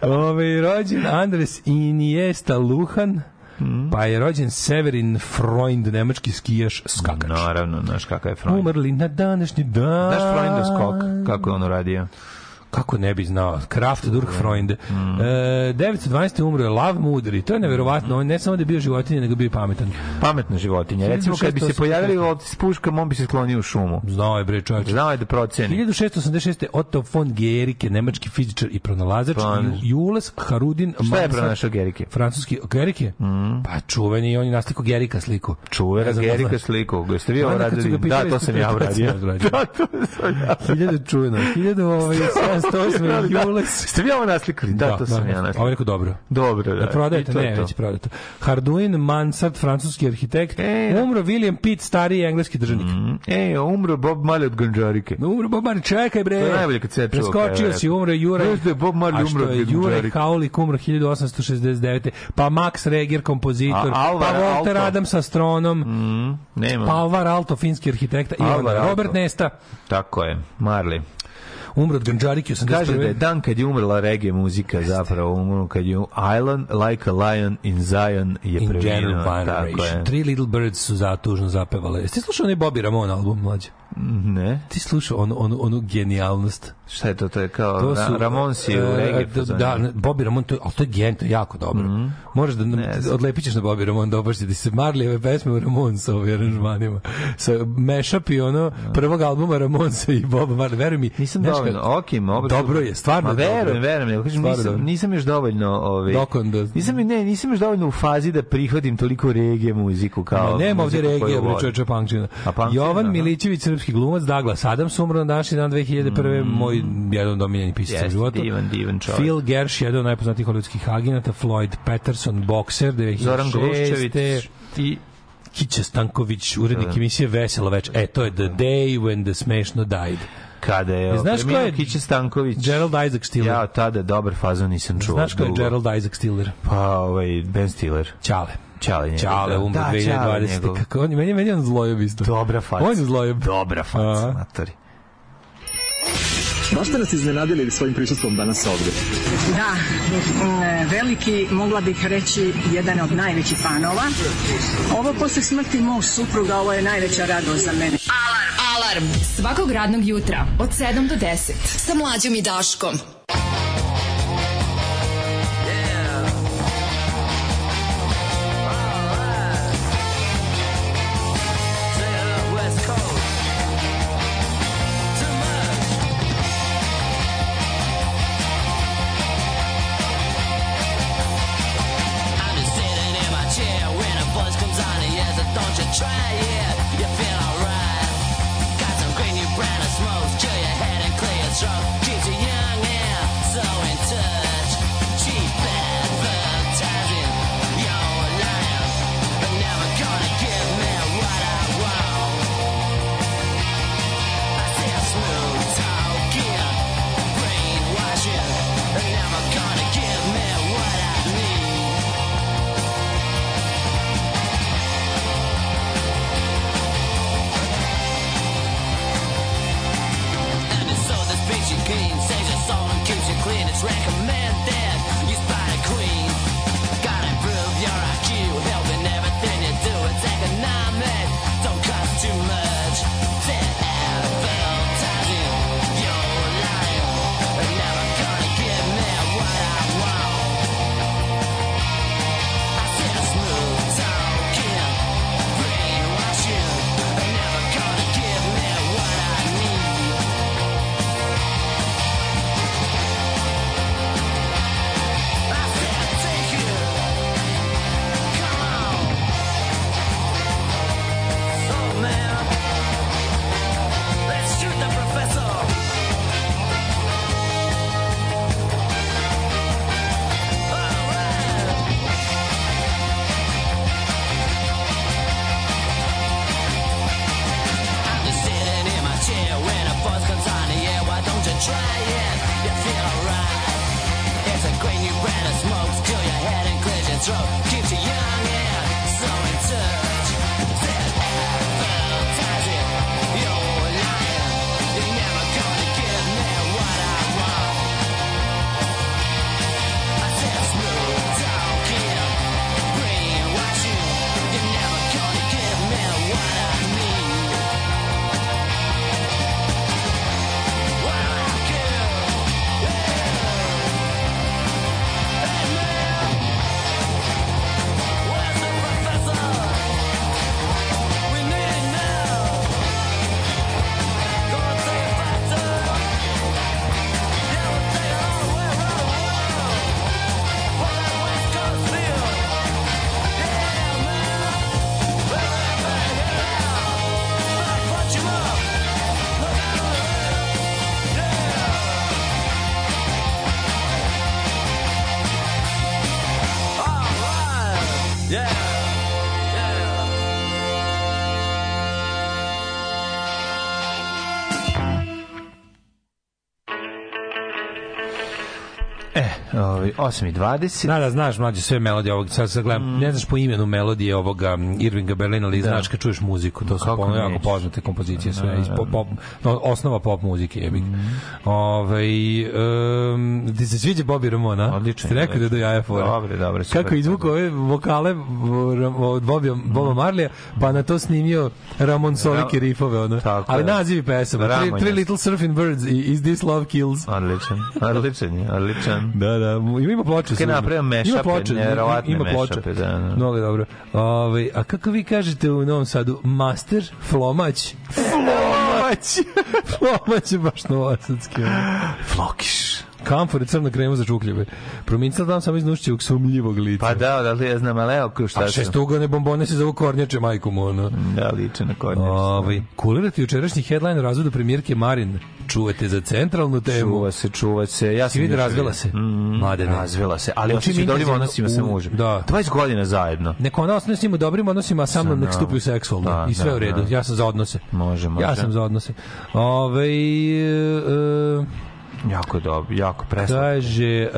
Ove, rođen Andres Iniesta Luhan, Mhm. pa je rođen Severin Freund, nemački skijaš, skakač. Naravno, znaš kakav je Freund. Umrli na današnji dan. Znaš Freundov skok, kako je on uradio? Kako ne bi znao? Kraft durch Freunde. Mhm. E, 912. umro je Lav Mudri. To je neverovatno. On ne samo da je bio životinja, nego bio i pametan. Pametna životinja. Recimo, kad bi se 1685. pojavili ovdje s puškom, on bi se sklonio u šumu. Znao je bre čovječ. Znao je da proceni. 1686. Otto von Gericke, nemački fizičar i pronalazač. Ju- Jules Harudin Šta je pronašao Gerike? Francuski Gerike? Pa čuveni, on je nasliko Gerika sliku. Znam da Gerika sliku. Jeste vi ovo su radili? Da, to sam ja uradio. Da, to sam ja. 1000 čujeno. ovaj, 1708. Jules. Ste vi ovo naslikali? Da, to sam ja Ovo je rekao dobro. Dobro, da. Da prodajete, ne, to. već prodato. Harduin Mansard, francuski arhitekt. E, da. Umro William Pitt, stariji engleski državnik. E, umro Bob Marley od Ganđarike. Umro Bob Marley, čekaj bre. To je najbolje kad se je Preskočio si, umro Juraj. Znaš da je Bob Marley umro što od Ganđarike? Haulik umro 1869. Pa Max Reger, kompozitor. A Alvar pa Walter Aalto. Adams, astronom. Nema. Pa Alvar Alto, finski arhitekta. I. Robert Nesta. Tako je. Marley. Umro od Ganđarike 81. Kaže da je dan kad je umrla reggae muzika zapravo, umro kad je Island Like a Lion in Zion je In preminuo. General je. Three Little Birds su za tužno zapevale. Jeste slušao onaj Bobby Ramon album, mlađe? Ne. Ti slušao onu, onu, onu genijalnost? Šta je to? To je kao To su, Ramonsi u e, reggae da, da, ne, Bobby Ramon, to, ali to je gen, to je jako dobro. Možeš da Ne odlepit ćeš na Bobby Ramon, da obaš ti se Marlijeve pesme u Ramon sa ovim aranžmanima. Sa mashup i ono prvog albuma Ramonsa i Boba Marley. Veruj mi, Nisam znaš dovoljno, ok, mogu. Dobro je, stvarno Ma je dobro. verujem, verujem, kažem, nisam, dobro. nisam još dovoljno, ovaj, Dok onda- nisam, ne, nisam još dovoljno u fazi da prihvatim toliko reggae muziku kao Ma nema ovdje regija, bre, čoveče, punkčina. Jovan. Milićević, srpski glumac, Douglas Adams, umro na današnji dan 2001. Moj jedan od omiljenih pisaca u Mm. Jeste, životu. divan, divan čovjek. Phil Gersh, jedan od najpoznatijih hollywoodskih agenata, Floyd Patterson, bokser, 2006. Zoran Gluščević i Kića Stanković, urednik emisije Veselo već. E, to je The Day When the Smešno Died. kada je E, znaš ko je Kića Stanković. Gerald Isaac Stiller. Ja tada dobar fazon nisam čuo. Znaš ko je. Gerald Isaac Stiller? Pa, ovaj, Ben Stiller. Ćale. Ćale njegov. Ćale, da. umro Da, Ćale 2020. njegov. Kako on, meni, meni je on zlojev isto. Dobra faca. On je zlojev. Dobra faca, matori. Baš ste nas iznenadili svojim prisustvom danas ovde. Da, mm, veliki, mogla bih reći, jedan od najvećih fanova. Ovo posle smrti mog supruga, ovo je najveća radost za mene. Alarm svakog radnog jutra od 7 do 10 sa mlađom i Daškom. 8:20. Da, da, znaš, mlađe, sve melodije ovog, sad, sad gledam, ne znaš po imenu melodije ovoga Irvinga Berlina, ali znaš kad čuješ muziku, to su ono jako poznate kompozicije, sve, iz pop, pop, no, osnova pop muzike, jebik. Ovaj, um, ti se sviđa Bobby Ramona? Odličan Ti rekao da je do jaja fora. Dobre, dobre, super. Kako je izvukao ove vokale od Bobija, Boba Marlija, pa na to snimio Ramon Solike rifove, ono. Tako Ali nazivi pesama. Three, three. Little Surfing Birds i Is This Love Kills. Odličan, odličan odličan. Da, da, mu- ima ploče. Je su- napravio ima ploče, nevjerovatne ima ploče. mashupe, da, da. Mnogo je dobro. Ove, a kako vi kažete u Novom Sadu? Master, flomać. Flomać! flomać je baš novosadski. Flokiš. Kamfor crna krema za čukljeve. Promincala dam samo iz nušćevog sumljivog lica. Pa da, da li ja znam, ali evo šta A su. šestugane bombone se zovu kornjače, majku mu, ono. Da, liče na kornjače. Ovaj kulirati jučerašnji headline o razvodu premijerke Marin. Čuvate za centralnu temu. Čuva se, čuva se. Ja sam vidi, razvela se. Mm, Mladene. Razvela se, ali čim u dobrim odnosima sa mužem. da. 20 godina zajedno. Neko ona osnovno s njim u dobrim odnosima, a sa mnom nek stupi u seksualno. Da, I sve da, u redu. da. Ja sam za odnose. Može, može. Ja sam za odnose. Ove, e, Jako dobro, jako preslatko. kaže,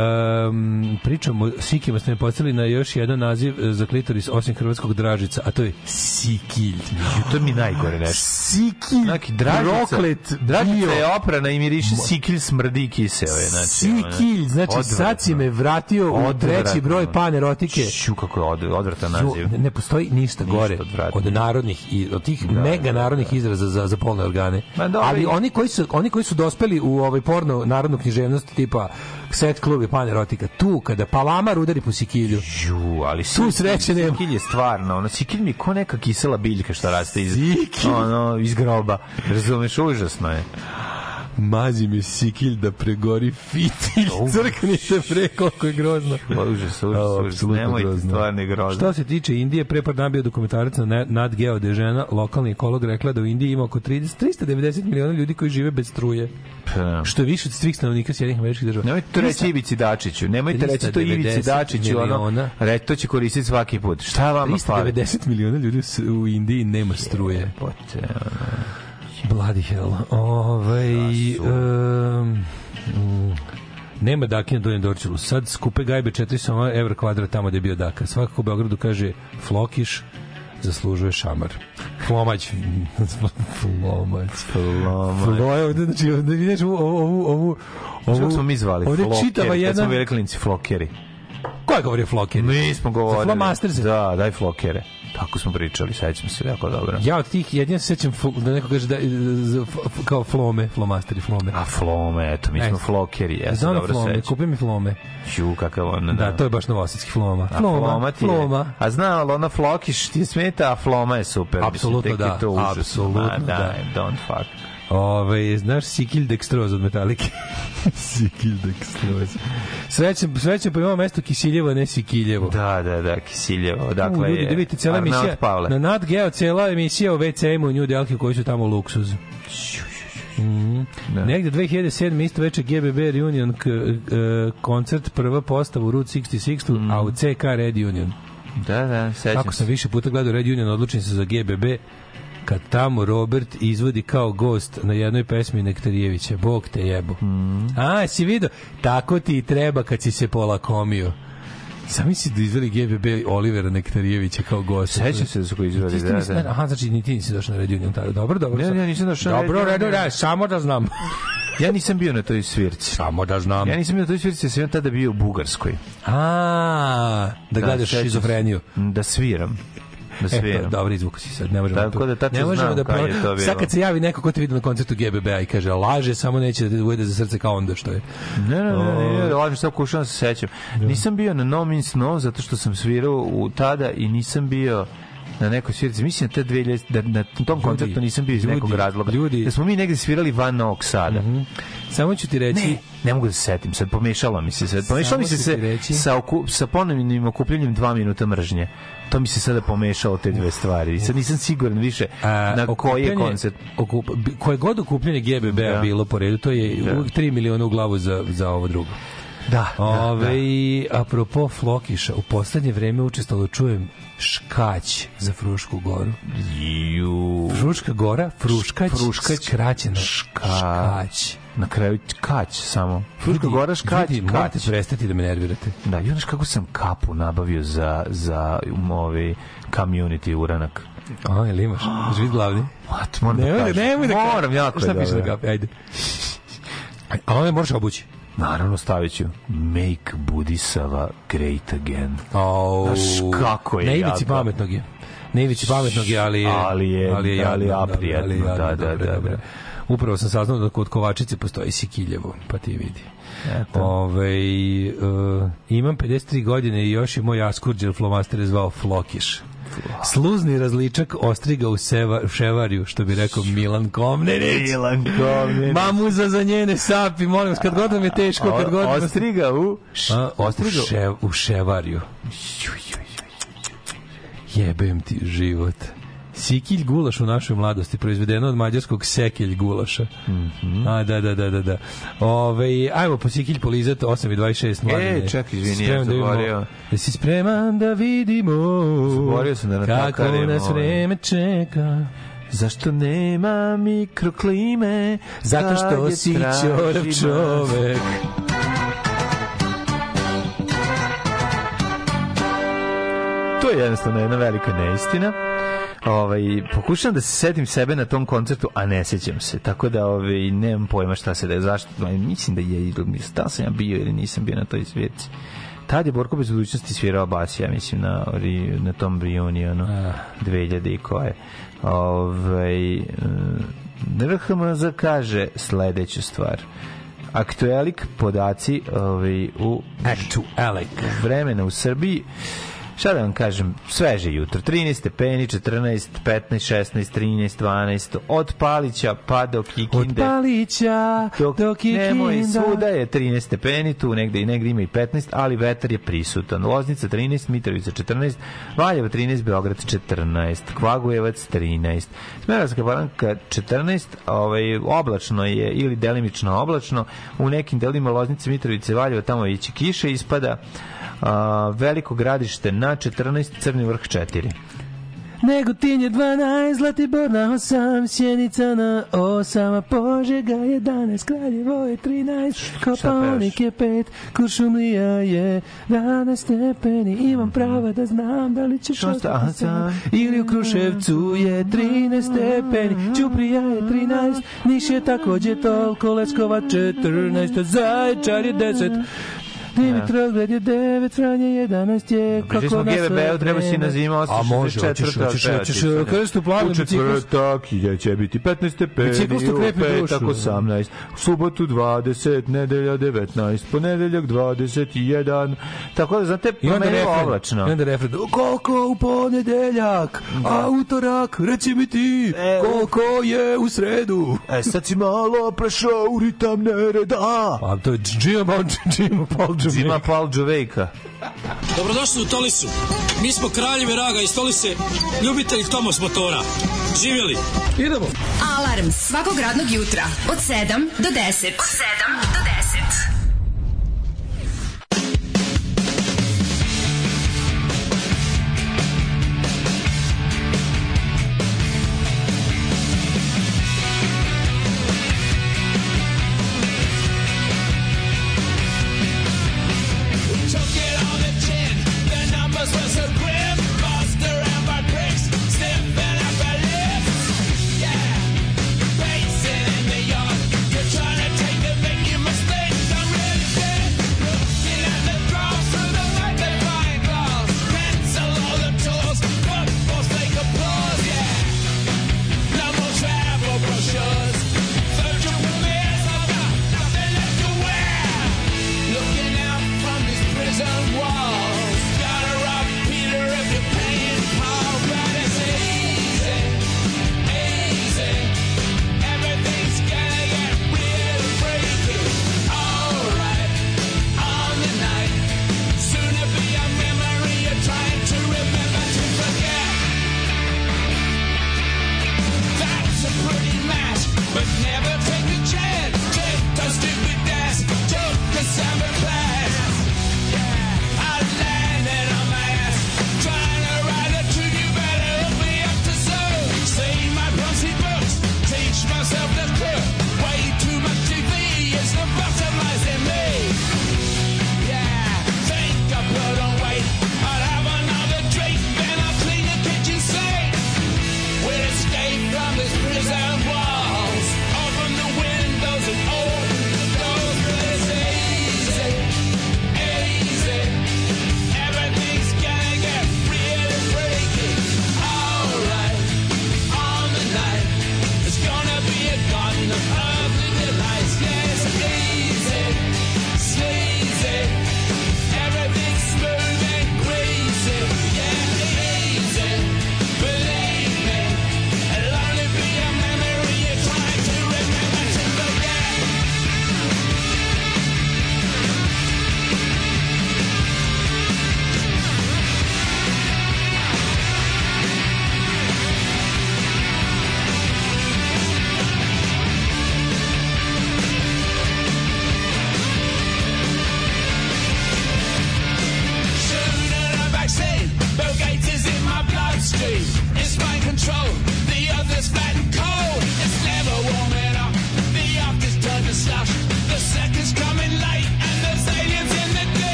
um, pričamo, Sikima ste me postavili na još jedan naziv e, za klitoris osim hrvatskog dražica, a to je Sikilj. Ju, to mi najgore nešto. Sikilj, Znači, dražica, proklet dražica je oprana i miriše sikilj smrdi kiseo je. Znači, Sikilj, znači sad si me vratio u Odvratno. treći broj panerotike. Šu, kako je od, odvratan naziv. ne postoji ništa gore odvratnije. od narodnih i od tih mega narodnih izraza za za polne organe. Ma dobro, Ali oni koji su oni koji su dospeli u ovaj porno narodnu književnost tipa seks klub i panerotika, tu kada palamar udari po sikilju. Ju, ali Tu sreće nema. Sikilj je stvarno, ono, sikilj mi je ko neka kisela biljka što raste iz, Sikilj. ono, iz groba. Razumeš, užasno je. Mazi mi sikilj da pregori fitilj. Crknite pre koliko je grozno. Užas, užas, užas. apsolutno Nemoj, grozno. stvarno grozno. Što se tiče Indije, pre par dana bio dokumentarac na Nat Geo gde žena, lokalni ekolog, rekla da u Indiji ima oko 30, 390 miliona ljudi koji žive bez struje. Pa, Što je više od svih stanovnika Sjedinjenih američkih država. Nemojte to reći Ivici Dačiću. Nemojte reći to Ivici 390 Dačiću. Ono, reći, to će koristiti svaki put. Šta vama fali? 390 miliona ljudi u Indiji nema struje. Pote, ono. Bloody hell. Ovaj, um, mm, nema Daki na Donjem Dorčelu. Sad skupe gajbe 400 evra kvadrat tamo gde je bio Daka. Svakako u Beogradu kaže Flokiš zaslužuje šamar. Flomać. Flomać. Flomać. Ovde, znači, ovde vidiš ovu, ovu, ovu, Kako ovu, smo mi zvali? ovde Flokeri, čitava Kad jedna... smo bili klinci, flokeri. Ko je govorio flokeri? Mi smo govorili. Flamaster se. Da, daj flokere. Tako smo pričali, sećam se jako dobro. Ja od tih jedin se sećam da neko kaže da f- kao flome, flomasteri, flome. A flome, eto, mi smo flokeri, ja se dobro flome, sećam. kupi mi flome. Ću, kakav on, Da, to je baš novosadski floma. A Floma, floma ti je. floma. A zna, ali ona flokiš ti smeta, a floma je super. Apsolutno da, apsolutno da. Don't fuck. Ove, znaš Sikilj Dextroz od Metalike? Sikilj Dextroz. Srećem, srećem pa imamo mesto Kisiljevo, ne Sikiljevo. Da, da, da, Kisiljevo. Dakle, U, ljudi, da vidite, cijela Arnaut emisija, Pavle. na Nat Geo, cijela emisija o WC-ima u New Delhi koji su tamo luksuz. Mm. Da. Negde 2007. isto veče GBB Reunion k, e, koncert, prva postava u Route 66, Mm. a u CK Red Union. Da, da, sećam Kako sam se. više puta gledao Red Union, odlučim se za GBB, kad tamo Robert izvodi kao gost na jednoj pesmi Nektarijevića. Bog te jebo. Mm. A, si vidio? Tako ti i treba kad si se polakomio. Sam misli da izveli GBB Olivera Nektarijevića kao gost. Sećam se da su ga izveli, da, da. Aha, znači ni ti nisi došao na Red Union tada. Dobro, dobro. Ne, ne, nisam došao Dobro, Red Union. da, samo da znam. Ja nisam bio na toj svirci. samo da znam. Ja nisam bio na toj svirci, ja sam tada bio u Bugarskoj. A, da gledaš sećam se. šizofreniju. Da sviram. Da E, pa, dobro, izvuku si sad. Ne možemo Tako da tačno ne možemo znam da pro... je to bilo. Sad kad se javi neko ko te vidi na koncertu GBB-a i kaže laže, samo neće da te ujede za srce kao onda što je. Ne, ne, ne, ne, ne, lažem sad kušam se sećam. Nisam bio na No Means No zato što sam svirao u tada i nisam bio na nekoj svirci. Mislim da te 2000 da na tom koncertu nisam bio iz ljudi, nekog razloga. ljudi. Da smo mi negde svirali van Novog Sada. Samo ću ti reći... Ne, ne mogu da se setim sad, pomešalo mi se sad. Pomešalo mi se, Samo ću se reći- sa, oku, sa ponovnim okupljanjem dva minuta mržnje. To mi se sada pomešalo te dve stvari. I sad nisam siguran više A, na koji je koncert. Okup, koje god okupljanje GBB-a Da. bilo po redu, to je Da. uvijek 3 miliona u glavu za, za ovo drugo. Da, da, Ove, i apropo Flokiša, u poslednje vreme učestalo čujem škać za Frušku goru. Ju. Fruška gora, Fruškać, Fruškać, skraćeno ška- škać. Na kraju kać samo. Fruška Ljudi, gora škać, morate kać. prestati da me nervirate. Da, i znaš kako sam kapu nabavio za, za um, ovaj community uranak. A, jel imaš? Živi glavni? Mat, moram Nemoj da da, kažem. nemoj da kažem. Moram, jako Šta je piše na kapi? Ajde. A ovo moraš obući. Naravno stavit ću Make Budisava Great Again. Au. Znaš kako je Na ivici jadno. pametnog je. Na ivici pametnog je, ali je... Ali je- ali je jadno, ali je jadno, da, da, dobro, da, dobro. da. Upravo sam saznao da kod Kovačice postoji Sikiljevo, pa ti vidi. Eto. Ove, uh, imam 53 godine i još je moj askurđer flomaster zvao Flokiš. Sluzni različak ostriga u, seva, u ševarju, što bi rekao Milan Komnenić. Milan Komnenić. Mamuza za njene sapi, molim vas, kad god vam je teško, kad god... Ostriga u... A, Ostriga u, še, u ševarju. Jebem ti život. Sikilj gulaš u našoj mladosti, proizvedeno od mađarskog sekilj gulaša. Mhm. A, da, da, da, da. da. Ove, ajmo po sikilj polizat 8 i 26 mladine. E, čekaj, izvini, ja da vidimo- zaboravio. Jesi spreman da vidimo Zaboravio sam da kako nas ovaj. vreme čeka. Zašto nema mikroklime? Zato što si čorav čovek. To je jednostavno jedna velika neistina. Ovaj pokušavam da se setim sebe na tom koncertu, a ne sećam se. Tako da ovaj nemam pojma šta se da je zašto. ovaj, Mislim da je da li sam ja bio ili nisam bio na toj svirci. Tad je Borko bez budućnosti svirao bas, ja mislim, na, na tom reunionu Ah. 2000 i koje. Ovaj, eh, RHMZ kaže sledeću stvar. Aktuelik podaci ovaj, u Aktuelik. vremena u Srbiji Šta da vam kažem, sveže jutro, 13 stepeni, 14, 15, 16, 13, 12, od Palića pa do Od Kikinde. Palića dok, do Kikinda. nemoj, svuda je 13 stepeni, tu negde i negde ima i 15, ali vetar je prisutan. Loznica 13, Mitrovica 14, Valjevo 13, Beograd 14, Kvagujevac 13, Smerovska palanka 14, ovaj, oblačno je ili delimično oblačno, u nekim delima Loznice, Mitrovice, Valjevo, tamo ići kiše ispada, a, veliko gradište na 14, Crni vrh 4. Negotin je 12, Zlatibor na 8, Sjenica na 8, a Požega 11, Kraljevo je 13, Kopaonik je 5, Kuršumlija je 12 stepeni, imam prava da znam da li ćeš ostati sam. Ili u Kruševcu je 13 stepeni, Ćuprija je 13, Niš je takođe toliko, Leskova 14, a Zaječar je 10, Dimitrov je 9, Franje 11 je, kako smo nas GVB-u, treba si na zima A može, hoćeš, hoćeš, hoćeš, krst u plavim U biciklus. četvrtak će biti 15 stepeni, Biciklus tu u krepi petak dušu. 18, u subotu 20, nedelja 19, ponedeljak 21, tako da, znate, I onda promenilo oblačno. i onda refren, koliko u ponedeljak, a utorak, reci mi ti, E, koliko je u sredu. E, sad si malo prešao u ritam nereda. Pa to je Jim Paul Jim Paul Zima Paul Džovejka. Dobrodošli u Tolisu. Mi smo kraljevi raga iz Tolise, ljubitelji Tomos motora. Živjeli! Idemo. Alarm svakog radnog jutra od 7 do 10. Od 7 do 10.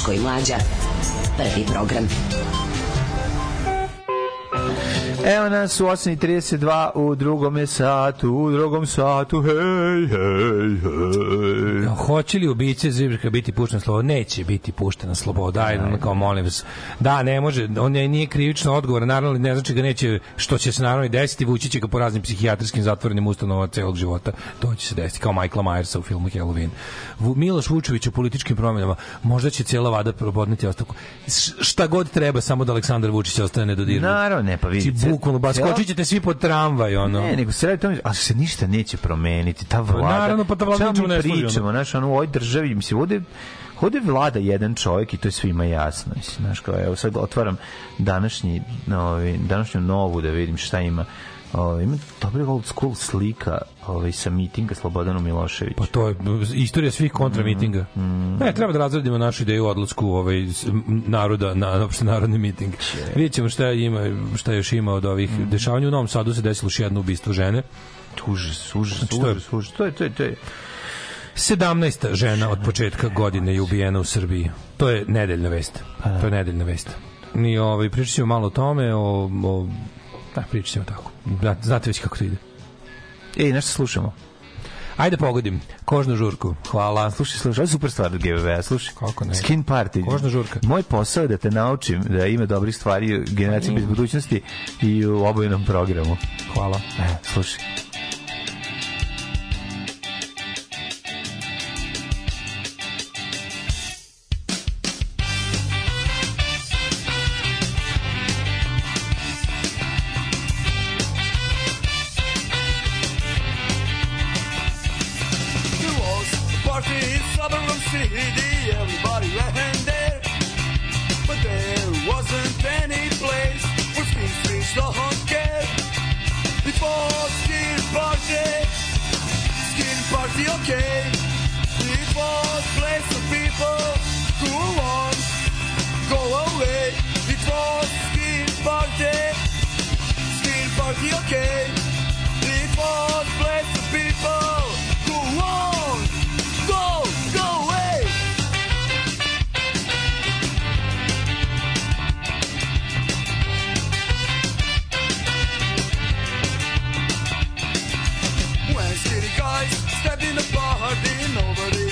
Daško i Mlađa. Prvi program. Evo nas u 8.32 u drugom satu, u drugom satu, hej, hej, hej. Hoće li ubice Zvibrka biti pušten na slobodu? Neće biti pušten na slobodu. Daj, ono kao molim vas. Da, ne može. On je, nije krivično odgovor. Naravno, ne znači ga neće, što će se naravno i desiti, vući će ga po raznim psihijatrijskim zatvorenim ustanovama celog života. To će se desiti, kao Michaela Myersa u filmu Halloween. Miloš Vučević u političkim promjenama. Možda će cijela vada podneti ostavku. Šta god treba, samo da Aleksandar Vučić ostane nedodirnut. Naravno, ne, pa vidi. Ti bukvalno, ba, Cijela- skočit ćete svi pod tramvaj, ono. Ne, nego se radi o tome, a se ništa neće promeniti. Ta vlada, naravno, pa ta vlada Čemu ničemu ne služi, pričamo, znaš, ono, u ovoj državi, mislim, ovde, ovde vlada jedan čovjek i to je svima jasno. Mislim, znaš, kao, evo sad otvaram današnji, ovaj, današnju novu da vidim šta ima. Ovaj, ima dobra old school slika ovaj, sa mitinga Slobodanu Miloševiću. Pa to je istorija svih kontramitinga. Ne, treba da razradimo našu ideju odlasku ovaj, naroda na opšte narodni miting. Vidjet ćemo šta, ima, šta još ima od ovih dešavanja. U Novom Sadu se desilo još jedno ubistvo žene. To je- užas, užas. To je, to je, to je. 17. žena od početka godine je ubijena u Srbiji. To je nedeljna vest. To je nedeljna vest. Mi ovaj, pričat ćemo malo o tome, o, o da, pričat ćemo tako. Da, znate već kako to ide. Ej, nešto slušamo. Ajde pogodim. Kožnu žurku. Hvala. Slušaj, slušaj, ovo je super stvar od GVV, slušaj. Kako ne? Skin party. Kožna žurka. Moj posao je da te naučim da ima dobrih stvari u generaciji bez budućnosti i u obojenom programu. Hvala. E, slušaj. City, everybody ran there. But there wasn't any place where skin streets care. It was skin party, skin party, okay. It was place for people who want go away. It was skin party, skin party, okay.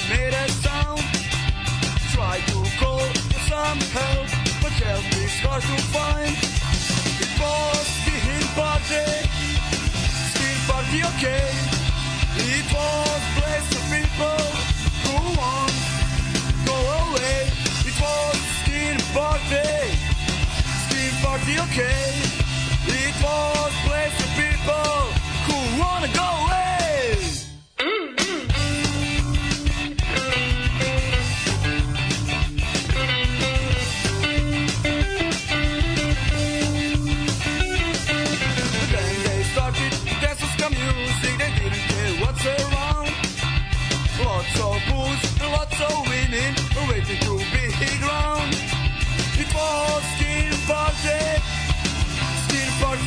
Made a sound. Tried to call for some help, but help is hard to find. It was skin party, skin party, okay. It was place for people who want go away. It was skin party, skin party, okay. It was place for people who wanna go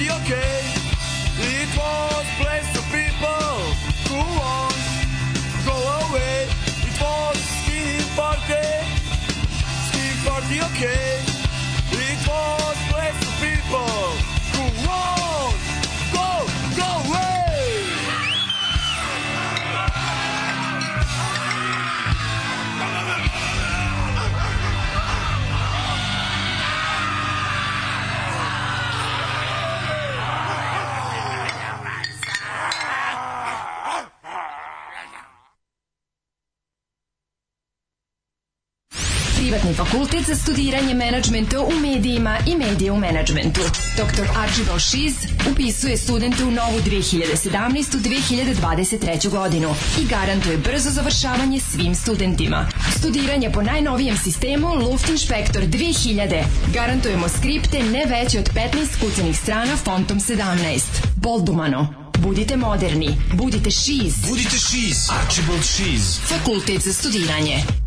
party, okay. It was place for people who want go away. It was skin party, skin party, okay. Za studiranje menadžmenta u medijima i medije u menadžmentu. Dr. Archibald Šiz upisuje studente u novu 2017-2023. godinu i garantuje brzo završavanje svim studentima. Studiranje po najnovijem sistemu Luft Inspector 2000. Garantujemo skripte ne veće od 15 kucanih strana fontom 17. Boldumano. Budite moderni. Budite Šiz. Budite Šiz. Archibald Šiz. Fakultet za studiranje.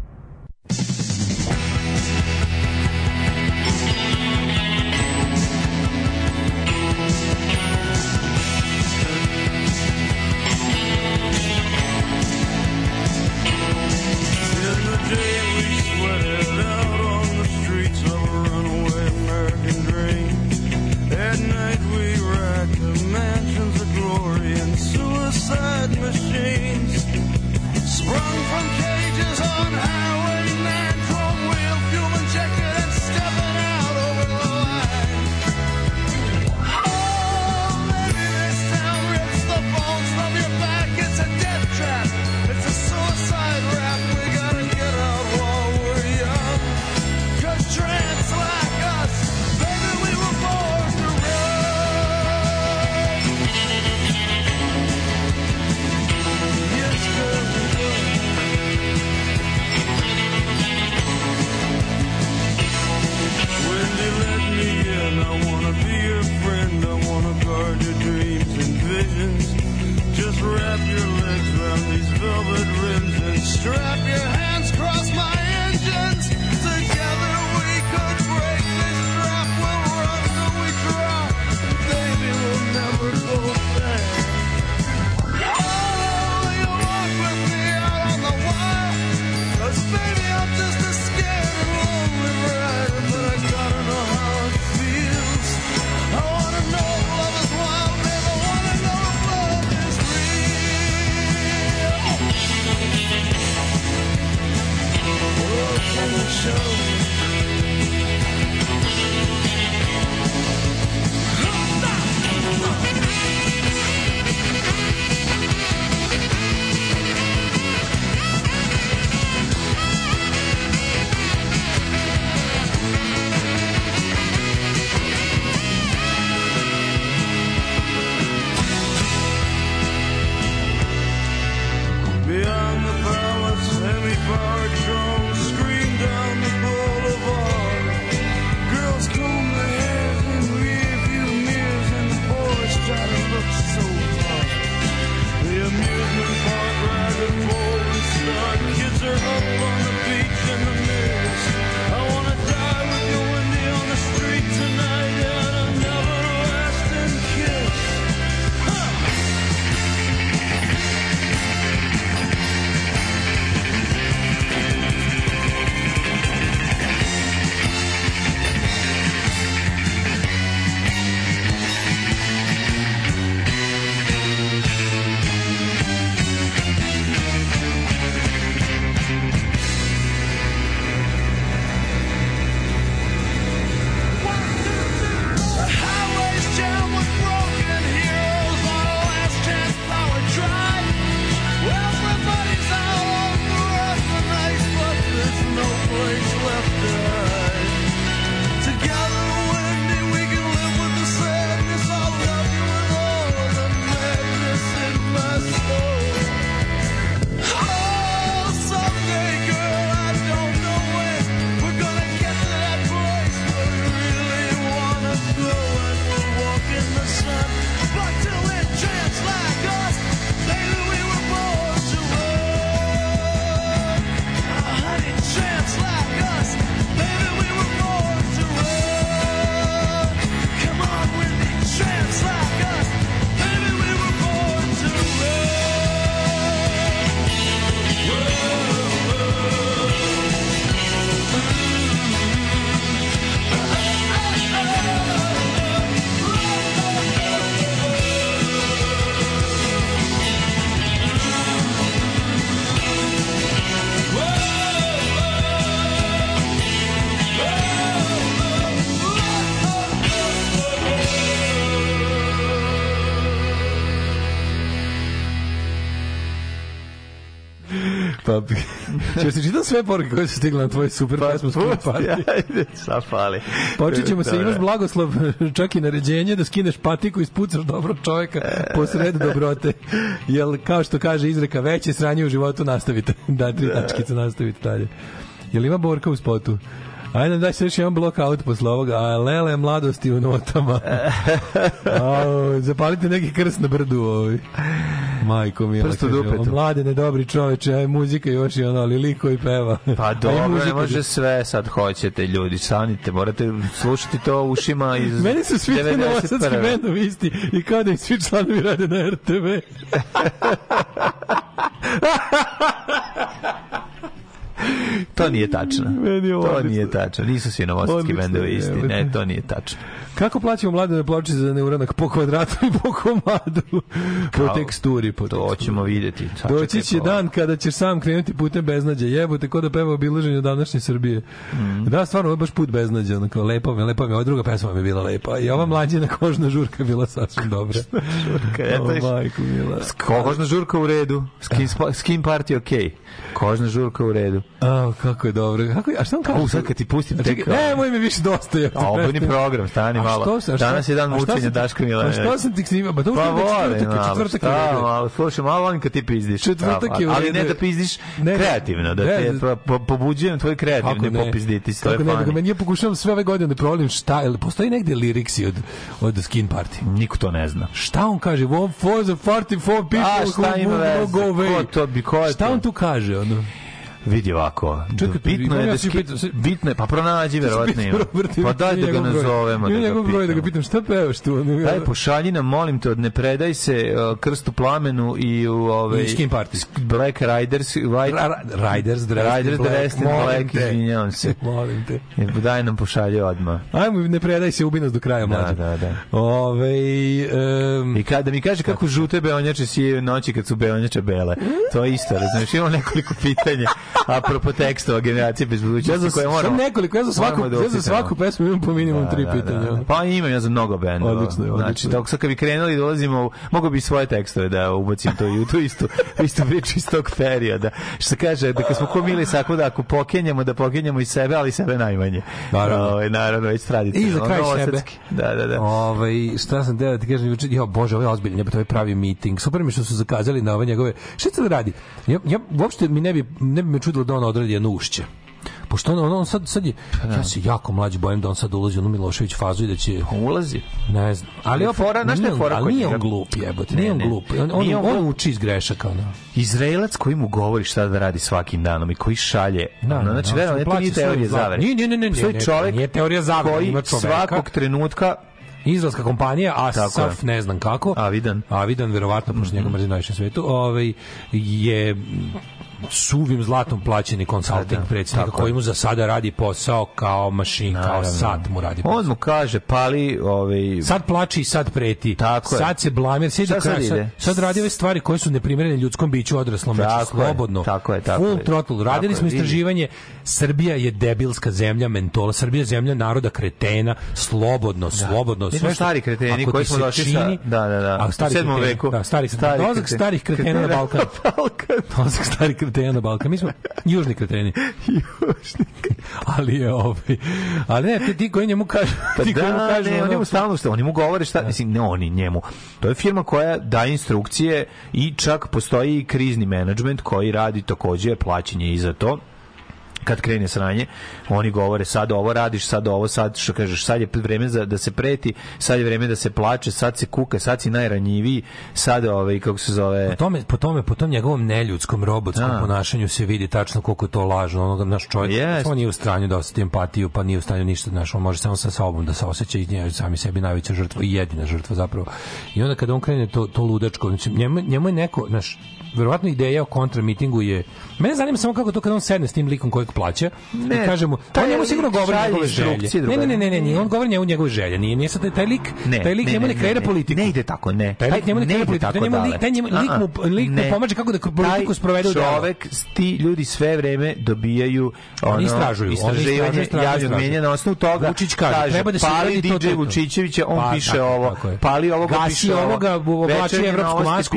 Če se čitam sve poruke koje su stigle na tvoj super pa, pesmu Skoj partiju. Ajde, sa fali. Počet ćemo se, imaš blagoslov, čak i naređenje da skineš patiku i spucaš dobro čoveka posred dobrote. Jel, kao što kaže izreka, veće sranje u životu nastavite. Da, tri da. tačkice nastavite dalje. Jel ima Borka u spotu? Ajde, daj se još jedan blokout posle ovoga. A, lele mladosti u notama. A, zapalite neki krst na brdu. Ovaj. Majko mi je. Prsto dupetu. Mlade, nedobri čoveče, aj muzika još i ono, ali liko i peva. Pa dobro, ne može sve sad hoćete, ljudi, sanite, morate slušati to ušima iz Meni su svi ti novosadski bendovi isti i kao da im svi članovi rade na RTV. to nije tačno. Meni je to nije tačno. Nisu svi novosadski bendovi isti. Ne, to nije tačno. Kako plaćamo mlade ploče za neuranak po kvadratu i po komadu? Kao, po teksturi, po teksturi. To ćemo vidjeti. Doći će po... dan kada ćeš sam krenuti putem beznadja. Jebote, ko da peva obilaženje današnje Srbije. Mm. Da, stvarno, ovo je baš put beznadja. Onako, lepo me, lepo me. Ova druga pesma mi je bila lepa. I ova mlađina kožna žurka je bila sasvim dobra. žurka, to oh, majko, mila. Kožna žurka u redu. Skin, skin party okej. Okay. Kožna žurka u redu. A, kako je dobro. Kako je, a šta on kaže? U, sad kad ti pustim A tek... Ne, moj mi više dosta. Je, A obojni program, stani A malo. što a šta- Danas je dan mučenja sam Pa Milanovića. što sam ti snimao? Pa to Pa je volim četvrtak, je, malo, četvrtak je šta, redu. malo, slušaj, malo volim kad ti pizdiš. Četvrtak Da, je Ali ne da pizdiš Ne, kreativno, da te pobuđujem tvoj kreativni popizditi. Je Kako ne, nego meni ja pokušavam sve ove godine da provalim šta, jel postoji negde liriksi od, od Skin Party? Niko to ne zna. Šta on kaže? One for the 44 people A, who go away. Ko to ko je Šta on tu kaže? Ono? Vidi ovako. Čekaj, bitno je ja da ski, bitno je, pa pronađi verovatno ima. Pa daj da ga nazovemo, da Ima ga njegov broj da ga pitam šta pevaš tu? Daj pošalji nam, molim te, ne predaj se uh, krstu plamenu i u ovaj I Skin Party. Black Riders, White Riders, Dressed in Riders molim Black, izvinjavam se. Molim te. E, Daj nam pošalji odmah. Ajmo, ne predaj se, ubi nas do kraja, Da, mlađe. da, da. Ove, um, I kada mi kaže kako žute beonjače sije noći kad su beonjače bele. To je isto, razumiješ, imamo nekoliko pitanja apropo tekstova generacije bez ja budućnosti za, koje moramo... sam nekoliko, ja za svaku, da ja za svaku pesmu imam po minimum tri pitanja. ono. Pa imam ja za mnogo bendova. Odlično je, Znači, odlično je. dok sad kad bi krenuli dolazimo, mogu bi svoje tekstove da ubacim to i u tu istu, istu priču iz tog perioda. Što se kaže, da kad smo ko mili sako da ako pokenjamo, da pokenjamo i sebe, ali sebe najmanje. Naravno. Ovaj, naravno, već tradicija. I za kraj sebe. Da, da, da. Ovaj šta sam da ti kažem juče, jo bože, ovo je ozbiljno, jebote, ovaj pravi meeting. Super mi je što su zakazali na ove njegove. Šta će da radi? Ja, ja uopšte mi ne bi ne bi me čudilo da on odradi jedno ušće. Pošto on, on, on sad, sad je, ja se jako mlađi bojim da on sad ulazi u Milošević fazu i da će... Ulazi. Ne znam. Ali, Ali opet, fora, znaš je on- fora ali nije on glup, jebote, nije on glup. On, on, on on, uči iz grešaka, ono. Izraelac koji mu govori šta da radi svakim danom i koji šalje. Da, ono, da, znači, da, to nije teorija zavere. Nije, nije, nije, nije, Postoji nije, teorija zavere, koji ima čoveka. svakog trenutka Izraelska kompanija, a Tako SAF ne znam kako. Avidan. Avidan, verovatno, pošto njega mrzim najviše na svetu, ovaj, je suvim zlatom plaćeni konsulting Da, predsjednika tako koji je. mu za sada radi posao kao mašin, kao sat mu radi posao. On mu kaže, pali, ovaj, Sad plači i sad preti. Tako je. sad se blamir, sad, kraja, sad sad, ide? sad radi ove stvari koje su neprimjerene ljudskom biću odraslom, znači Tako je, slobodno. tako je, tako full je. throttle. Radili Tako smo je, istraživanje. Srbija je debilska zemlja mentola, Srbija je zemlja naroda kretena, slobodno, slobodno. Mi smo stari kreteni koji smo došli sa- da, da, da. A, stari U sedmom kreteni, veku. Da, stari, Stari dolazak starih kretena na Balkan. Dolazak starih kretena na Balkan. Mi smo južni kreteni. ali je ovaj ali ne ti, koji njemu kažu Pa ti da, kažu ne, ono- oni mu stalno što, oni mu govore šta, mislim, ne oni njemu. To je firma koja daje instrukcije i čak postoji krizni menadžment koji radi takođe plaćanje i za to kad krene sranje, oni govore sad ovo radiš, sad ovo, sad što kažeš, sad je vreme za, da se preti, sad je vreme da se plače, sad se kuka, sad si najranjiviji, sad ovaj, kako se zove... Po tome, po tome, po tom njegovom neljudskom robotskom Da. ponašanju se vidi tačno koliko je to lažno. Onoga naš čovjek, Jest. on nije u stanju da osjeti empatiju, pa nije u stanju ništa, znaš, on može samo sa sobom da se osjeća i nje sami sebi najveća žrtva i jedina žrtva zapravo. I onda kada on krene to, to ludačko, znači, njemu, njemu je neko, znaš, verovatno ideja o kontramitingu je mene zanima samo kako to kada on sedne s tim likom kojeg plaća. Ne, i kaže mu taj on njemu sigurno govori njegove želje ne ne ne ne, ne, ne, on govori njemu njegove želje. Nije nije sad taj- lik taj lik njemu ne kreira politiku. Ne ide tako, ne. Taj lik njemu ne kreira politiku, taj njemu lik- taj njemu- lik mu- lik mu ne. pomaže kako da politiku sprovede u delo. Čovek, ti ljudi sve vreme dobijaju ono, Oni istražuju, istraživanje javnog mjenja na osnovu toga. Vučić kaže, treba da se pali DJ. Vučićevića, on Pa, piše ovo, pali ovoga, piše ovo. ovoga, oblači evropsku masku,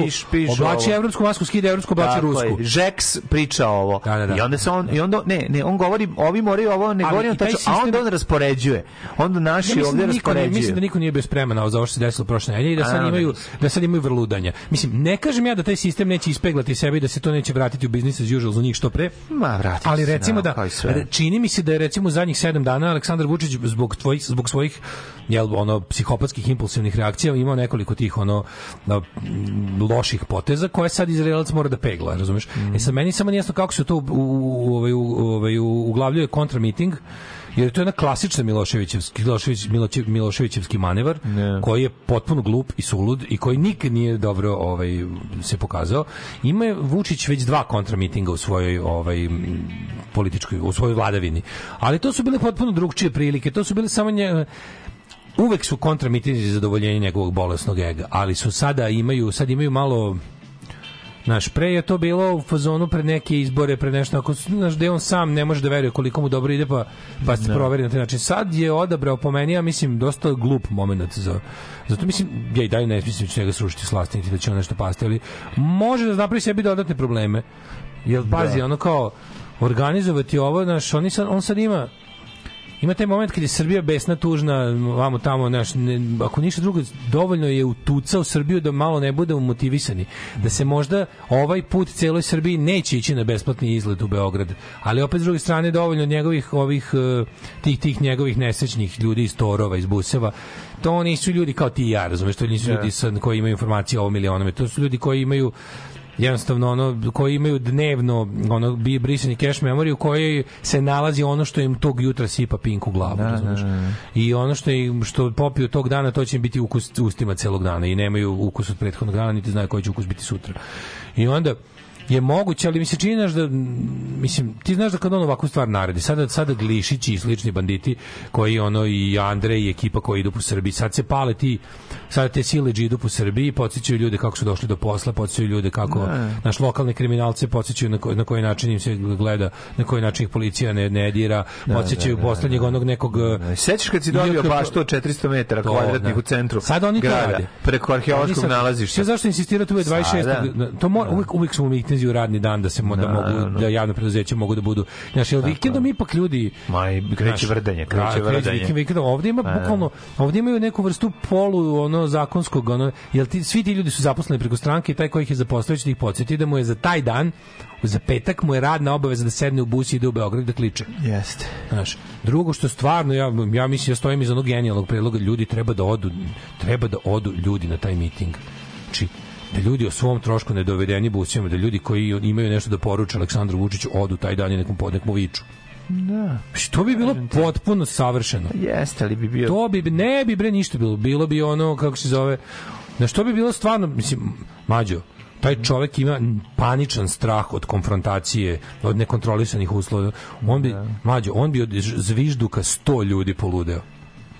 oblači evropsku masku, skida evropsku, oblači rusku. Žeks priča ovo. Da, da, da. I onda se on i onda ne, ne, on govori, ovi moraju ovo, ne govori on tačno, a onda on raspoređuje. Onda Ja naši ovdje da niko ne, mislim da raspoređuju. niko nije bio spreman za ovo što se desilo prošle nedelje i da sad A, imaju da sad imaju vrludanja. Mislim ne kažem ja da taj sistem neće ispeglati sebe i da se to neće vratiti u business as usual za njih što pre. Ma, vratit će Ali recimo da, da re- čini mi se da je recimo zadnjih sedam dana Aleksandar Vučić zbog tvojih zbog svojih jel ono psihopatskih impulsivnih reakcija imao nekoliko tih ono m, loših poteza koje sad Izraelac mora da pegla, razumeš? Mhm. E sad meni samo nije jasno kako se to u, u, ovaj, u, ovaj, u, uglavljuje kontramiting jer to je jedna klasična Miloševićevski Milošević, Miloševićevski manevar Ne. koji je potpuno glup i sulud i koji nikad nije dobro ovaj se pokazao. Ima je Vučić već dva kontramitinga u svojoj ovaj političkoj u svojoj vladavini. Ali to su bile potpuno drugčije prilike. To su bile samo nje, uvek su kontramitinzi za zadovoljenje njegovog bolesnog ega, ali su sada imaju sad imaju malo Naš pre je to bilo u fazonu pred neke izbore, pred nešto ako znaš da on sam ne može da veruje koliko mu dobro ide pa pa se proveri na taj način. Sad je odabrao po meni, ja mislim dosta glup momenat za zato mislim ja i dalje ne mislim da će njega srušiti slasti niti da će on nešto pasti, ali može da napravi sebi dodatne probleme. Jel pazi, ono kao organizovati ovo, znaš, oni sad, on sad ima ima taj moment kad je Srbija besna, tužna, vamo tamo, znaš, ne, ako ništa drugo, dovoljno je utucao Srbiju da malo ne budemo motivisani. Da se možda ovaj put celoj Srbiji neće ići na besplatni izlet u Beograd. Ali opet s druge strane dovoljno njegovih ovih eh, tih tih njegovih nesrećnih ljudi iz Torova, iz Buseva. To nisu ljudi kao ti i ja, razumeš, to nisu ljudi sa, koji imaju informacije o ovom ili onome. To su ljudi koji imaju jednostavno ono koji imaju dnevno ono bi brisani cache memory u kojoj se nalazi ono što im tog jutra sipa pink u glavu razumeš? i ono što im što popiju tog dana to će im biti ukus ustima celog dana i nemaju ukus od prethodnog dana niti znaju koji će ukus biti sutra i onda je moguće, ali mi se čini da mislim, ti znaš da kad on ovakvu stvar naredi, sada sada Glišići i slični banditi koji ono i Andrej i ekipa koji idu po Srbiji, sad se pale ti sada te sile idu po Srbiji, podsjećaju ljude kako su došli do posla, podsjećaju ljude kako naš lokalne kriminalce podsjećaju na, ko, na koji način im se gleda, na koji način ih policija ne, ne dira, podsjećaju poslednjeg onog nekog Sećaš kad si dobio baštu od 400 metara To, kvadratnih da. u centru Sad oni to grada, rade. preko arheološkog nalazišta. Sve zašto insistirate uvek 26. Sada. To mora, uvek, uvek smo u mitinzi u radni dan da se mo, da mogu da javno preduzeće mogu da budu. Znaš, jel vikendom ipak ljudi Ma i kreće vrdanje, da, kreće vrdanje. vikend- vikendom. Ovdje ima bukvalno, ovdje imaju neku vrstu polu ono zakonskog, ono, jel ti, svi ti ljudi su zaposleni preko stranke i taj koji ih je zaposlio će da ih podsjeti da mu je za taj dan za petak mu je radna obaveza da sedne u bus i ide u Beograd da kliče. Jeste. Znaš, drugo što stvarno ja ja mislim ja stojim iza onog genijalnog predloga ljudi treba da odu treba da odu ljudi na taj miting. Znači da ljudi o svom trošku ne dovedeni busima, da ljudi koji imaju nešto da poruče Aleksandru Vučiću odu taj dan i nekom podnek mu viču. Da. Što bi bilo potpuno savršeno. Jeste, ali bi bio... To bi ne bi bre ništa bilo. Bilo bi ono kako se zove. Na što bi bilo stvarno mislim mađo taj čovek ima paničan strah od konfrontacije, od nekontrolisanih uslova. On bi, mađo, on bi od zvižduka 100 ljudi poludeo.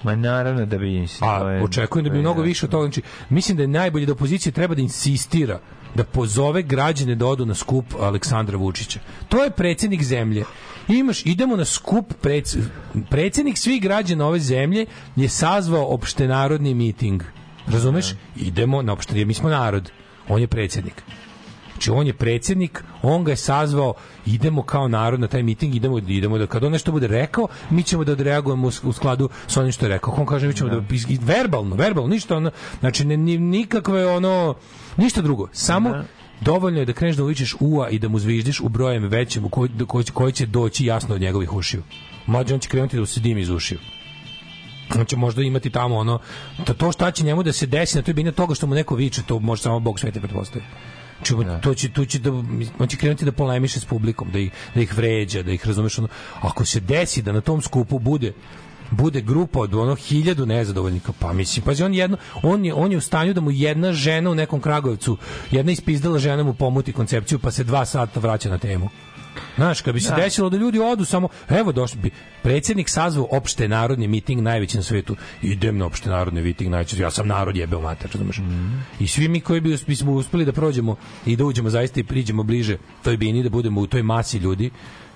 Ma naravno da bi... A očekujem da bi mnogo više od toga. Znači, mislim da je najbolje da opozicija treba da insistira da pozove građane da odu na skup Aleksandra Vučića. To je predsjednik zemlje. Imaš, idemo na skup preds, predsjednik svih građana ove zemlje je sazvao opštenarodni miting. Razumeš? Idemo na opšte, mi smo narod. On je predsjednik. Znači on je predsjednik, on ga je sazvao, idemo kao narod na taj miting, idemo, idemo da kad on nešto bude rekao, mi ćemo da odreagujemo u, skladu sa onim što je rekao. On kaže mi ćemo da, i verbalno, verbalno, ništa ono, znači ne, ni, nikakve ono, ništa drugo. Samo dovoljno je da kreneš da uvičeš ua i da mu zviždiš u brojem većem u koji, koji, koji će doći jasno od njegovih ušiju. Mlađe on će krenuti da se dim iz ušiju on će možda imati tamo ono to, to šta će njemu da se desi na toj bini toga što mu neko viče to može samo Bog svete pretpostavi Čuva, to će, tu će da, on će krenuti da polemiše s publikom, da ih, da ih vređa, da ih razumeš. Ono, ako se desi da na tom skupu bude bude grupa od ono hiljadu nezadovoljnika, pa mislim, pazi, on, jedno, on, je, on je u stanju da mu jedna žena u nekom Kragujevcu, jedna ispizdala žena mu pomuti koncepciju, pa se dva sata vraća na temu. Znaš, kad bi se Da. desilo da ljudi odu samo, evo došli bi, predsjednik sazvao opšte narodni miting najveći na svetu, idem na opšte narodni miting najveći, ja sam narod jebeo mater, razumeš? I svi mi koji bi, bismo uspeli da prođemo i da uđemo zaista i priđemo bliže toj bini, da budemo u toj masi ljudi,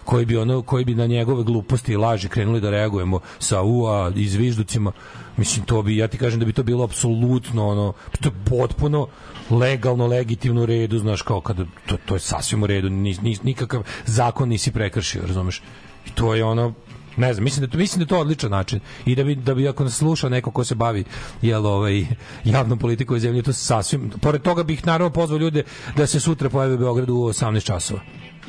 koji bi ono koji bi na njegove gluposti i laži krenuli da reagujemo sa ua i zvižducima mislim to bi ja ti kažem da bi to bilo apsolutno ono to je potpuno legalno legitimno u redu znaš kao kada to, to je sasvim u redu ni, ni, nikakav zakon nisi prekršio razumeš? I to je ono ne znam, mislim da to mislim da to odličan način. I da bi da bi ako nas sluša neko ko se bavi jel ovaj javnom politikom u zemlji to sasvim pored toga bih naravno pozvao ljude da se sutra pojave u Beogradu u 18 časova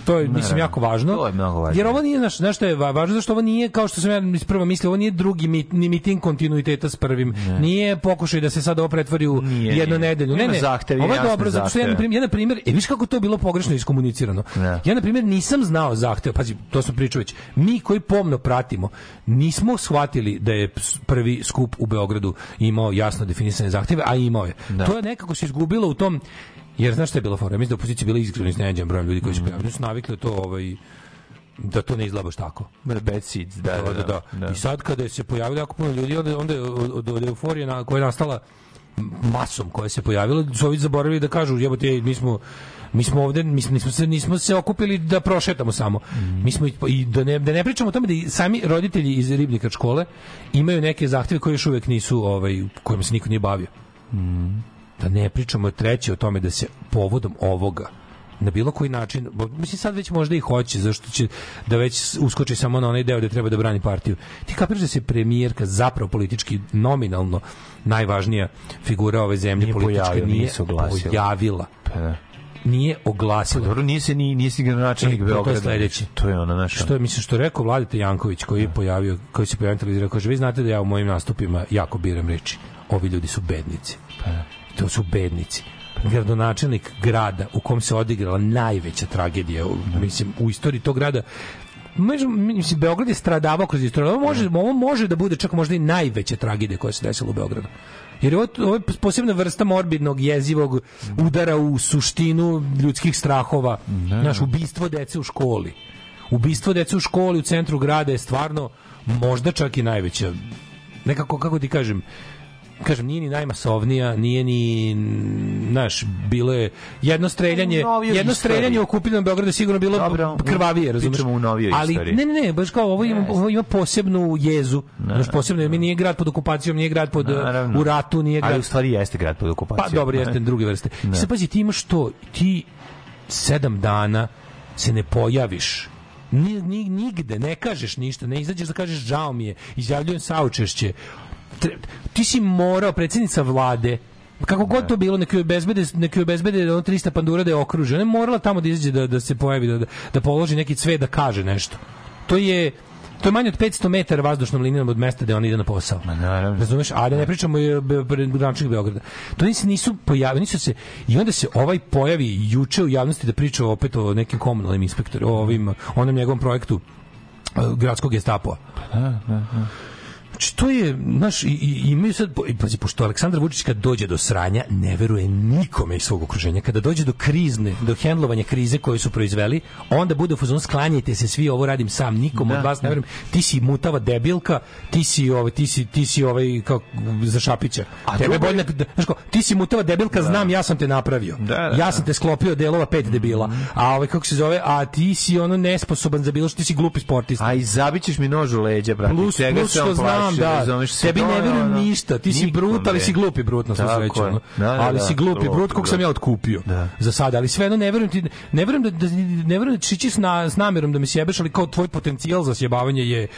To je, mislim, jako važno. To je mnogo važno. Jer ovo nije, znaš, znaš što je va- važno, zašto ovo nije, kao što sam ja isprva mislio, ovo nije drugi mit, ni miting kontinuiteta s prvim. Nije pokušaj da se sad ovo pretvori u Nije, jednu nije. nedelju. Ne, ne, zahtevi, ovo je dobro, zato što ja, na primjer, ja, na primjer, e, viš kako to je bilo pogrešno iskomunicirano. Ne. Ja, na primjer, nisam znao zahtev, pazi, to sam pričao već, mi koji pomno pratimo, nismo shvatili da je prvi skup u Beogradu imao jasno definisane zahteve, a imao je. Da. To je nekako se izgubilo u tom, jer znaš šta je bila fora? Mislim da opozicija bila iskreno iznenađena brojem ljudi koji su prijavili. Su navikli to ovaj, da to ne izgleda baš tako. Bad seeds, da, Da, da, da. I sad kada je se pojavilo jako puno ljudi, onda, onda je od, od, euforije na, koja je nastala masom koja se pojavila, su ovi zaboravili da kažu, jebote, mi smo mi smo ovde, mi smo, nismo, se, nismo se okupili da prošetamo samo. Mi smo i, da, ne, da ne pričamo o tome da sami roditelji iz ribnika škole imaju neke zahteve koji još uvek nisu, ovaj, kojima se niko nije bavio. Da ne pričamo treće o tome da se povodom ovoga na bilo koji način, mislim sad već možda i hoće, zašto će da već uskoči samo na onaj deo da treba da brani partiju. Ti kapiraš da se premijerka zapravo politički nominalno najvažnija figura ove zemlje Nije politička pojavio, nije nije se oglasila. pojavila. Pa da. Nije oglasila. Dobro, nije se ni nisi gradonačelnik E, to je Beograda. sledeće. To je ono naše. Što je, mislim, što je rekao Vladeta Janković, koji je pojavio, koji se pojavio na televiziji, kaže, vi znate da ja u mojim nastupima jako biram reči. Ovi ljudi su bednici. To su bednici. Gradonačelnik grada u kom se odigrala najveća tragedija, u- mislim, u istoriji tog grada, mislim, Beograd je stradavao kroz istoriju. Ovo može, ovo može da bude čak možda i najveća tragedija koja se desila u Beogradu. Jer je ovo, ovo je posebna vrsta morbidnog, jezivog udara u suštinu ljudskih strahova. Znaš, ubistvo dece u školi. Ubistvo dece u školi u centru grada je stvarno možda čak i najveća. Nekako, kako ti kažem, kažem, nije ni najmasovnija, nije ni, znaš, bilo je jedno streljanje, jedno streljanje u okupinom Beogradu je sigurno bilo Dobro, krvavije, pričamo u novijoj Ali, istoriji. ne, ne, ne, baš kao ovo ima, ovo ima posebnu jezu, znaš, posebno, mi nije grad pod okupacijom, nije grad pod, Naravno. u ratu, nije grad... Ali u stvari jeste grad pod Pa okupacijom. dobro, jeste druge vrste. I sad pazi, ti imaš to, ti sedam dana se ne pojaviš ni, ni, nigde, ne kažeš ništa, ne izađeš da kažeš žao mi je, izjavljujem saučešće. Tre- Ti si morao, predsjednica vlade, kako god to bilo, neki obezbede, neki obezbede ono 300 pandura da je okruže. Ona je morala tamo da izađe da, da se pojavi, da, da, da položi neki cvet da kaže nešto. To je to je manje od 500 metara vazdušnom linijom od mesta gde on ide na posao. Ma naravno. Razumeš? A da ne pričamo i gradonačelniku Beograda. To nisu, nisu pojavili, nisu se i onda se ovaj pojavi juče u javnosti da priča opet o nekim komunalnim inspektorima, o ovim onom njegovom projektu eh, gradskog gestapoa. Znači, to je, znaš, i, i, imaju sad, i, pazi, pošto Aleksandar Vučić kad dođe do sranja, ne veruje nikome iz svog okruženja. Kada dođe do krizne, do hendlovanja krize koju su proizveli, onda bude u fazonu sklanjajte se svi, ovo radim sam, nikom Da, od vas ne da. verujem. Ti si mutava debilka, ti si ovaj, ti si, ti si ovaj, kao za Šapića. A Tebe drugo bolje, je- nek- znaš kao, ti si mutava debilka, znam, ja sam te napravio. Da, da, ja da. sam te sklopio delova pet debila. A ovaj, kako se zove, a ti si ono nesposoban za bilo što, ti si glupi sportista. A i zabićeš mi nož u leđa, brate. Plus, plus što on znam, da. razumeš Tebi ne je verujem ono- ništa. Ti si brut, ali si glupi brut na svu sreću. Da, da, ali da, si glupi brut kog sam ja otkupio. Da. Za sada, ali sve jedno ne verujem ti ne verujem da, da ne verujem da ćeš ići s, na, s namjerom da me sjebeš, ali kao tvoj potencijal za sjebavanje je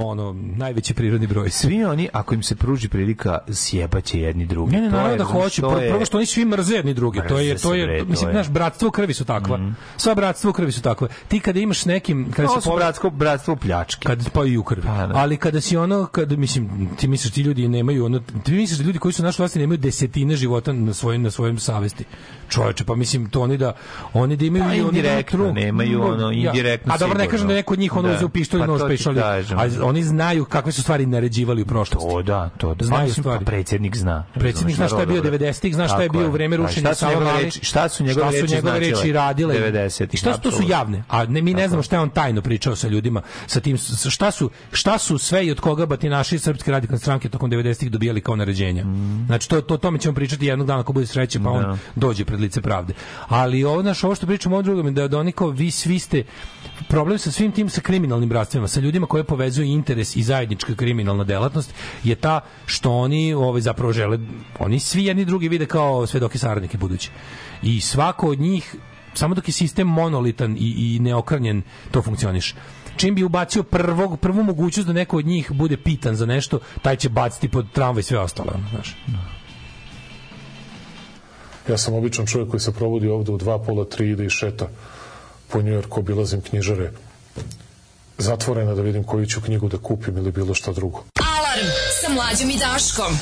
ono najveći prirodni broj. Svi oni, ako im se pruži prilika, sjebaće jedni drugi. Ne, ne, To naravno da hoće. to Prvo, je- prvo što oni svi mrze jedni druge. To je to je bre, to mislim je. naš bratstvo u krvi su takva. Sva bratstvo u krvi su takva. Ti kada imaš nekim kada To se po- bratsko, bratstvo pljačke. kad pa i u krvi. Pa, da. Ali kada si ono kad mislim ti misliš ti ljudi nemaju ono ti misliš da ljudi koji su našli vlasti nemaju desetine života na svojim na svojim savesti. Čoveče, pa mislim to oni da oni da imaju Pa, i oni indirektno, tru- nemaju ono, Ja. indirektno A dobro ne kažem da neko od njih ono Da. uzeo pištolj Pa nož to ti oni znaju kakve su stvari naređivali u prošlosti. To da, to da. Znaju Mislim, stvari. Pa predsjednik zna. Predsjednik zna šta je bio Dobro. 90-ih, zna šta je bio u vreme rušenja šta su Sava njegove Male, reči- Šta su njegove reči šta su njegove reči radile 90-ih, i šta su to su javne a ne mi ne znamo šta je on tajno pričao sa ljudima sa tim šta su šta su sve i od koga batinaši srpske radikalne stranke tokom 90-ih dobijali kao naređenja znači to to tome ćemo pričati jednog dana ako bude sreće pa on Da. dođe pred lice pravde ali ovo naš ovo što pričamo o drugom da da oni kao vi svi ste problem sa svim tim sa kriminalnim bratstvima sa ljudima koje povezuju povezuje interes i zajednička kriminalna delatnost je ta što oni ovaj zapravo žele oni svi jedni drugi vide kao svedoke saradnike budući i svako od njih samo dok je sistem monolitan i, i neokranjen to funkcioniše. Čim bi ubacio prvog, prvu mogućnost da neko od njih bude pitan za nešto, taj će baciti pod tramvaj sve ostalo, znaš. Ja sam običan čovjek koji se provodi ovde u dva, pola, tri, ide i šeta po Njujorku, obilazim knjižare, zatvorena da vidim koju ću knjigu da kupim ili bilo šta drugo. Alarm sa mlađom i Daškom.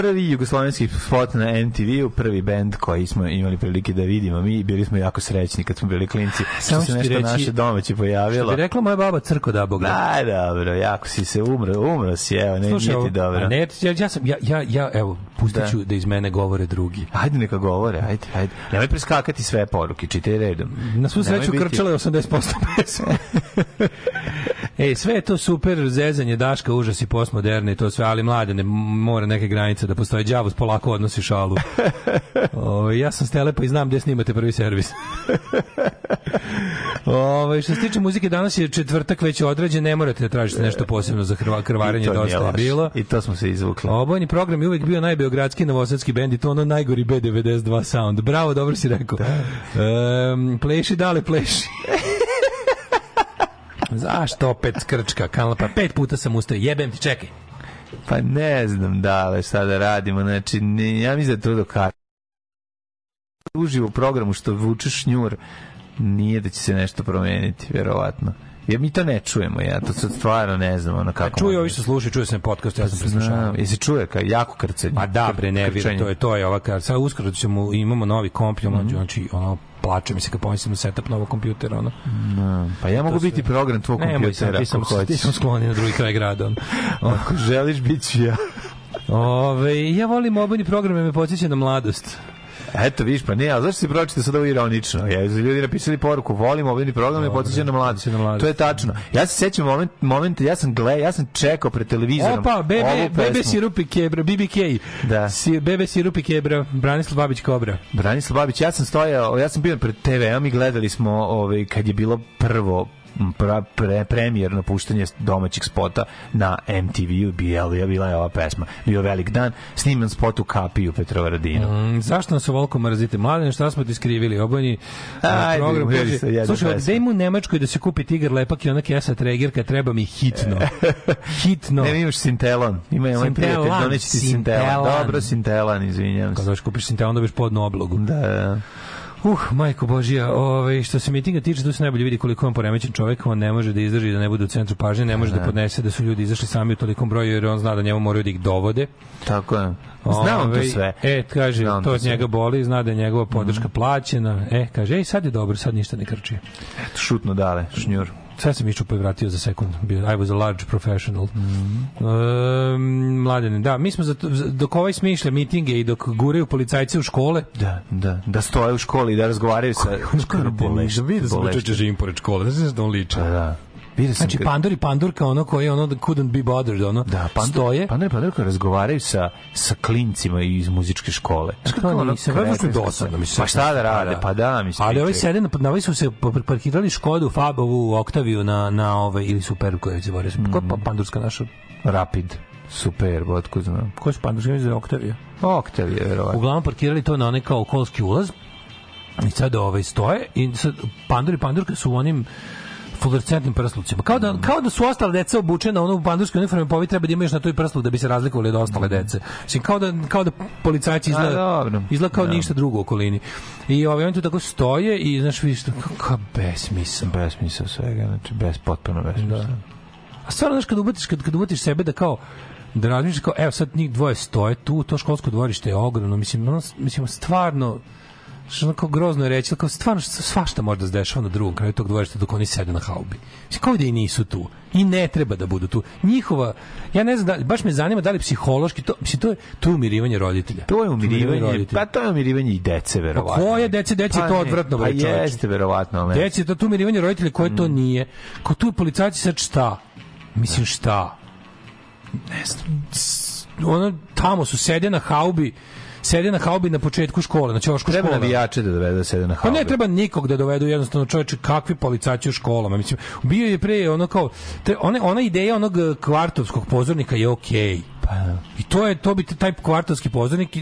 Prvi jugoslovenski spot na MTV-u, prvi bend koji smo imali prilike da vidimo. Mi bili smo jako srećni kad smo bili klinci. Što Samo se ću ti nešto reći- naše domaće pojavilo. Što bi rekla moja baba crko da boga. Aj, dobro, jako si se umro, umro si, evo, ne, Slušaj, nije ti dobro. ne, ja, ja, sam, ja, ja, ja, evo, pustit ću da. iz mene govore drugi. Ajde neka govore, ajde, ajde. Nemoj preskakati sve poruke, čitaj redom. Na svu sreću biti- krčale 80% pesma. Ej, sve je to super, zezanje, daška, užas i postmoderne i to sve, ali mlade ne mora neke granice da postoje. Đavus polako odnosi šalu. o, ja sam Stelepa i znam gde snimate prvi servis. Ove, što se tiče muzike, danas je četvrtak već određen, ne morate da tražite nešto posebno za hrva, krvarenje, dosta je bilo. I to smo se izvukli. Obojni program je uvijek bio najbeogradski novosadski bend i to ono najgori B92 sound. Bravo, dobro si rekao. Um, pleši, dale, pleši. Zašto opet skrčka, kanala, pa pet puta sam ustao, jebem ti, čekaj. Pa ne znam da šta da radimo, znači, ne, ja mislim da je to do kar. Uživo u programu što vučeš šnjur, nije da će se nešto promeniti, verovatno. Jer mi to ne čujemo, ja to sad stvarno ne znam ono kako. Čuju može. ovi što slušaju, čuje se podcast, ja sam preslušao. Jesi čuje kao jako krcanje? Ma da, bre, ne to je, to je ova kar. Sad uskoro ćemo, imamo novi komp, mm Mhm. znači, ono, plače mi se kad pomislim na setup novog kompjutera, ono. Da, Pa ja mogu To biti program tvog kompjutera ti sam, ti sam skloni na drugi kraj grada. Ako želiš, bit ću ja. Ove, ja volim obojni program, me podsjeća na mladost. Eto, viš, pa ne, a zašto si pročite sad ovo ironično? Ja, ljudi napisali poruku, volim ovaj program i podsjeća na mladost. To je tačno. Ja se sećam moment, moment ja sam gle, ja sam čekao pred televizorom. Opa, bebe, bebe sirupi kebra, BBK. Da. Si, bebe sirupi kebra, Branislav Babić Kobra. Branislav Babić, ja sam stojao, ja sam bio pred TV-om i gledali smo ovaj, kad je bilo prvo pra, pre, premijerno puštanje domaćeg spota na MTV-u, bila, je- bila je ova pesma. Bio velik dan, sniman spot u kapiju Petrovaradinu. Mm, zašto nas ovoliko mrzite? Mladine, šta smo ti skrivili? Obojni a, Ajde, program slušaj, gde im u Nemačkoj da se kupi tigar lepak i ona kesa tregerka, treba mi hitno. hitno. Ne, imaš Sintelon. Ima je moj Sintelan, prijatelj, doneći ti. Sintelan. Dobro, Sintelan, izvinjam Kad se. dođeš kupiš Sintelan, dobiješ podnu oblogu. Da, da. Uh, majko Božija, ovaj, što se mitinga tiče, tu se najbolje vidi koliko on poremećen čovjek, on ne može da izdrži da ne bude u centru pažnje, ne može da, Da. podnese da su ljudi izašli sami u tolikom broju, jer on zna da njemu moraju da ih dovode. Tako je. Znam on to Ovaj, sve. E, kaže, Znam to to od sve. njega boli, zna da je njegova podrška plaćena. E, kaže, ej, sad je dobro, sad ništa ne krči. Eto, šutno dale, šnjur. Sad sam išao pa i vratio za sekund. I was a large professional. Mhm. Um, mladene, da, mi smo za, dok ovaj smišlja mitinge i dok guraju policajce u škole, Da, da, da stoje u školi i da razgovaraju sa... Skoro boleš. Da vidim da bolešće. čeče živim pored škole. Znaš da on liče. Pa da. Vidio sam Znači, kad- Pandor i Pandurka, ono koji ono da couldn't be bothered, ono, Da, pandor, stoje. pandor, pandor koji razgovaraju sa, sa klincima iz muzičke škole. Znaš kako ono nisam, baš mi kretensko- dosadno, mislim. Pa šta da rade? da. Pa da, mislim. Ali ovi sede, na, ovi su se pa- parkirali Škodu, Fabovu, Oktaviju na, na ovaj, ili Superb koji se bore. Mm. Ko je pa Pandurska naša? Rapid. Super, otko znam. Ko su Pandurska? Mislim da je Oktavija. Oktavije, verovatno. Uglavnom parkirali to na onaj kao kolski ulaz i sad ovaj stoje i sad Pandur i Pandurka su u onim fluorescentnim prslucima. Kao da, kao da su ostale deca obučena ono u pandurske uniforme, pa ovi treba da imaju još na toj prsluk da bi se razlikovali od ostale dece. Mislim, kao da, kao da policajci izgleda, izgleda kao Da. ništa drugo u okolini. I ovaj, oni tu tako stoje i, znaš, vidiš, to, kako besmisao. Besmisao svega, znači bez potpuno besmisao. Da. A stvarno, znaš, kad uvatiš, kad, kad uvatiš sebe da kao, da razmišljaš kao, evo sad njih dvoje stoje tu, to školsko dvorište je ogromno, mislim, ono, mislim, stvarno, što kao grozno je reći, kao stvarno šta- svašta može da se dešava na drugom kraju tog dvorišta dok oni sede na haubi. Mislim, kao da i nisu tu. I ne treba da budu tu. Njihova, ja ne znam, da, baš me zanima da li psihološki, to, mislim, to je, to je umirivanje roditelja. To je umirivanje, roditelja. pa to je umirivanje i dece, verovatno. Pa koje dece, deci je to odvratno, bre, Pa čoveče. jeste, verovatno, ne. Deci je to tu umirivanje roditelja koje to nije. Ko tu policajci sad šta? Mislim šta? Ne znam. Ono, tamo su sede na haubi, sede na haubi na početku škole, na ćošku Treba škola. navijače da dovede da sede na Pa haubi. ne treba nikog da dovedu jednostavno čoveče kakvi policajci u školama. Mislim, bio je pre ono kao te, one, ona ideja onog eh, kvartovskog pozornika je okej. Pa, I to je to bi taj kvartovski pozornik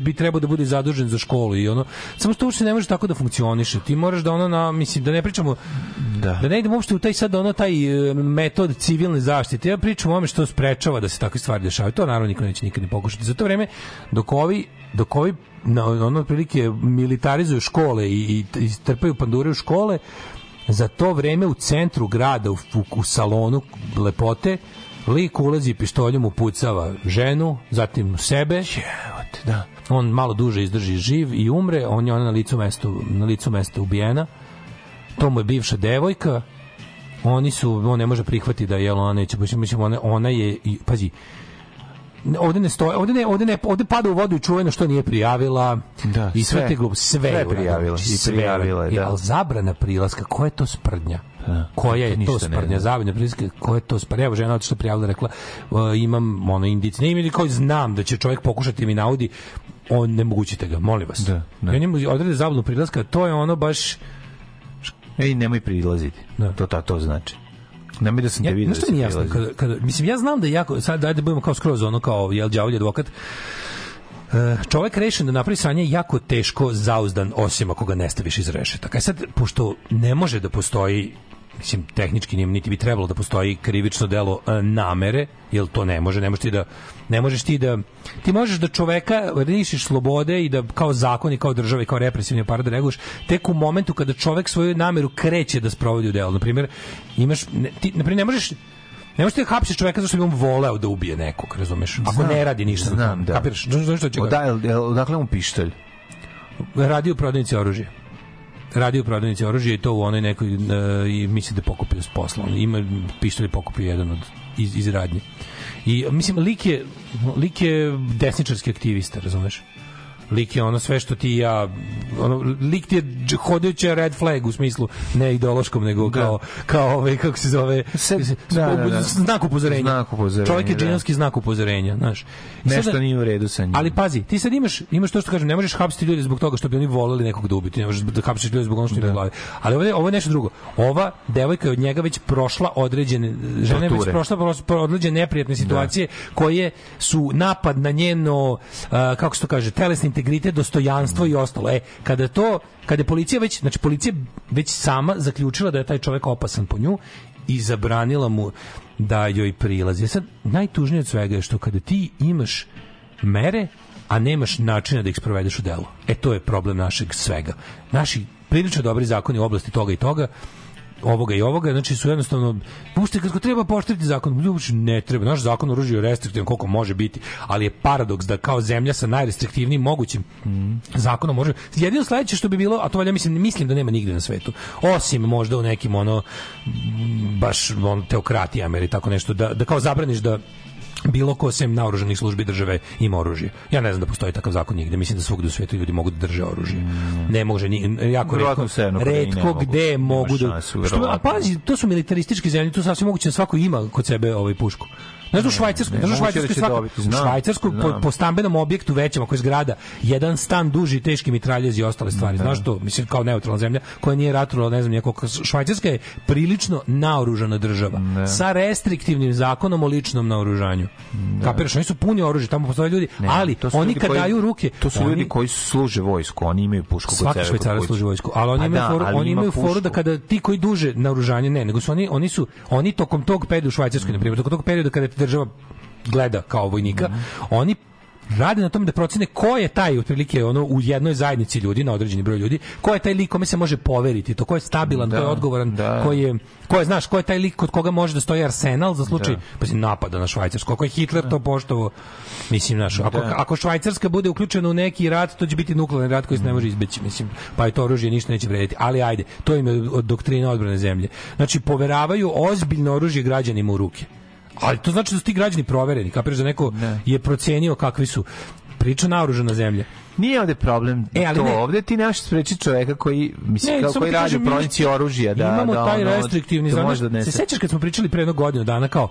bi trebao da bude zadužen za školu i ono samo što uopšte ne može tako da funkcioniše. Ti moraš da ono na mislim da ne pričamo Da. da ne idemo uopšte u taj sad ono taj e, metod civilne zaštite. Ja pričam o tome što sprečava da se takve stvari dešavaju. To naravno niko neće nikad ni pokušati. Za to vreme dok ovi dok ovi na ono otprilike militarizuju škole i, i, i trpaju pandure u škole, za to vreme u centru grada u, u, u salonu lepote lik ulazi pištoljem upucava ženu, zatim sebe. Evote, da. On malo duže izdrži živ i umre, on je ona na licu mestu, na licu mesta ubijena. To mu je bivša devojka. Oni su, on ne može prihvatiti da je ona neće, mislim, ona, ona je, pazi, ovde ne stoje, ovde ne, ovde ne, ovde pada u vodu i čuveno što nije prijavila Da, i sve, sve. te glup, sve, Sve prijavila i Sve. prijavila I, da. ali zabrana prilaska, koja je to sprdnja? Da. koja je to sprdnja, zabrana prilaska, koja je to sprdnja? Evo žena otišla prijavila, rekla, uh, imam ono indici, ne imam koji znam da će čovjek pokušati mi naudi, on ne mogućite ga, molim vas. Da, da. Ja njemu odrede zabranu prilaska, to je ono baš Ej, nemoj prilaziti. Da. To, ta, to znači. Nemoj da sam te Ja, vidio znaš da mi je jasno, kada, kada, mislim, ja znam da je jako, sad dajde da budemo kao skroz ono, kao, jel, đavolji advokat, E, čovek rešen da napravi sranje je jako teško zauzdan osim ako ga ne staviš iz rešetaka. E sad, pošto ne može da postoji mislim, tehnički nije, niti bi trebalo da postoji krivično delo e, namere, jer to ne može, ne možeš ti da ne možeš ti da ti možeš da čoveka lišiš slobode i da kao zakon i kao država i kao represivni aparat da reaguješ tek u momentu kada čovek svoju nameru kreće da sprovodi u delo. Na primjer, imaš ne, ti na primjer ne možeš Ne možeš da hapsiš čoveka zato što bi on voleo da ubije nekog, razumeš? Ako Znam, ne radi ništa. znam, da. Kapiraš? Znaš, što će odakle mu pištolj? radi u prodavnici oružja. Radi u prodavnici oružja i to u onoj nekoj, e, i misli da pokupio s posla. Ima pištolj pokupio jedan od iz, iz radnje. I mislim, lik je, lik je desničarski aktivista, razumeš? Lik je ono sve što ti ja ono, lik ti je hodajuća red flag u smislu ne ideološkom nego kao kao ovaj kako se zove Se- da, da, da. znak upozorenja Znak upozorenja, čovjek je da. džinovski znak upozorenja znaš I Nešto sada- nije u redu sa njim. ali pazi, ti sad imaš imaš to što kažem, ne možeš hapsiti ljude zbog toga što bi oni voleli nekog da ubiju, ti ne možeš da hapsiš ljude zbog onog što u glavi. Ali ovo je, ovo je nešto drugo. Ova devojka je od njega već prošla određene žena je već prošla određene neprijatne situacije koje su napad na njeno a, kako se to kaže, telesni integritet, dostojanstvo i ostalo. E, kada to kada je policija već, znači policija već sama zaključila da je taj čovjek opasan po nju i zabranila mu da joj prilazi. E Sad, najtužnije od svega je što kada ti imaš mere, a nemaš načina da ih sprovedeš u delo. E to je problem našeg svega. Naši prilično dobri zakoni u oblasti toga i toga ovoga i ovoga, znači su jednostavno pušte kako treba poštriti zakon, ljubiš ne treba. Naš zakon o oružju je restriktivan koliko može biti, ali je paradoks da kao zemlja sa najrestriktivnijim mogućim zakonom može. Jedino sledeće što bi bilo, a to valjda mislim mislim da nema nigde na svetu, osim možda u nekim ono baš on teokratijama ili tako nešto da da kao zabraniš da bilo ko sem naoružanih službi države ima oružje. Ja ne znam da postoji takav zakon nigde. Mislim da svugde u svetu ljudi mogu da drže oružje. Ne može ni jako retko, retko gde mogu da što, a pazi, to su militarističke zemlje, tu sasvim moguće da svako ima kod sebe ovaj pušku. Znaš da u Švajcarskoj, ne, znaš u Švajcarskoj da svako, dobiti, u Švajcarskoj po, po stambenom objektu većem ako je zgrada, jedan stan duži, teški mitraljezi i ostale stvari. Znaš to, mislim kao neutralna zemlja koja nije ratovala, ne znam, nijako, Švajcarska je prilično naoružana država sa restriktivnim zakonom o ličnom naoružanju. Kapiraš, oni su puni oružja, tamo postoje ljudi, Ne, ali to su oni ljudi kad koji- daju ruke, To su oni- ljudi koji služe vojsku, oni imaju pušku kod Svaki sebe. služi vojsku, ali oni Pa imaju da, foru, oni ima imaju foru da kada ti koji duže naoružanje ne, nego su oni oni su oni tokom tog perioda u Švajcarskoj na primjer, tokom tog perioda kada država gleda kao vojnika, Mhm. oni rade na tome da procene ko je taj otprilike ono u jednoj zajednici ljudi na određeni broj ljudi ko je taj lik kome se može poveriti to ko je stabilan Da, ko je odgovoran da. ko je ko je znaš ko je taj lik kod koga može da stoji arsenal za slučaj Da. pa napada na Švajcarsku ako je Hitler to poštovao mislim znaš ako, Da. ako Švajcarska bude uključena u neki rat to će biti nuklearni rat koji se ne može izbeći mislim pa je to oružje ništa neće vrediti ali ajde to im je doktrina odbrane zemlje znači poveravaju ozbiljno oružje građanima u ruke ali to znači da su ti građani provereni kapiraš da neko je procenio kakvi su. Priča naoružana zemlja. Nije ovde problem E, ali to. ne. ovde ti nemaš sprečiti čoveka koji mislim Ne, kao koji radi u oružja da imamo da taj ono, restriktivni znaš, da se sećaš kad smo pričali pre jedno godinu dana kao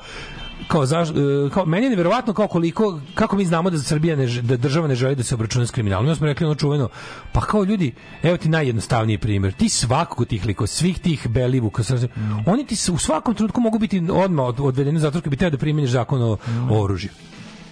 kao, zaš, e, kao meni je neverovatno kao koliko kako mi znamo da Srbija ne, da država ne želi da se obračuna s kriminalom. Mi smo rekli ono čuveno, pa kao ljudi, evo ti najjednostavniji primjer. Ti svakog tih likova, svih tih Belivuka, sve- oni ti u svakom trenutku mogu biti odmah od, odvedeni u zatvor kad bi teo da primjeniš zakon o, o oružju.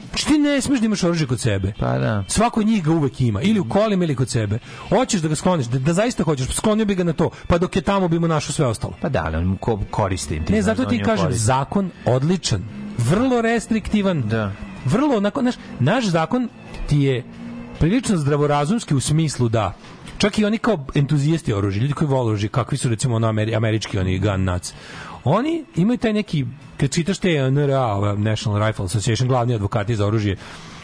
Znači ti ne smiješ da imaš oružje kod sebe. Pa da. Svako od njih ga uvek ima. Ili u kolima ili kod sebe. Hoćeš da ga skloniš, da, da zaista hoćeš, sklonio bi ga na to. Pa dok je tamo bi mu našao sve ostalo. Pa da, ali on ko, koristim ti. Ne, zato on ti kažem, zakon odličan. Vrlo restriktivan. Da. Vrlo, onako, naš, naš zakon ti je prilično zdravorazumski u smislu da čak i oni kao entuzijasti oružja, ljudi koji vole oružje, kakvi su recimo ono ameri, američki oni gun nuts, oni imaju taj neki, kad čitaš te NRA, National Rifle Association, glavni advokati za oružje,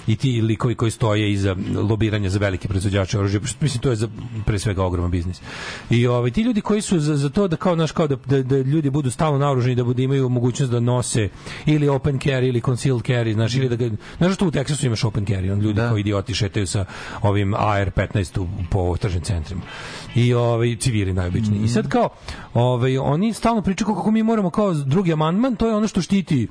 i ti likovi koji stoje iza lobiranja za velike proizvođače oružja mislim to je za pre svega ogroman biznis. I ovaj ti ljudi koji su za, za to da kao naš kao da, da, da ljudi budu stalno naoružani da budu imaju mogućnost da nose ili open carry ili concealed carry znači ili da ga znaš što u Teksasu imaš open carry on ljudi da. koji idioti šetaju sa ovim AR-15 u- po tržnim centrima. I ovaj civili najobičniji. I sad kao ovaj oni stalno pričaju kako mi moramo kao drugi amandman to je ono što štiti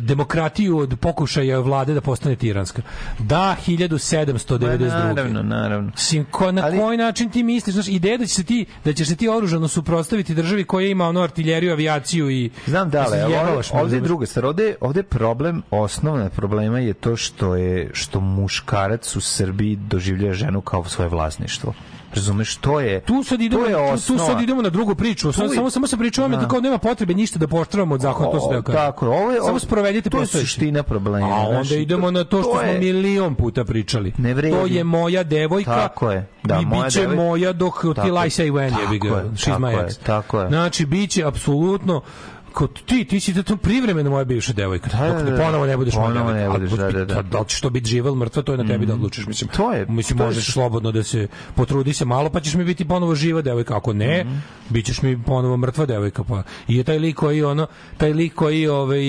demokratiju od pokušaja vlade da postane tiranska. Da, 1792. Pa, naravno, naravno. Sim, ko, na Ali- koji način ti misliš, znaš, ideja da će se ti da ćeš se ti oružano suprotstaviti državi koja ima ono artiljeriju, avijaciju i Znam da, ali ovde, je druga stvar. Ovde, ovde problem, osnovna problema je to što je što muškarac u Srbiji doživljava ženu kao svoje vlasništvo. Razumeš, to je tu sad idemo, to je tu, tu osnova. sad idemo na drugu priču. Sad, je- samo samo se priča o tome da kao nema potrebe ništa da poštravamo od zakona, to se da kaže. Tako, je, ovo je, samo sprovedite to je suština problema. A onda znaš, idemo na to što smo je- milion puta pričali. Ne vredi. To je moja devojka. Tako je. Da, I moja biće devojka. moja dok Tako till I say when je Tako bi ga. je, She's tako my je, ex. tako je. Znači, biće apsolutno kod ti, ti si to privremeno moja bivša devojka. Da, dok da, ne da. ponovo ne budeš moja Ponovo devojka. ne budeš, da, da, da. Da li ćeš to biti živa ili mrtva, to je na tebi da odlučiš. Mislim, To je- mislim to je možeš su- slobodno da se potrudi se malo, pa ćeš mi biti ponovo živa devojka. Ako ne, Mhm. bit ćeš mi ponovo mrtva devojka. Pa. I je taj lik koji, ono, taj lik koji, ovaj,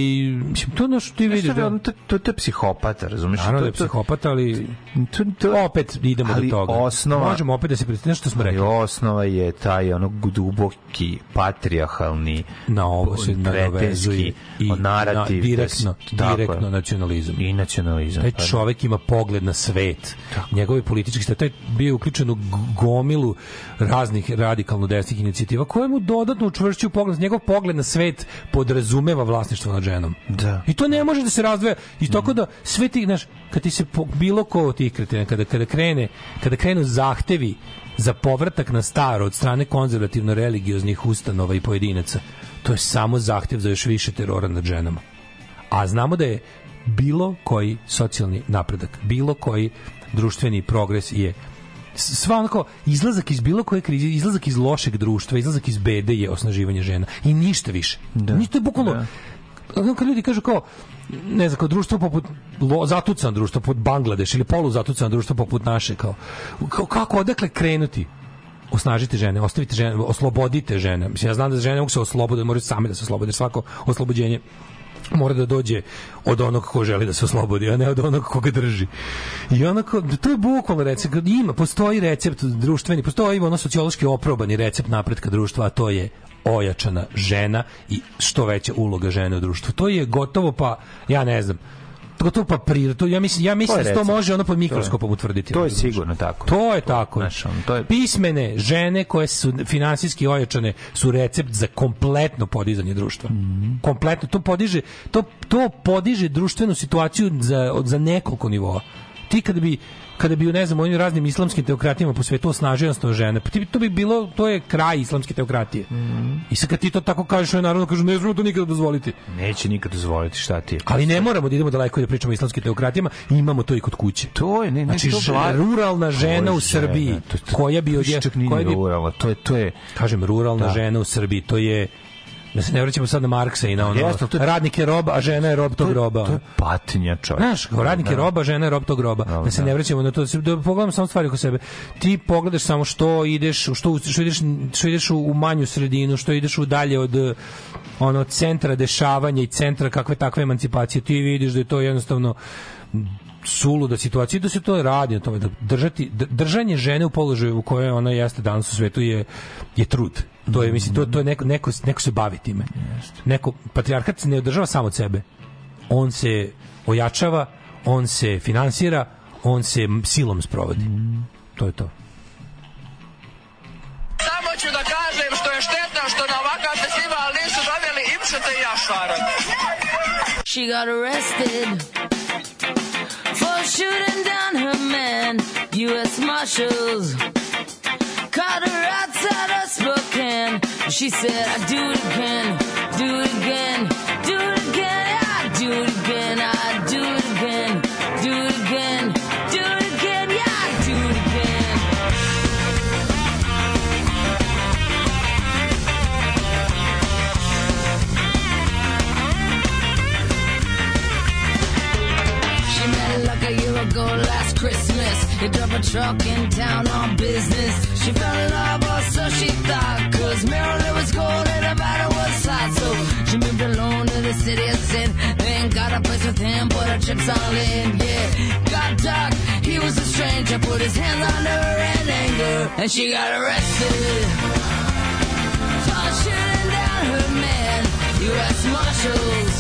mislim, to ono što ti vidiš. Znaš, Da, to, to, to je psihopata, razumeš? Naravno to, da je to- psihopat, ali to, to, opet idemo ali do toga. osnova- Možemo opet da se predstavimo što smo rekli. osnova je taj ono duboki patrijarhalni Na ovo se nadovezuje i narativ na, direktno, da tako direktno nacionalizam. i nacionalizam Taj pa da. čovek ima pogled na svet. Njegovi politički stav, taj bio uključen u gomilu raznih radikalno desnih inicijativa koje mu dodatno učvršćuju pogled. Njegov pogled na svet podrazumeva vlasništvo nad ženom. Da. I to ne može da se razdvaja. I tako da sve ti, znaš, kad ti se po, bilo ko od tih kretina, kada, kada krene, kada krenu zahtevi za povratak na staro od strane konzervativno religioznih ustanova i pojedinaca, to je samo zahtev za još više terora nad ženama. A znamo da je bilo koji socijalni napredak, bilo koji društveni progres je sva onako izlazak iz bilo koje krize, izlazak iz lošeg društva, izlazak iz bede je osnaživanje žena i ništa više. Da. Ništa je bukvalno Da. ono kad ljudi kažu kao ne znam, kao društvo poput lo, zatucano društvo poput Bangladeš ili polu zatucano društvo poput naše kao, kao kako odakle krenuti osnažite žene, ostavite žene, oslobodite žene. Mislim, ja znam da žene mogu se osloboditi, moraju same da se oslobode. Svako oslobođenje mora da dođe od onog ko želi da se oslobodi, a ne od onog koga drži. I onako, to je bukvalno recept, ima, postoji recept društveni, postoji ono sociološki oprobani recept napretka društva, a to je ojačana žena i što veća uloga žene u društvu. To je gotovo pa, ja ne znam, gotovo pa prirodno. To ja mislim ja mislim To da to može ono pod To mikroskopom utvrditi. to je sigurno tako. To je tako. znaš, to je- Pismene žene koje su finansijski ojačane su recept za kompletno podizanje društva. Mhm. Kompletno to podiže to to podiže društvenu situaciju za za nekoliko nivoa. Ti kada bi kada bi u ne znam u ovim raznim islamskim teokratijama po svetu osnažio žene, pa to bi bilo to je kraj islamske teokratije. Mhm. I sad kad ti to tako kažeš, oni naravno kažu ne smemo to nikada dozvoliti. neće nikad dozvoliti šta ti je. Ali ne moramo da idemo daleko i da pričamo o islamskim teokratijama, imamo to i kod kuće. To je, ne, ne, Znači, to vla- ruralna žena je u Srbiji, žena, to- to- koja bi odje- koja bi- ruralna, to je, to je, Kažem, ruralna Da. žena u Srbiji, to je da se ne vraćamo sad na Marksa i na ono, Jeste, to je- radnik je rob, a žena je rob tog to je, roba. to je patnja čovjek. Znaš, kao radnik je Da. roba, žena je rob tog roba. Da, Da se da. ne vraćamo na to, da se- da pogledamo samo stvari oko sebe. Ti pogledaš samo što ideš, što, što ideš, što ideš u, manju sredinu, što ideš u dalje od ono centra dešavanja i centra kakve takve emancipacije. Ti vidiš da je to jednostavno suluda situacija i da se to radi na tome da držati držanje žene u položaju u kojoj ona jeste danas u svetu je je trud. To je mislim to to je neko neko neko se bavi time. Neko patrijarhat se ne održava samo od sebe. On se ojačava, on se finansira, on se silom sprovodi. To je to. Samo ću da kažem što je štetno što na ovakav festival nisu doveli Imšeta i Jašara. She got arrested for shooting down her man. U.S. Marshals caught her outside of Spokane. She said, I do it again, do it again, do it again, I do it again, I And she got arrested. For down her man. U.S. Marshals.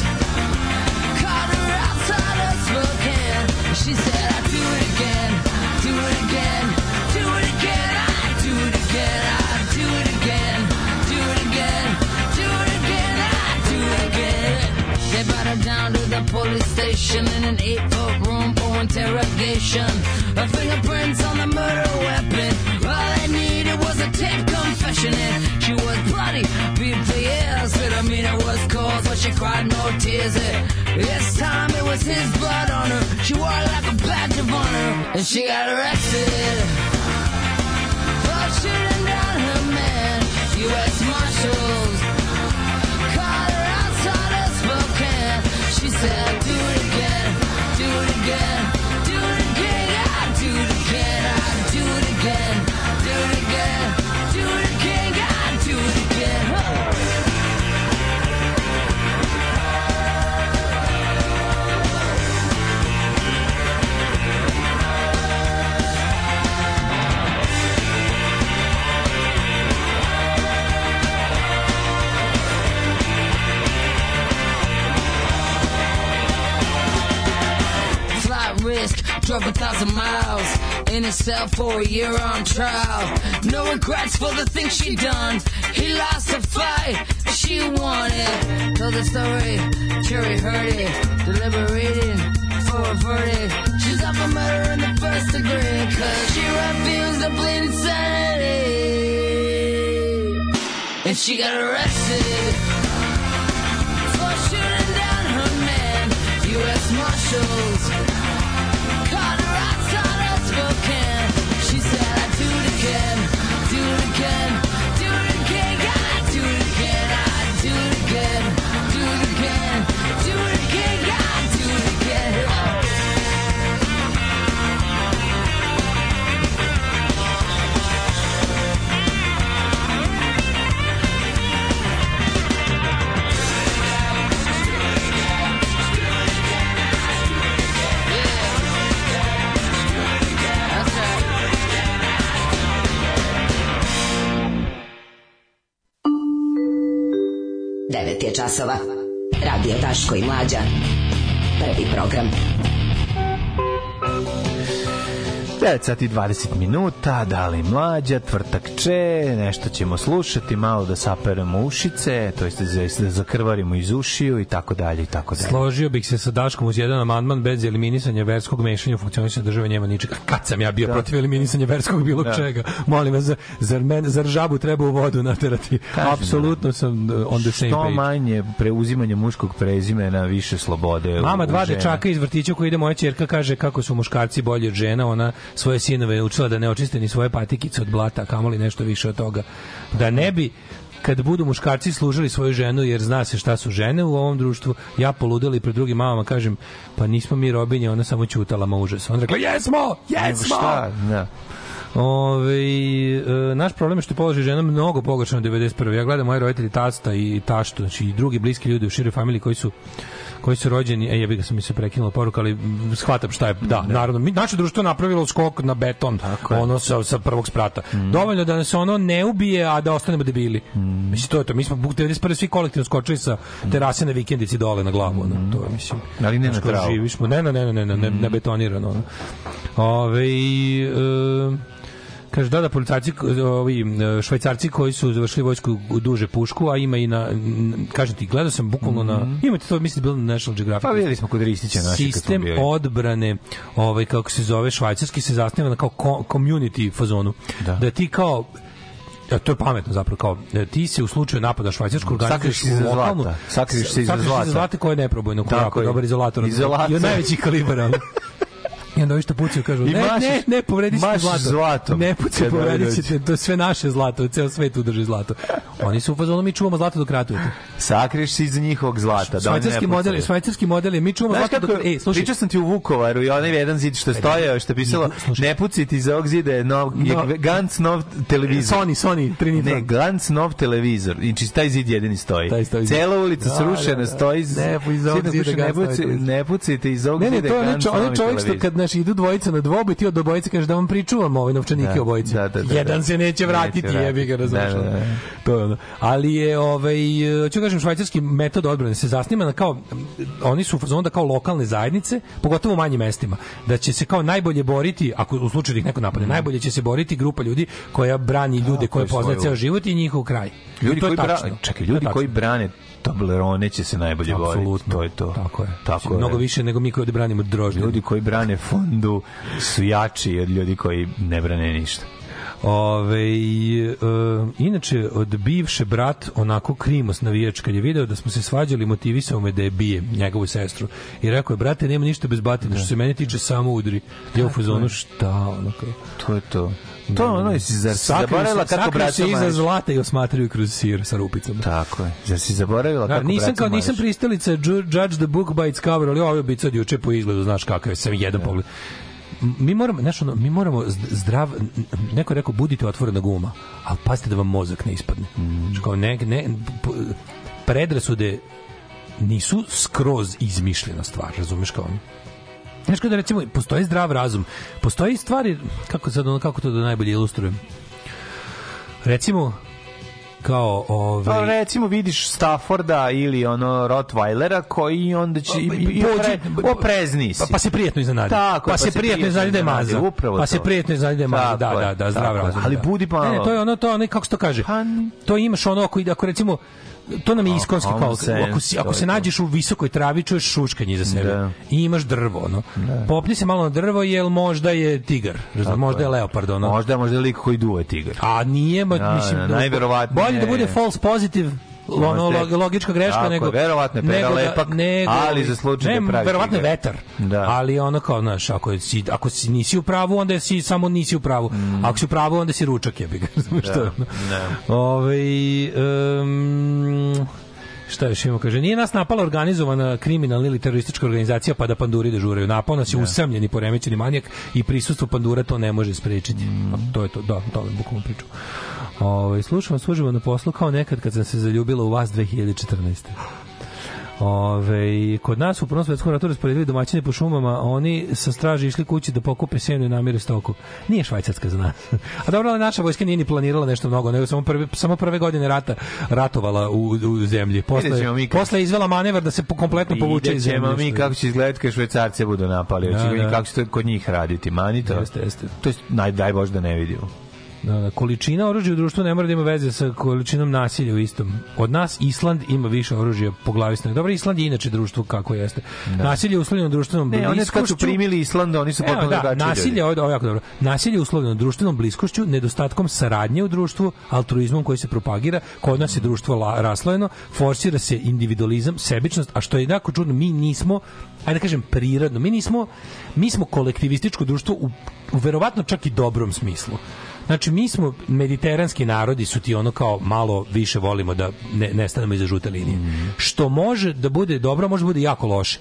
Caught her outside of Spokane. She said, I do it again, do it again, do it again, I do it again, I do it again, do it again, do it again, I do it again. They brought her down to the police station in an eight-foot room for interrogation. Her fingerprints on the murder weapon. All they needed was a tape confession and she was bloody, beat for years. Philomena was cold, but she cried no tears. This time it was his blood on her. She wore it like a badge of honor, and she got arrested for shooting down her man. U.S. Marshals caught her outside of Spokane. She said, "Do it again, do it again, do it again, I do it again, I do drove a thousand miles in a cell for a year on trial. No regrets for the things she done. He lost a fight, she won it. Told the story, jury heard it, deliberating for a verdict. She's up for murder in the first degree, cause she refused to plead insanity. And she got arrested for shooting down her man. U.S. Marshals 9 je časova. Radio Taško i Mlađa. Prvi program. Prvi program. 9 sati i 20 minuta, da li mlađa, tvrtak če, nešto ćemo slušati, malo da saperemo ušice, to jest da, zakrvarimo iz ušiju i tako dalje i tako dalje. Složio bih se sa Daškom uz jedan amandman bez eliminisanja verskog mešanja u funkcionisanje države njema ničega. Kad sam ja bio Da. protiv eliminisanja verskog bilo Da. čega? Molim vas, zar, men, zar žabu treba u vodu naterati? Kažem, Apsolutno sam uh, on the same Što page. manje preuzimanje muškog prezimena, više slobode. Mama dva dečaka iz vrtića koji ide moja ćerka kaže kako su muškarci bolji od žena, ona svoje sinove učila da ne očiste ni svoje patikice od blata, kamoli nešto više od toga. Da ne bi kad budu muškarci služili svoju ženu jer zna se šta su žene u ovom društvu, ja poludeli pred drugim mamama kažem, pa nismo mi robinje, ona samo ćutala ma užas. Ona rekla, jesmo, jesmo! Šta? Da. Ove, e, naš problem je što je položaj žena mnogo pogoršan od 91. Ja gledam moje roditelji, tasta i taštu, znači i drugi bliski ljudi u široj familiji koji su koji su rođeni, e jebi ga sam mi se prekinula poruka, ali mm, shvatam šta je, da, naravno, mi, naše društvo napravilo skok na beton, ono sa, sa prvog sprata. Dovoljno da nas ono ne ubije, a da ostanemo debili. Mislim, to je to, mi smo buk 91. svi kolektivno skočili sa terase na vikendici dole na glavu, ono, to je, mislim. Ali ne na travu. Živiš, smo, ne, ne, ne, ne, ne, ne, ne betonirano. Ono. Ove, e, Kaže, da, da, policajci, ovi e, švajcarci koji su završili vojsku duže pušku, a ima i na, kažem ti, gledao sam bukvalno na, imate to, mislim, bilo na National Geographic. Pa videli smo kod Ristića naši Sistem odbrane, ovaj, kako se zove, švajcarski se zasniva na kao community fazonu. Da. da ti kao Ja, to je pametno zapravo kao e, ti se u slučaju napada švajcarsku organizuješ iza lokalnu zlata. Sakriš se iza sakriš se zlata. iza zlata koje je neprobojno, koji je je. dobar izolator. Izolator. I od najvećih kalibara. I onda ovi što pucaju kažu, I ne, mašeš- ne, ne, povredit ćete zlato. zlatom Ne pucaj, povredit dođu. ćete, to je sve naše zlato, ceo svet udrži zlato. Oni su u fazonu, mi čuvamo zlato dok ratujete. Sakriješ se iza njihovog zlata. da ne Švajcarski model, švajcarski model je, mi čuvamo Znaš zlato kako, dok... E, slušaj, pričao sam ti u Vukovaru i onaj jedan zid što je stojao, što je pisalo, ne puciti iz ovog zida je, nov, je No. Gantz nov televizor. Sony, Sony, Trinitron. Ne, Gantz nov televizor. Znači, taj zid jedini stoji. Taj stoji. Cela ulica Da, srušena, da, da. stoji Ne, iz ovog zida zida ne, ne pucite iz ovog Ne, ne, zida to je onaj, čovjek što kad naš idu dvojica na dvobu, ti od obojice kažeš da vam pričuvamo ove novčanike Da, obojice. da, da, da, Jedan da. se neće vratiti, Neće jebi ga, razumiješ. Da, da, da. To je ono. Ali je, ovaj, ću kažem, švajcarski metod odbrane se zasniva na kao, oni su u da kao lokalne zajednice, pogotovo u manjim mestima, da će se kao najbolje boriti, ako u slučaju da ih neko napade, najbolje će se boriti grupa ljudi koja brani ljude koje koji poznaje ceo život i njihov kraj. Ljudi koji brane, čekaj, ljudi koji brane Toblerone će se najbolje boriti. Apsolutno. To je to. Tako je. Tako je. Mnogo više nego mi koji ovde branimo drožđe. Ljudi koji brane fondu su jači od ljudi koji ne brane ništa. Ove, e, inače, od bivše brat, onako krimos navijač, kad je video da smo se svađali, motivisao me da je bije njegovu sestru. I rekao je, brate, nema ništa bez batina, što se mene tiče, samo udri. Ja u fazonu, šta, ono kao... To je to. To je ono, jesi zar si zaboravila kako braća se iza zlata i osmatraju kroz sir sa rupicama. Tako je. Zar si zaboravila Da, kako nisam braća kao nisam pristalica ju- judge the book by its cover, ali ovo je bica od juče po izgledu, znaš kakav je, sam jedan pogled. M- Mi moramo, znaš, ono, mi moramo zd- zdrav, neko je rekao, budite otvorena guma, ali pazite da vam mozak ne ispadne. Znači, kao ne, ne, predrasude nisu skroz izmišljena stvar, razumeš kao ono? Znaš kada recimo, postoji zdrav razum, postoji stvari, kako sad kako to da najbolje ilustrujem? Recimo, kao ovaj Pa recimo vidiš Stafforda ili ono Rottweilera koji onda će i, i opre, oprezni si. Pa, pa se prijetno iznenadi. Tako je, pa, se prijetno iznenadi da je maza. Upravo pa se to. prijetno iznenadi da je maza. Da, da, da, zdrav razum. Ali da. budi malo- Ne, ne, to je ono, to ono, kako se to kaže? To imaš ono, ako, ako recimo, to nam je iskonski kao, ako, si, ako se nađeš u visokoj travi, čuješ šuškanje iza sebe. Da. I imaš drvo, ono. Popni se malo na drvo, jel možda je tigar, razumeš, možda je leopard, ono. Možda možda je lik koji duva tigar. A nije, ma, Da, mislim, da, najverovatnije bolje da bude false positive, ono, log- logička greška Tako nego verovatno je nego da- lepak, nego, ali za slučaj da ne, pravi verovatno je vetar Da. ali ono kao znaš ako si ako si nisi u pravu onda si samo nisi u pravu ako si u pravu onda si ručak jebi ga Da, to je ono. da. Ovaj, em, Šta još imamo? Kaže, nije nas napala organizovana kriminalna ili teroristička organizacija pa da panduri dežuraju. Napao nas je usamljeni, poremećeni manijak i prisustvo pandura to ne može sprečiti. Pa, To je to, da, to je bukvalno priču. Ovaj slušam vas uživo na poslu kao nekad kad sam se zaljubila u vas 2014. Ove, kod nas u Prvom svetskom ratu rasporedili domaćine po šumama, oni sa straže išli kući da pokupe sjenu i namire stoku. Nije švajcarska za nas. A dobro, ali naša vojska nije ni planirala nešto mnogo, nego samo prve, samo prve godine rata ratovala u, u zemlji. Posle, mi kad- posle je izvela manevar da se po- kompletno povuče iz zemlje. mi kako će izgledati kad švajcarce budu napali. Da, Hoće da. kako će to kod njih raditi. Mani to. Jeste, jeste. To je naj, daj Bože da ne vidimo. Da, da, količina oružja u društvu ne mora da ima veze sa količinom nasilja u istom. Od nas Island ima više oružja po glavi stanovnika. Dobro, Island je inače društvo kako jeste. Nasilje je uslovljeno društvenom Ne, oni kad su bliskošću- primili Island, oni su potpuno da, drugačiji nasilje, ovo, ovo jako dobro. Nasilje je uslovljeno društvenom bliskošću, nedostatkom saradnje u društvu, altruizmom koji se propagira, kod nas je društvo la, raslojeno, forsira se individualizam, sebičnost, a što je jako čudno, mi nismo, ajde da kažem prirodno, mi nismo, mi smo kolektivističko društvo u, u verovatno čak i dobrom smislu. Znači, mi smo mediteranski narodi, su ti ono kao malo više volimo da ne, ne stanemo iza žute linije. Što može da bude dobro, može da bude jako loše.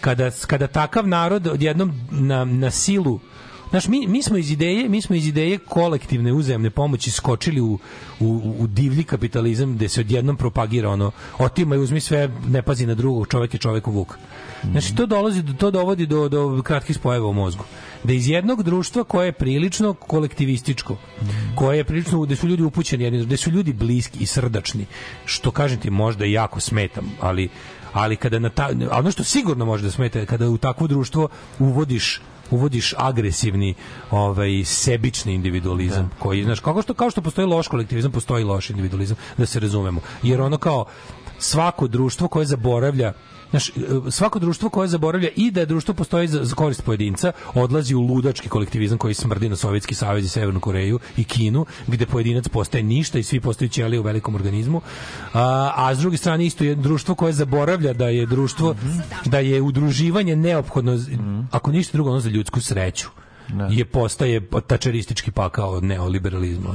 Kada, kada takav narod odjednom na, na silu Znaš, mi, mi smo iz ideje, mi smo iz ideje kolektivne uzajamne pomoći skočili u, u, u divlji kapitalizam gde se odjednom propagira ono, otima i uzmi sve, ne pazi na drugog, čovek je čoveku vuk. Znači, to dolazi, do- to dovodi do, do kratkih spojeva u mozgu. Da iz jednog društva koje je prilično kolektivističko, koje je prilično, gde su ljudi upućeni, jedni, gde su ljudi bliski i srdačni, što kažem ti možda jako smetam, ali ali kada na ta, ono što sigurno može da smeta kada u takvo društvo uvodiš uvodiš agresivni ovaj sebični individualizam koji znaš kako što kao što postoji loš kolektivizam postoji loš individualizam da se razumemo. Jer ono kao svako društvo koje zaboravlja Znaš, e, svako društvo koje zaboravlja i da je društvo postoji za, za korist pojedinca, odlazi u ludački kolektivizam koji smrdi na Sovjetski savez i Severnu Koreju i Kinu, gde pojedinac postaje ništa i svi postaju ćelije u velikom organizmu. A, a s druge strane isto je društvo koje zaboravlja da je društvo mm -hmm. da je udruživanje neophodno mm -hmm. ako ništa drugo ono za ljudsku sreću. Ne. je postaje pa, tačeristički pakao neoliberalizma.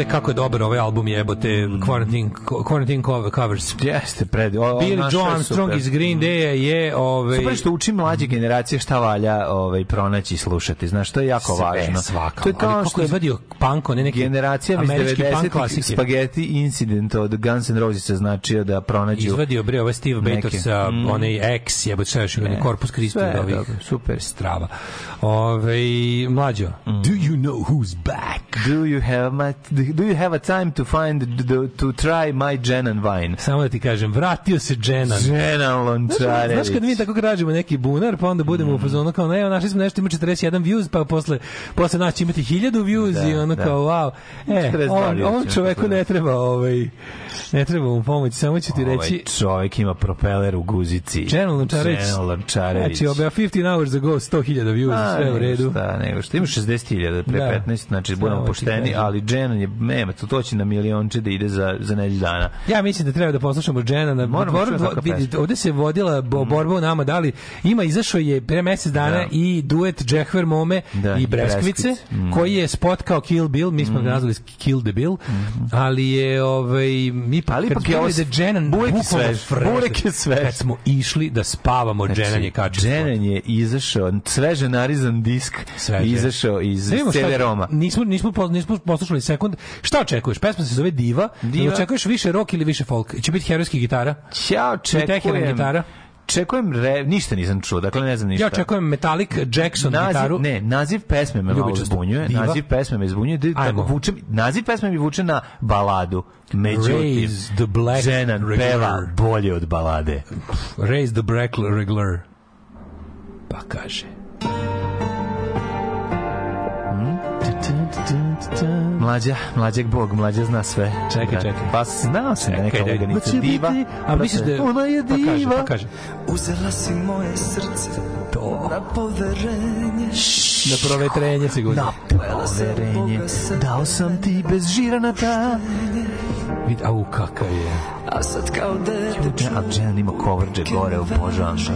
Jobre, kako je dobar ovaj album jebote, Quarantine, Quarantine cover- Covers. Jeste, pred... O, naš Joe Armstrong iz Green Day je ovaj Super što uči mlađe generacije šta valja ovaj, pronaći i slušati. Znaš, to je jako Sve, važno. svaka. To je kao što je vadio punk, one neke generacija iz američki punk 90 klasike. Spaghetti Incident od Guns N' Roses značio da pronađu Izvadio bre ovaj Steve. Bator sa Mm. onaj X, jebote sve još onaj Ne. Corpus Christi Sve od je ovih dobro, super. strava. Ove, mlađo, do you know who's back? Do you have my, do you have a time to find the, to try my Jenan wine? Samo da ti kažem, vratio se Dženan. Dženan Lončarević. Znaš kad mi tako građemo neki bunar, pa onda budemo u fazonu kao, ne, našli smo nešto, ima 41 views, pa posle, posle nas će imati 1000 views Da, i ono da. kao, wow. E, 42 ovom, views ovom će čoveku ne treba, ovaj, ne treba mu pomoć, samo ću ti Ovaj reći, čovjek ima propeler u guzici. Dženan Lončarević. Dženan Lončarević. Znači, about 15 hours ago, 100.000 views, A, sve u redu. Šta, nego šta. Ima 60.000 pre Da. 15, znači budemo pošteni, ali Dženan je, nema, to, to će na milionče da ide za, za nedelju dana. Ja mislim da treba da poslušamo Džena na Moramo vidi. Mhm. ovde se vodila bo, borba u nama, da li ima izašao je pre mesec dana Da. i duet Džehver Mome Da, i i Breskvice, Breskvice. Mhm. koji je spot kao Kill Bill, mi smo ga nazvali Kill the Bill, ali je ovaj mi Ali kad ipak je ovo da Dženan burek je svež, burek je svež. Kad smo išli da spavamo, Dženan je kačio. Dženan je izašao, sveže narizan disk, Sveže. izašao iz CD-roma. Nismo, nismo, nismo poslušali sekund. Šta očekuješ? Pesma se zove Diva. Diva. Očekuješ više rock ili više folk? Će biti herojski gitara? Ja očekujem... gitara? Čekujem re, ništa nisam čuo, dakle ne znam ništa. Ja očekujem Metallic Jackson naziv, gitaru. Ne, naziv pesme me malo zbunjuje. Diva. Naziv pesme me zbunjuje. Da, Ajmo. tako vuče, naziv pesme mi vuče na baladu. Međutim, Raise the black regular. peva bolje od balade. Raise the black regular. Pa kaže. Mlađa, mlađeg bog, mlađa zna sve. Čekaj, Da. čekaj. Pa znao sam da je neka Čekaj, organica da diva. a misliš da je- Ona je pa kaže, diva. pa kaže. Uzela si moje srce na poverenje Na provetrenje sigurno. Na poverenje, dao sam ti bez žiranata. Vid, au, kakav je. A sad kao dete Ja, ali Dženan ima coverđe gore, obožavam ga.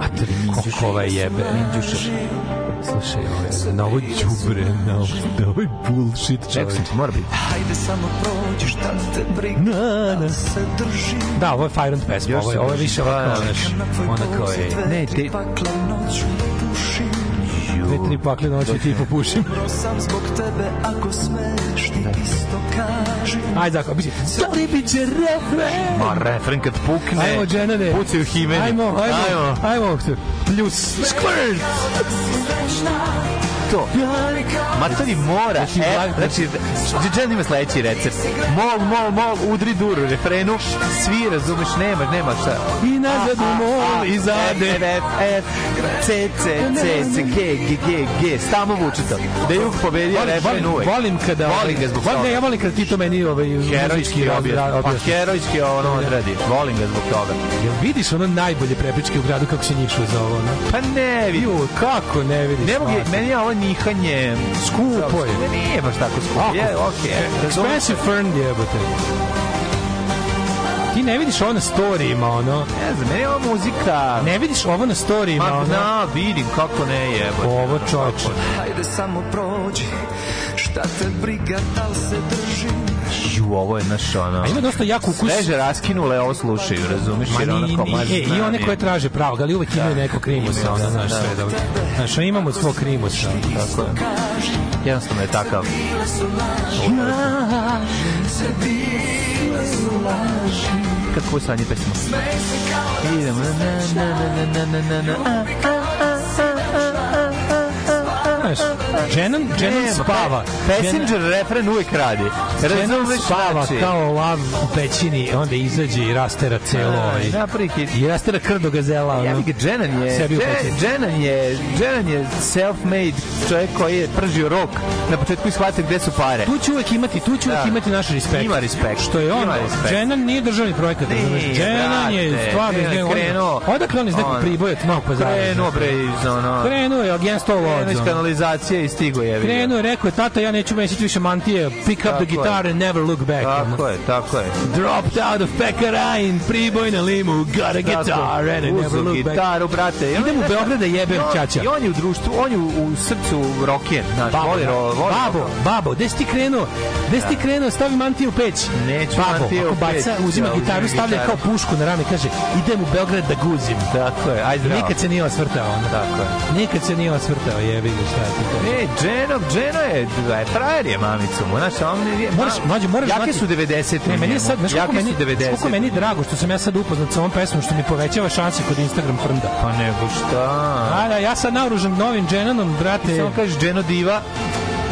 A tri Koliko ova jebe. Minđuša. Slušaj, ovo je na ovo đubre, na ovo, na ovaj bullshit čovječ. ti, mora biti. Hajde samo prođi šta te briga Da se drži Da, ovo je Fajrant pesma, Još ovo ovo je više da, ovako, da. znaš, ona kao je, Ne, te... Pakla noću pušim dve, tri pakle noći ti popušim. Umro sam zbog tebe ako smeš ti isto kaži Ajde, zako, biće, da li biće refren? Ma, refren kad pukne. Ajmo, Dženane. Pucaju himeni. Ajmo, ajmo, Ajmo. ajmo, plus, squirt! To. Matori mora, Znači, e, znači, Džan ima sledeći recept. Mol, mol, mol, udri duru, refrenu, svi razumeš, nema, nema šta. I nazad u mol, i zade. F, F, F, C, C, C, C, G, G, G, G, stamo vuče to. Da je Jug pobedio refren volim, uvek. volim kada... Volim ga zbog toga. Ne, ja volim kada ti to meni ovaj, Herojski muzički objasni. obja- Pa herojski ono odradi. Volim ga zbog toga. Jel vidiš ono najbolje prepričke u gradu kako se njišu za ovo? Pa ne vidi. Ju, kako ne vidiš? Ne mogu, meni je ovo njihanje Skupo je. Ne, nije baš tako skupo. Ako- Je, okej. razumem. Expensive Fern jebote. Ti ne vidiš ovo na storijima, ono. Ne znam, meni je ovo muzika... Ne vidiš ovo na storijima, Ma, ono. na, vidim kako ne jebote. Ovo čoveče. Hajde samo prođi Šta te briga da li se držim Ju, ovo je naš ono... A ima dosta jak ukus. Sveže raskinule, ovo slušaju, razumeš? Jer ono kao, e, I one je. koje traže pravog, ali uvek imaju neko krimusa, Da, ono, da, znaš, da. sve dobro. Znaš, imamo svog krimusa. Tako je. Jednostavno je takav. Kako je sanje pesma? Idemo na na na na na na na na a, a, a, a, a, a, a, a. Znaš, Jenan, Jenan Nema, spava. Passenger refren uvek radi. Jenan Razumeš, spava znači? kao lav u pećini, onda izađe i rastera celo. Aj, ovaj, hit. I rastera krdo gazela. ono. Ja bih ga, Jenan je, u Je-. Jenan je, self-made čovjek koji je pržio rok na početku i shvatio gde su pare. Tu će uvek imati, tu će uvek Da. imati naš respekt. Ima respekt. Što je on. Jenan nije državni projekat, Jenan je stvarno krenuo-. Odakle on iz nekog priboja, Novog pazara? Krenuo bre iz ono... Krenuo je Krenuo odds. iz kanalizacije i stigo je. Krenuo je, rekao je, tata, ja neću mesiti više mantije, pick up the guitar and never look back. Tako je, tako je. Dropped out of Pekarajin, priboj na limu, got a guitar and I never look back. gitaru, brate. Idem u Beograd da jebem ćaća. I on je u društvu, on je u, srcu znaš, Babo, voli, voli babo, babo, gde si ti krenuo? Gde si ti krenuo? Stavi mantiju u peć. Neću babo, mantiju u peć, baca, uzima da, gitaru, stavlja kao pušku na rame, kaže, idem u Beograd da guzim. Tako je, ajde. Nikad se nije osvrtao. Tako je. Nikad se nije osvrtao, jebi ga kažeš. E, Dženo, Dženo je, da je frajer je mamicu mu, znaš, on je... Moraš, mlađe, moraš Jake znati- su 90. Ne, meni je sad, znaš kako meni, su 90. koliko meni drago što sam ja sad upoznat sa ovom pesmom, što mi povećava šanse kod Instagram frnda. Pa nego šta? A da, ja sad naoružan novim Dženanom, brate. Samo kažeš Dženo diva,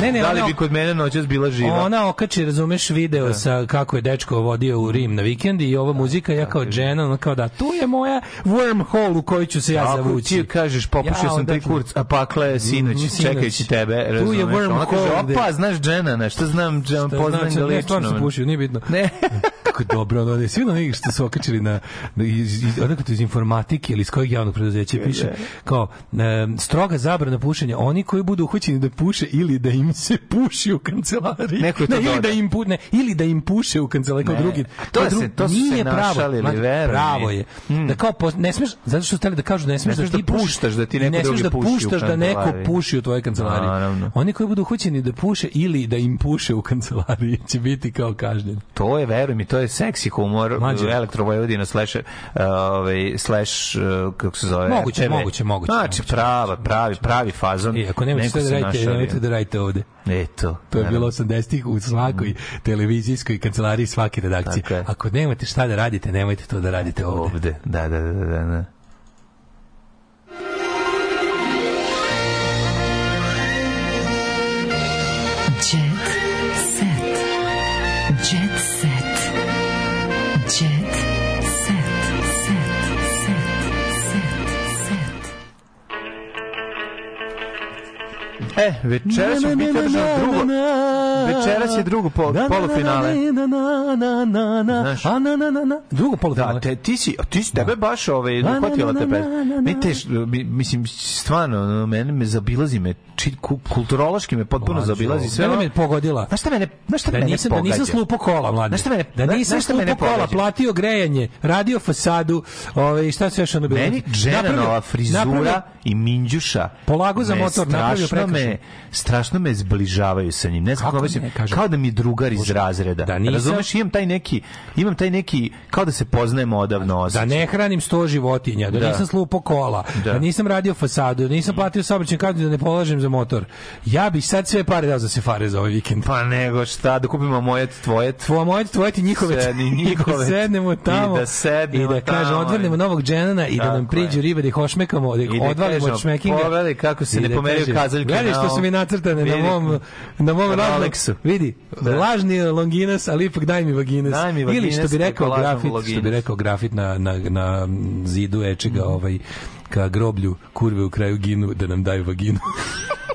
Ne, ne, da li ona- bi kod mene noćas bila živa? Ona okači, razumeš, video sa kako je dečko vodio u Rim na vikend i ova muzika, ja kao Džena, ona kao da, tu je moja wormhole u koju ću se ja Ako zavući. ti kažeš, popušio Ja, sam odatle. kurc, a pakla je sinoć, Mm, sinoć. čekajući tebe, Tu je razumeš? wormhole Ona kaže, opa, znaš Dženana, šta znam, Šta poznam ga Ne, lično. stvarno sam man. pušio, nije bitno. Ne. Kako je dobro, ono, je svi ono što su okačili na, na iz, iz, iz informatike ili iz kojeg javnog preduzeća piše, kao, stroga zabrana pušenja, oni koji budu uhoćeni da puše ili da im se puši u kancelariji. Neko je to ne, ili da im pu, ne, ili da im puše u kancelariji kao Ne, drugi. a to kao se- to su se nije pravo, mi. Pravo je. Da kao ne smeš zato što hteli da kažu da ne smeš Ne da smeš ti da pušiš, puštaš, da ti neko ne smeš da puštaš da neko puši u tvojoj kancelariji. Naravno. Oni koji budu uhoćeni da puše ili da im puše u kancelariji će biti kao kažnjeni. To je, veruj mi, to je seksi humor Mlađe. Elektro Vojvodina slash, uh, ovaj, slash, uh, kako se zove? Moguće, RTV. moguće, moguće, Znači, prava, pravi, pravi fazon. I ako nemate šta da radite, nemojte da radite ovde. Eto. To je naravno. bilo 80-ih u svakoj televizijskoj kancelariji svake redakcije. Tako je. Ako nemate šta da radite, nemojte to da radite ovde. Ovde, da, da, da, da, da. E, večeras ćemo biti održano drugo, večeras je drugo pol, polufinale. Znaš? Drugo polufinale. Da, te, ti si, ti si tebe baš ovaj, uhvatila te na, Mi teš, mi- mislim, stvarno, mene me zabilazi me, či, ku- kulturološki me potpuno Mlađo, zabilazi. Sve mene me pogodila. Znaš šta mene, znaš šta Da mene nisam, da nisam pogađa? slupo kola, mlađe. Znaš šta mene- da nisam slupo kola, pogađa? platio grejanje, radio fasadu, ovaj, šta se još ono bilo? Meni Dženanova frizura i Minđuša Polago za motor, napravio strašno me, strašno me zbližavaju sa njim. Ne znam Kako kako ne, kažem. kao da mi drugar iz razreda. Da nisam- Razumeš, imam taj neki, imam taj neki, kao da se poznajemo odavno da osjećaj. ne hranim sto životinja, da, Da. nisam slupo kola, da. Da. nisam radio fasadu, da nisam platio saobraćajnu kartu, da ne polažem za motor. Ja bih sad sve pare dao za sefare za ovaj vikend. Pa nego šta, da kupimo moje, tvoje, Tvoje moje, tvoje ti njihove. Sedni njihove. I da sednemo tamo. I da sednemo I da tamo. odvrnemo novog dženana i da nam priđu ribe, da ih ošmekamo, da ih da odvalimo od šmekinga. pogledaj kako se ne da pomeraju kazaljke što su mi nacrtane na Vidi. mom, na mom Na rodnom- Rolexu. Vidi, Da. lažni longinas, ali ipak daj mi vaginas. Daj mi Ili što bi rekao grafit, što bi rekao grafit na, na, na zidu ečega, Mhm. ovaj, ka groblju kurve u kraju ginu da nam daju vaginu.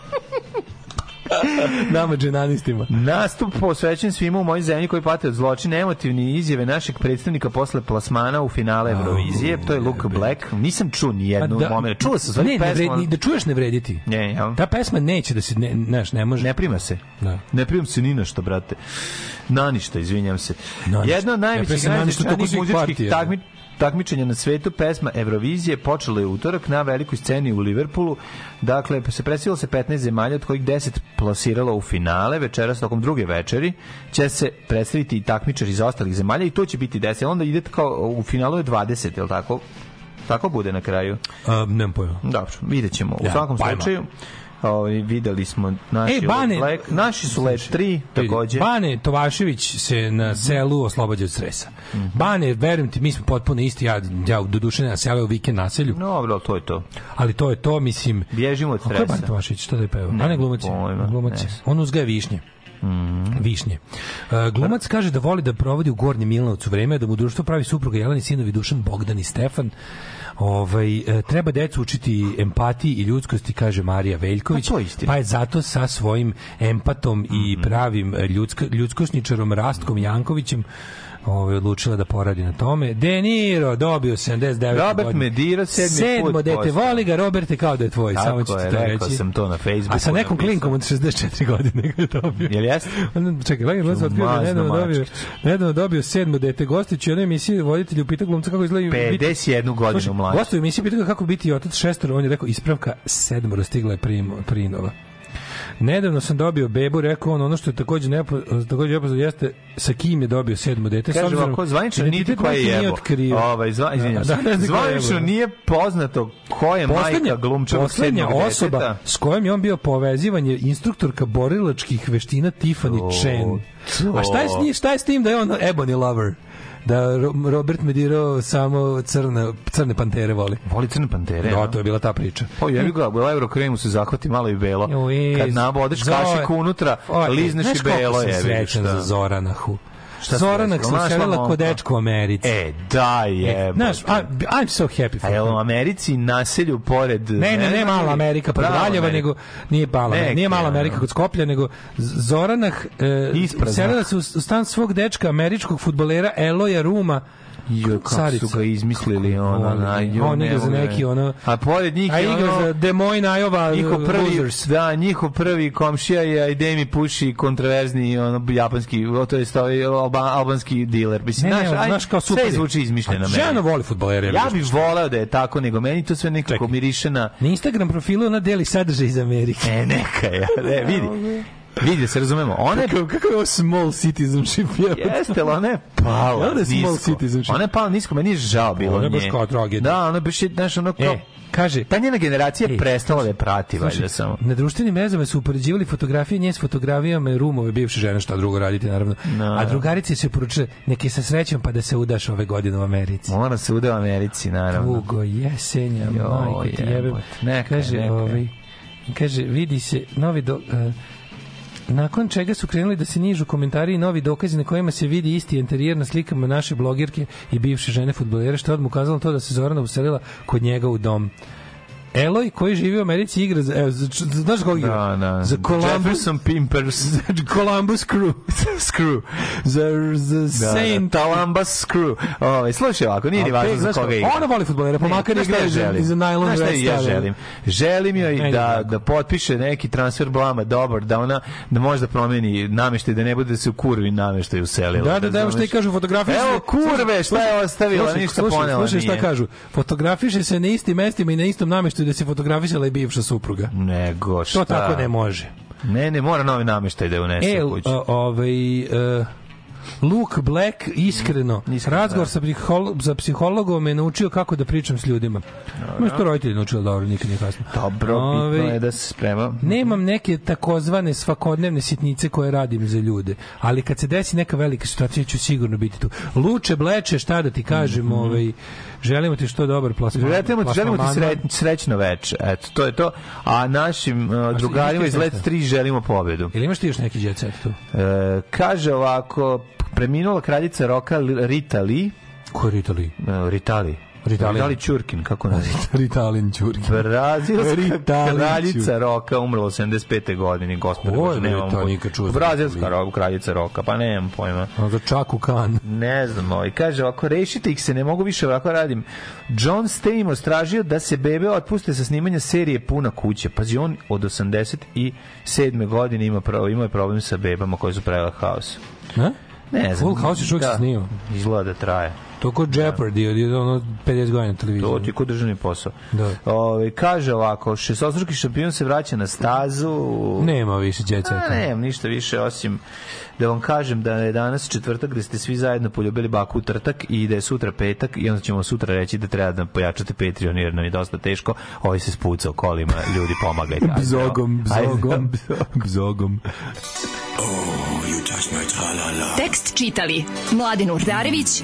Nama dženanistima. Nastup posvećen svima u mojoj zemlji koji pate od zločina, emotivni izjave našeg predstavnika posle plasmana u finale Eurovizije, to je Luke Black. Nisam čuo ni jednu da- momentu. Čuo sam svoju ne, ne da čuješ ne vrediti. Ne, jel? Ta pesma neće da se, ne, znaš, ne može. Ne prima se. Da. Ne primam se ni na što, brate. Na ništa, izvinjam se. Na ništa. Jedna od prima najvećih najznačajnijih muzičkih partija. Takmi, takmičenja na svetu, pesma Eurovizije počela je utorak na velikoj sceni u Liverpoolu. Dakle, se predstavilo se 15 zemalja, od kojih 10 plasiralo u finale. Večeras, tokom druge večeri, će se predstaviti i takmičari iz ostalih zemalja i to će biti 10. Onda ide kao, u finalu je 20, je li tako? Tako bude na kraju. A, nemam pojma. Dobro, vidjet ćemo. U Ja, svakom pajma. slučaju, Ovaj videli smo naši Ej, Bane- Black, naši su Let 3 takođe. Bane Tovašević se na selu oslobađa od stresa. Mhm. Bane, verujem ti, mi smo potpuno isti, ja, ja do duše na selu vikend naselju, Dobro, ali to je to. ali to je to, mislim... Bježimo od A ko je stresa. Bane Tovašević, što da je pevao? A ne glumac Glumac. On uzgaja višnje. Višnje. E, glumac kaže da voli da provodi u Gornjem Milanovcu vreme, da mu društvo pravi supruga Jeleni sinovi Dušan, Bogdan i Stefan. Ovaj, e, treba decu učiti empatiji i ljudskosti, kaže Marija Veljković. Pa. Pa je zato sa svojim empatom i pravim e, ljudsko, ljudskošničarom Rastkom Jankovićem ovaj, odlučila da poradi na tome. De Niro dobio 79 Robert godina. Medira, sedmi Sedmo put dete, postao. voli ga, Roberte, kao da je tvoj. Tako samo ću ti je, to rekao reći. sam to na Facebooku A sa nekom napisao. klinkom od 64 godine ga je dobio. Jel jeste? Čekaj, Lagi Glas otkrio da je Mazno nedavno dobio, nedavno dobio sedmo dete. Gostić u jednoj emisiji voditelj upita glumca kako izgleda biti- 51 godinu mlađi. Gostovi u emisiji pitao ga kako biti otac šestoro, on je rekao ispravka sedmoro stigla je prim, prinova. Nedavno sam dobio bebu, rekao on, ono što je takođe nepo, takođe nepoznato jeste sa kim je dobio sedmo dete. s Kaže obzirom- ovako, zvanično niti identitet ko je majke nije jebo. otkrio. Ovaj, zva, izvinjam se. Da, ko je Zvanično nije poznato ko je majka glumčevog poslednja sedmog osoba deteta. s kojom je on bio povezivan je instruktorka borilačkih veština Tiffany Chen. A šta je, s njim, šta je s tim da je on Ebony lover? Da Ro- Robert Mediro samo crne, crne pantere voli. Voli crne pantere. Da, no? to je bila ta priča. Pa jebi ga, u Eurokremu se zahvati malo i belo. Kad nabodeš kašiku unutra, lizneš znaš i belo koliko sam je. srećan za Zoranahu. Šta Zoranak rekao? se selila kod dečka u Americi. E, da je. Znaš, I, I'm so happy for A jel u Americi naselju pored... Ne, ne, ne mala Amerika Prava Valjeva, nego nije mala, Neki, nije mala. Amerika kod Skoplja, nego Zoranah e, selila se u, u stan svog dečka, američkog futbolera Eloja Ruma, Jo, kako Carica. su ga izmislili, ono, Voli. na, jo, On ne igra za neki, ono- A pored njih a je igra ono... za Des Moines, Iowa, Njihov prvi, Losers. da, njihov prvi komšija je Idemi Puši, kontroverzni ono, japanski, o, to jest ovaj alba, albanski diler. Mislim, Ne, ne, znaš, aj, znaš, kao super sve je. zvuči izmišljeno. A žena voli fudbalere, Ja bih voleo da je tako, nego meni to sve nekako miriše na... Na Instagram profilu ona deli sadržaj iz Amerike. E, neka je, ne, vidi. Vidi, da se razumemo. Ona je Kako, kako je ovo small citizenship? Jeste, ali ona je pala Ona je small citizenship. Ona je pala nisko, meni je žao bilo Ona je baš kao tragedija. Da, ona je baš, znaš, ono kao... E, kaže, Ta njena generacija Ej, prestala da prati, valjda samo. Na društvenim mrežama su upoređivali fotografije nje s fotografijama rumove bivše žene, šta drugo raditi naravno. Da. A drugarice se poručile, neke sa srećom pa da se udaš ove godine u Americi. Mora se ude u Americi, naravno. Tugo, jesenja, Joj, majko ti jebem. Neka, kaže, neka. ovaj, kaže, vidi se novi do, e, nakon čega su krenuli da se nižu komentari i novi dokazi na kojima se vidi isti interijer na slikama naše blogerke i bivše žene futbolere, što je odmah ukazalo to da se Zorana uselila kod njega u dom. Eloj koji živi u Americi igra za, evo, za, za- znaš koga igra? Da, da. Za Columbus, Jefferson Pimpers. Columbus Crew. Screw. za, za Da, Saint da, Talambas Screw. Ove, slušaj ovako, nije ni važno te, za koga igra. ona voli fudbalere, pa makar igra ja za- želim? za nylon vest ja želim? Želim joj da, da potpiše neki transfer blama dobar, da ona da možda promeni nameštaj, da ne bude da se u kurvi nameštaj uselila. Da, da, da, evo šta i kažu, fotografiše Evo kurve, šta je ostavila, ništa ponela Slušaj šta kažu. Fotografiše se na istim mestima i na istom nameštaju da se fotografisala i bivša supruga. Nego šta? To tako ne može. Ne, ne, mora novi nameštaj da je unese E, u kuću. ovaj... e, Luke Black iskreno, Iskreno, razgovor da. sa, psiholo, sa psihologom me naučio kako da pričam s ljudima. Možda to roditelji naučili dobro, nikad nije kasno. Dobro, Ovaj, bitno je da se sprema. Nemam neke takozvane svakodnevne sitnice koje radim za ljude, ali kad se desi neka velika situacija ću sigurno biti tu. Luče, bleče, šta da ti kažem, ovaj, želimo ti što dobar plasman. Želimo ti, želimo ti sre, srećno veče. Eto, to je to. A našim uh, drugarima iz Let 3 želimo pobedu. Ili imaš ti još neki jet set tu? E, kaže ovako, preminula kraljica roka Rita Lee, Ko je Rita Lee? e, Rita Lee, Ritalin. Rita Lee Čurkin, kako naziva? Ritalin Ćurki. Brazilska Ritalin kraljica roka umrla u 75. godini, gospode. Ko je nemam to, nikad čuo Brazilska Ritalin. ro- kraljica roka, pa nemam pojma. A za Čaku Kan. Ne znam, ovaj, kaže, ako rešite ih se, ne mogu više ovako radim. John Stamos tražio da se bebe otpuste sa snimanja serije Puna kuća. Pazi, on od 87. godine ima, pro, ima je problem sa bebama koje su pravila haos. A? Ne znam. Full House još uvijek se snima. Izgleda da traje. To kod Jeopardy, od od ono 50 godina na televiziji. To ti je kod državni posao. Da. Ove, kaže ovako, šestostruki šampion se vraća na stazu. Nema više jet A, seta. nemam ništa više osim da vam kažem da je danas četvrtak gde ste svi zajedno poljubili baku u trtak i da je sutra petak i onda ćemo sutra reći da treba da pojačate Patreon jer nam je dosta teško. Ovaj se spucao kolima, ljudi pomagajte. Ajde, Bzogom, ajde. bzogom, bzogom. Tekst čitali Mladin Urdarević